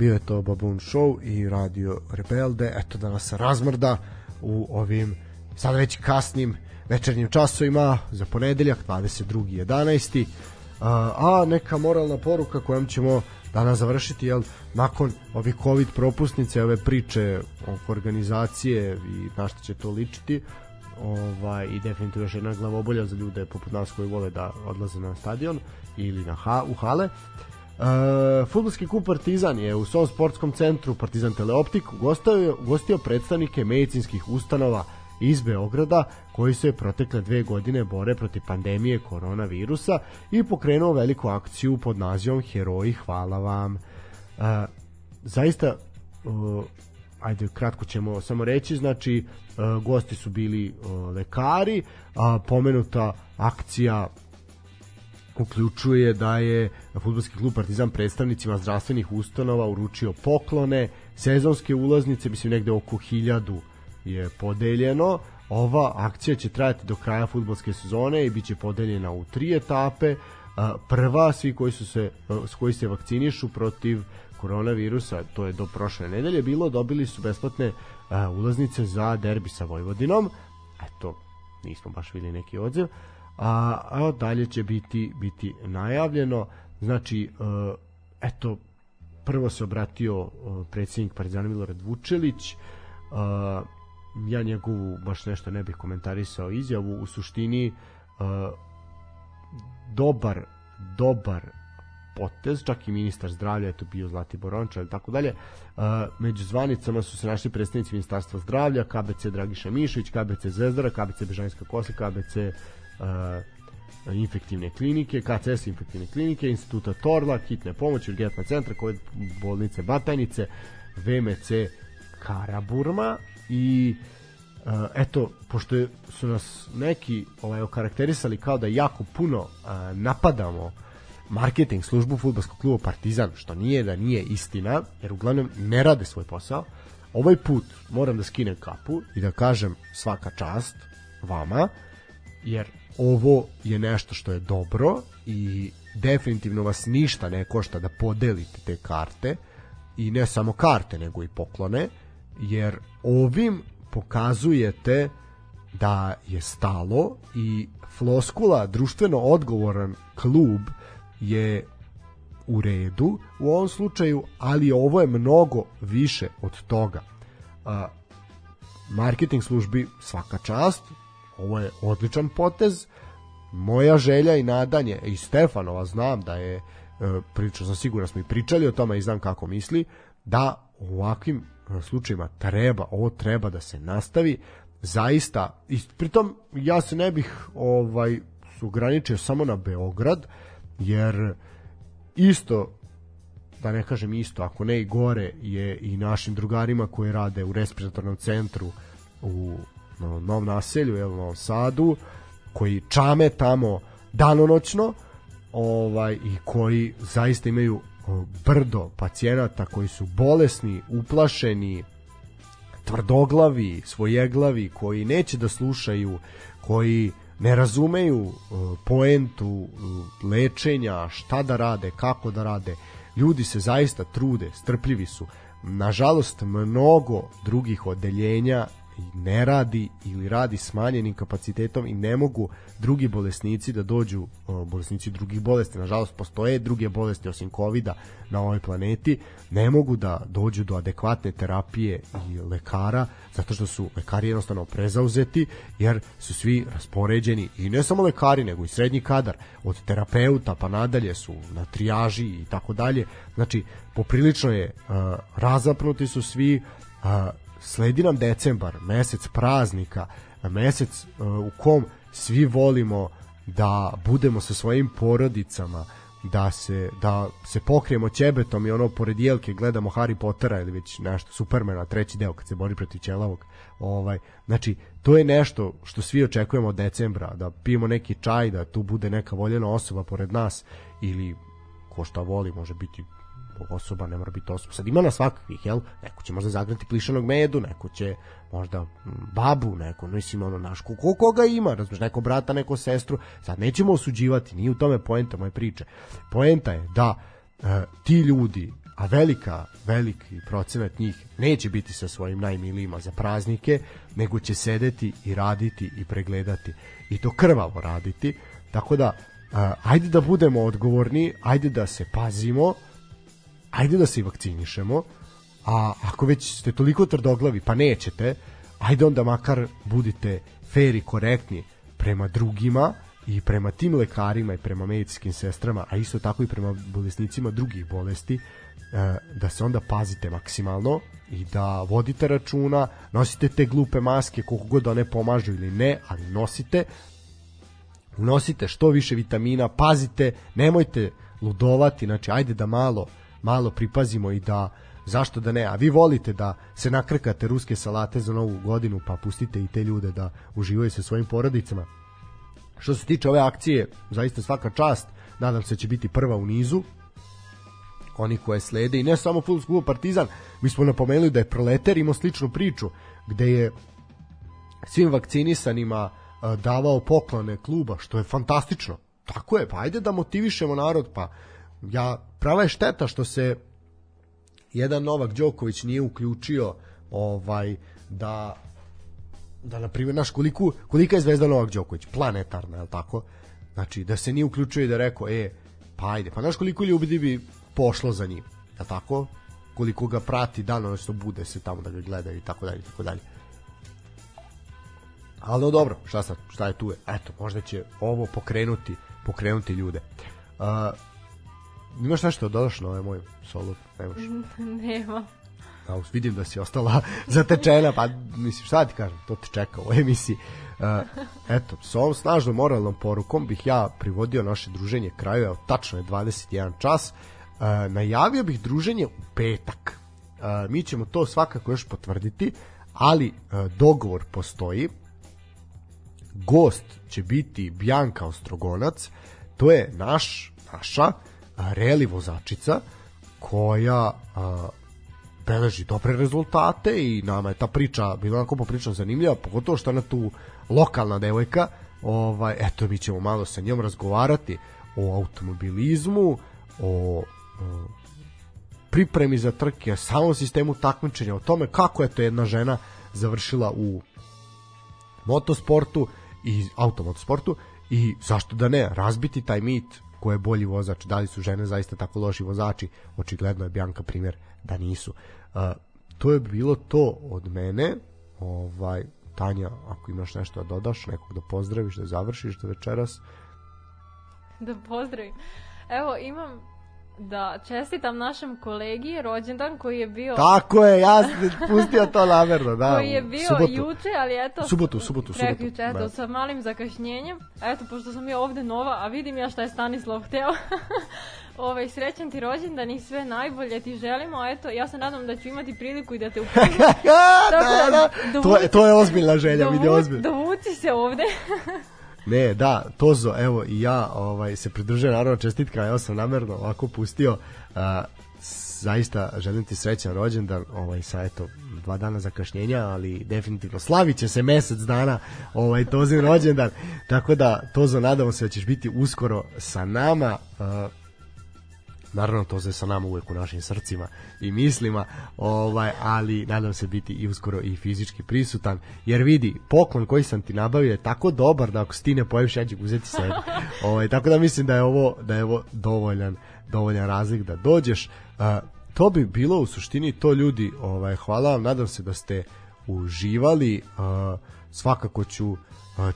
Bio je to Baboon Show i Radio Rebelde, eto da nas razmrda u ovim sada već kasnim večernjim časovima za ponedeljak 22.11. A, neka moralna poruka kojom ćemo danas završiti, jel, nakon ovih COVID propusnice, ove priče oko organizacije i na što će to ličiti, ovaj, i definitivno još jedna glavobolja za ljude poput nas koji vole da odlaze na stadion ili na ha, u hale. E, futbolski klub Partizan je u svom sportskom centru Partizan Teleoptik ugostio, ugostio predstavnike medicinskih ustanova iz Beograda koji se protekle dve godine bore protiv pandemije koronavirusa i pokrenuo veliku akciju pod nazivom Heroji hvala vam. E, zaista uh, ajde kratko ćemo samo reći znači uh, gosti su bili uh, lekari a pomenuta akcija uključuje da je futbolski klub Partizan predstavnicima zdravstvenih ustanova uručio poklone, sezonske ulaznice, mislim negde oko hiljadu je podeljeno. Ova akcija će trajati do kraja futbolske sezone i biće podeljena u tri etape. Prva, svi koji su se s koji se vakcinišu protiv koronavirusa, to je do prošle nedelje bilo, dobili su besplatne ulaznice za derbi sa Vojvodinom. Eto, nismo baš videli neki odziv a, a dalje će biti biti najavljeno. Znači e, eto prvo se obratio e, predsjednik Partizana Milorad Vučelić. E, ja njegovu baš nešto ne bih komentarisao izjavu. U suštini dobar dobar potez, čak i ministar zdravlja je tu bio Zlatibor Ončar i tako dalje. Među zvanicama su se našli predstavnici ministarstva zdravlja, KBC Dragiša Mišović, KBC Zvezdara, KBC Bežanjska Kosa, KBC infektivne klinike, KCS infektivne klinike, instituta Torla, hitne pomoći, urgentna centra, COVID bolnice Batajnice, VMC Karaburma i eto, pošto su nas neki ovaj, okarakterisali kao da jako puno napadamo marketing službu futbolskog kluba Partizan, što nije da nije istina, jer uglavnom ne rade svoj posao, ovaj put moram da skinem kapu i da kažem svaka čast vama, jer ovo je nešto što je dobro i definitivno vas ništa ne košta da podelite te karte i ne samo karte nego i poklone jer ovim pokazujete da je stalo i floskula društveno odgovoran klub je u redu u ovom slučaju, ali ovo je mnogo više od toga. Marketing službi svaka čast, ovo je odličan potez, moja želja i nadanje i Stefanova znam da je e, pričao sam siguran smo i pričali o tome i znam kako misli da u ovakvim e, slučajima treba ovo treba da se nastavi. Zaista i pritom ja se ne bih ovaj ograničio samo na Beograd jer isto da ne kažem isto, ako ne i gore je i našim drugarima koji rade u respiratornom centru u no, Novom naselju, evo, u Novom Sadu, koji čame tamo danonoćno ovaj, i koji zaista imaju brdo pacijenata koji su bolesni, uplašeni, tvrdoglavi, svojeglavi, koji neće da slušaju, koji ne razumeju uh, poentu uh, lečenja, šta da rade, kako da rade. Ljudi se zaista trude, strpljivi su. Nažalost, mnogo drugih odeljenja ne radi ili radi smanjenim kapacitetom i ne mogu drugi bolesnici da dođu, bolesnici drugih bolesti, nažalost postoje druge bolesti osim covid na ovoj planeti, ne mogu da dođu do adekvatne terapije i lekara, zato što su lekari jednostavno prezauzeti, jer su svi raspoređeni. I ne samo lekari, nego i srednji kadar, od terapeuta pa nadalje su na trijaži i tako dalje. Znači, poprilično je razapnuti su svi, uh, sledi nam decembar, mesec praznika, mesec uh, u kom svi volimo da budemo sa svojim porodicama, da se da se pokrijemo ćebetom i ono pored jelke gledamo Harry Pottera ili već nešto Supermana treći deo kad se bori protiv ćelavog ovaj. Znači to je nešto što svi očekujemo od decembra da pijemo neki čaj da tu bude neka voljena osoba pored nas ili ko šta voli može biti osoba, ne mora biti osoba. Sad ima na svakakvih, jel? Neko će možda zagrati plišanog medu, neko će možda babu, neko, mislim, ono, naš, ko, ko- koga ima, razumiješ, neko brata, neko sestru, sad nećemo osuđivati, nije u tome poenta moje priče. Poenta je da e, ti ljudi, a velika, veliki procenat njih neće biti sa svojim najmilijima za praznike, nego će sedeti i raditi i pregledati. I to krvavo raditi. Tako da, e, ajde da budemo odgovorni, ajde da se pazimo, ajde da se vakcinišemo, a ako već ste toliko tvrdoglavi pa nećete, ajde onda makar budite fair i korektni prema drugima i prema tim lekarima i prema medicinskim sestrama, a isto tako i prema bolesnicima drugih bolesti, e, da se onda pazite maksimalno i da vodite računa, nosite te glupe maske koliko god one pomažu ili ne, ali nosite, unosite što više vitamina, pazite, nemojte ludovati, znači ajde da malo malo pripazimo i da zašto da ne, a vi volite da se nakrkate ruske salate za novu godinu pa pustite i te ljude da uživaju sa svojim porodicama. Što se tiče ove akcije, zaista svaka čast, nadam se da će biti prva u nizu, oni koje slede i ne samo Full School Partizan, mi smo napomenuli da je Proleter imao sličnu priču gde je svim vakcinisanima a, davao poklone kluba, što je fantastično. Tako je, pa ajde da motivišemo narod, pa ja, prava je šteta što se jedan Novak Đoković nije uključio ovaj da da na primjer naš koliko kolika je zvezda Novak Đoković? Planetarna je tako? Znači da se nije uključio i da rekao e pa ajde. Pa znaš koliko ljudi bi pošlo za njim je tako? Koliko ga prati danonoćno bude se tamo da ga gledaju i tako dalje i tako dalje. Ali no dobro šta sad šta je tu je? Eto možda će ovo pokrenuti pokrenuti ljude. Uh, imaš nešto da dodaš na ovaj moj solo nemaš Nema. A, vidim da si ostala zatečena, pa mislim, šta ti kažem, to te čeka u emisiji. Uh, eto, s ovom snažnom moralnom porukom bih ja privodio naše druženje kraju, evo, tačno je 21 čas. Uh, najavio bih druženje u petak. Uh, mi ćemo to svakako još potvrditi, ali uh, dogovor postoji. Gost će biti Bjanka Ostrogonac, to je naš, naša a, reli vozačica koja a, beleži dobre rezultate i nama je ta priča bila onako poprično zanimljiva, pogotovo što ona tu lokalna devojka, ovaj, eto mi ćemo malo sa njom razgovarati o automobilizmu, o, o pripremi za trke, samom sistemu takmičenja, o tome kako je to jedna žena završila u motosportu i automotosportu i zašto da ne, razbiti taj mit ko je bolji vozač, da li su žene zaista tako loši vozači, očigledno je Bjanka primjer da nisu. Uh, to je bilo to od mene, ovaj, Tanja, ako imaš nešto da dodaš, nekog da pozdraviš, da završiš do večeras, Da pozdravim. Evo, imam da čestitam našem kolegi rođendan koji je bio Tako je, ja sam pustio to namerno, da. koji je bio subotu. juče, ali eto... Subotu, subotu, subotu. Prekjuče, eto, Da. sa malim zakašnjenjem. Eto, pošto sam ja ovde nova, a vidim ja šta je Stanislav hteo. ovaj, srećan ti rođendan i sve najbolje ti želimo. A eto, ja se nadam da ću imati priliku i da te upoznam. Tako da, da. da To, je, to je ozbiljna želja, vidi ozbiljno. dovuci se ovde. Ne, da, Tozo, evo i ja ovaj se pridružujem naravno čestitka, ja sam namerno ovako pustio. A, zaista želim ti srećan rođendan, ovaj sa eto dva dana zakašnjenja, ali definitivno slaviće se mesec dana ovaj Tozin rođendan. Tako da Tozo nadamo se da ćeš biti uskoro sa nama. A, naravno to je sa nama uvek u našim srcima i mislima, ovaj, ali nadam se biti i uskoro i fizički prisutan, jer vidi, poklon koji sam ti nabavio je tako dobar da ako si ti ne pojaviš, ja ću uzeti sebi. ovaj, tako da mislim da je ovo, da je ovo dovoljan, dovoljan razlik da dođeš. Uh, to bi bilo u suštini to ljudi, ovaj, hvala vam, nadam se da ste uživali, uh, svakako ću uh,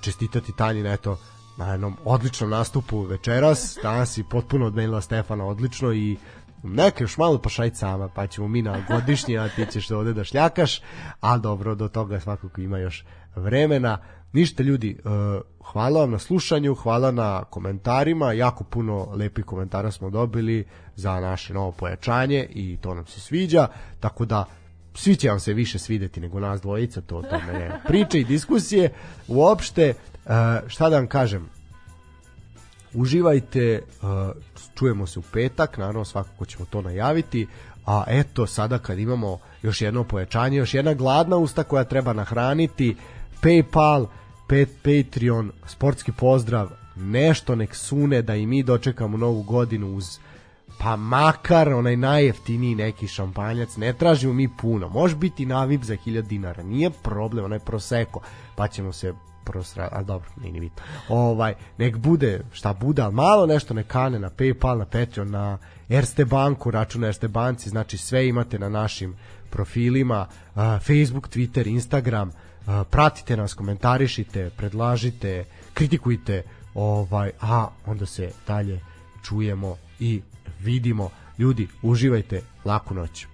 čestitati Tanji na eto, na jednom odličnom nastupu večeras, danas si potpuno odmenila Stefana odlično i neka još malo pa šajt sama, pa ćemo mi na godišnji, a ti ćeš ovde da šljakaš, a dobro, do toga svakako ima još vremena. Ništa ljudi, uh, hvala vam na slušanju, hvala na komentarima, jako puno lepih komentara smo dobili za naše novo pojačanje i to nam se sviđa, tako da svi će vam se više svideti nego nas dvojica, to o tome je priče i diskusije. Uopšte, šta da vam kažem, uživajte, čujemo se u petak, naravno svakako ćemo to najaviti, a eto sada kad imamo još jedno pojačanje, još jedna gladna usta koja treba nahraniti, Paypal, Pet, Patreon, sportski pozdrav, nešto nek sune da i mi dočekamo novu godinu uz pa makar onaj najjeftiniji neki šampanjac, ne tražimo mi puno, može biti navip za 1000 dinara, nije problem, onaj proseko, pa ćemo se prosra, a dobro, nije ni bitno. Ovaj, nek bude šta bude, ali malo nešto nek kane na Paypal, na Patreon, na Erste banku, račun Erste banci, znači sve imate na našim profilima, Facebook, Twitter, Instagram, pratite nas, komentarišite, predlažite, kritikujte, ovaj, a onda se dalje čujemo i vidimo. Ljudi, uživajte, laku noć.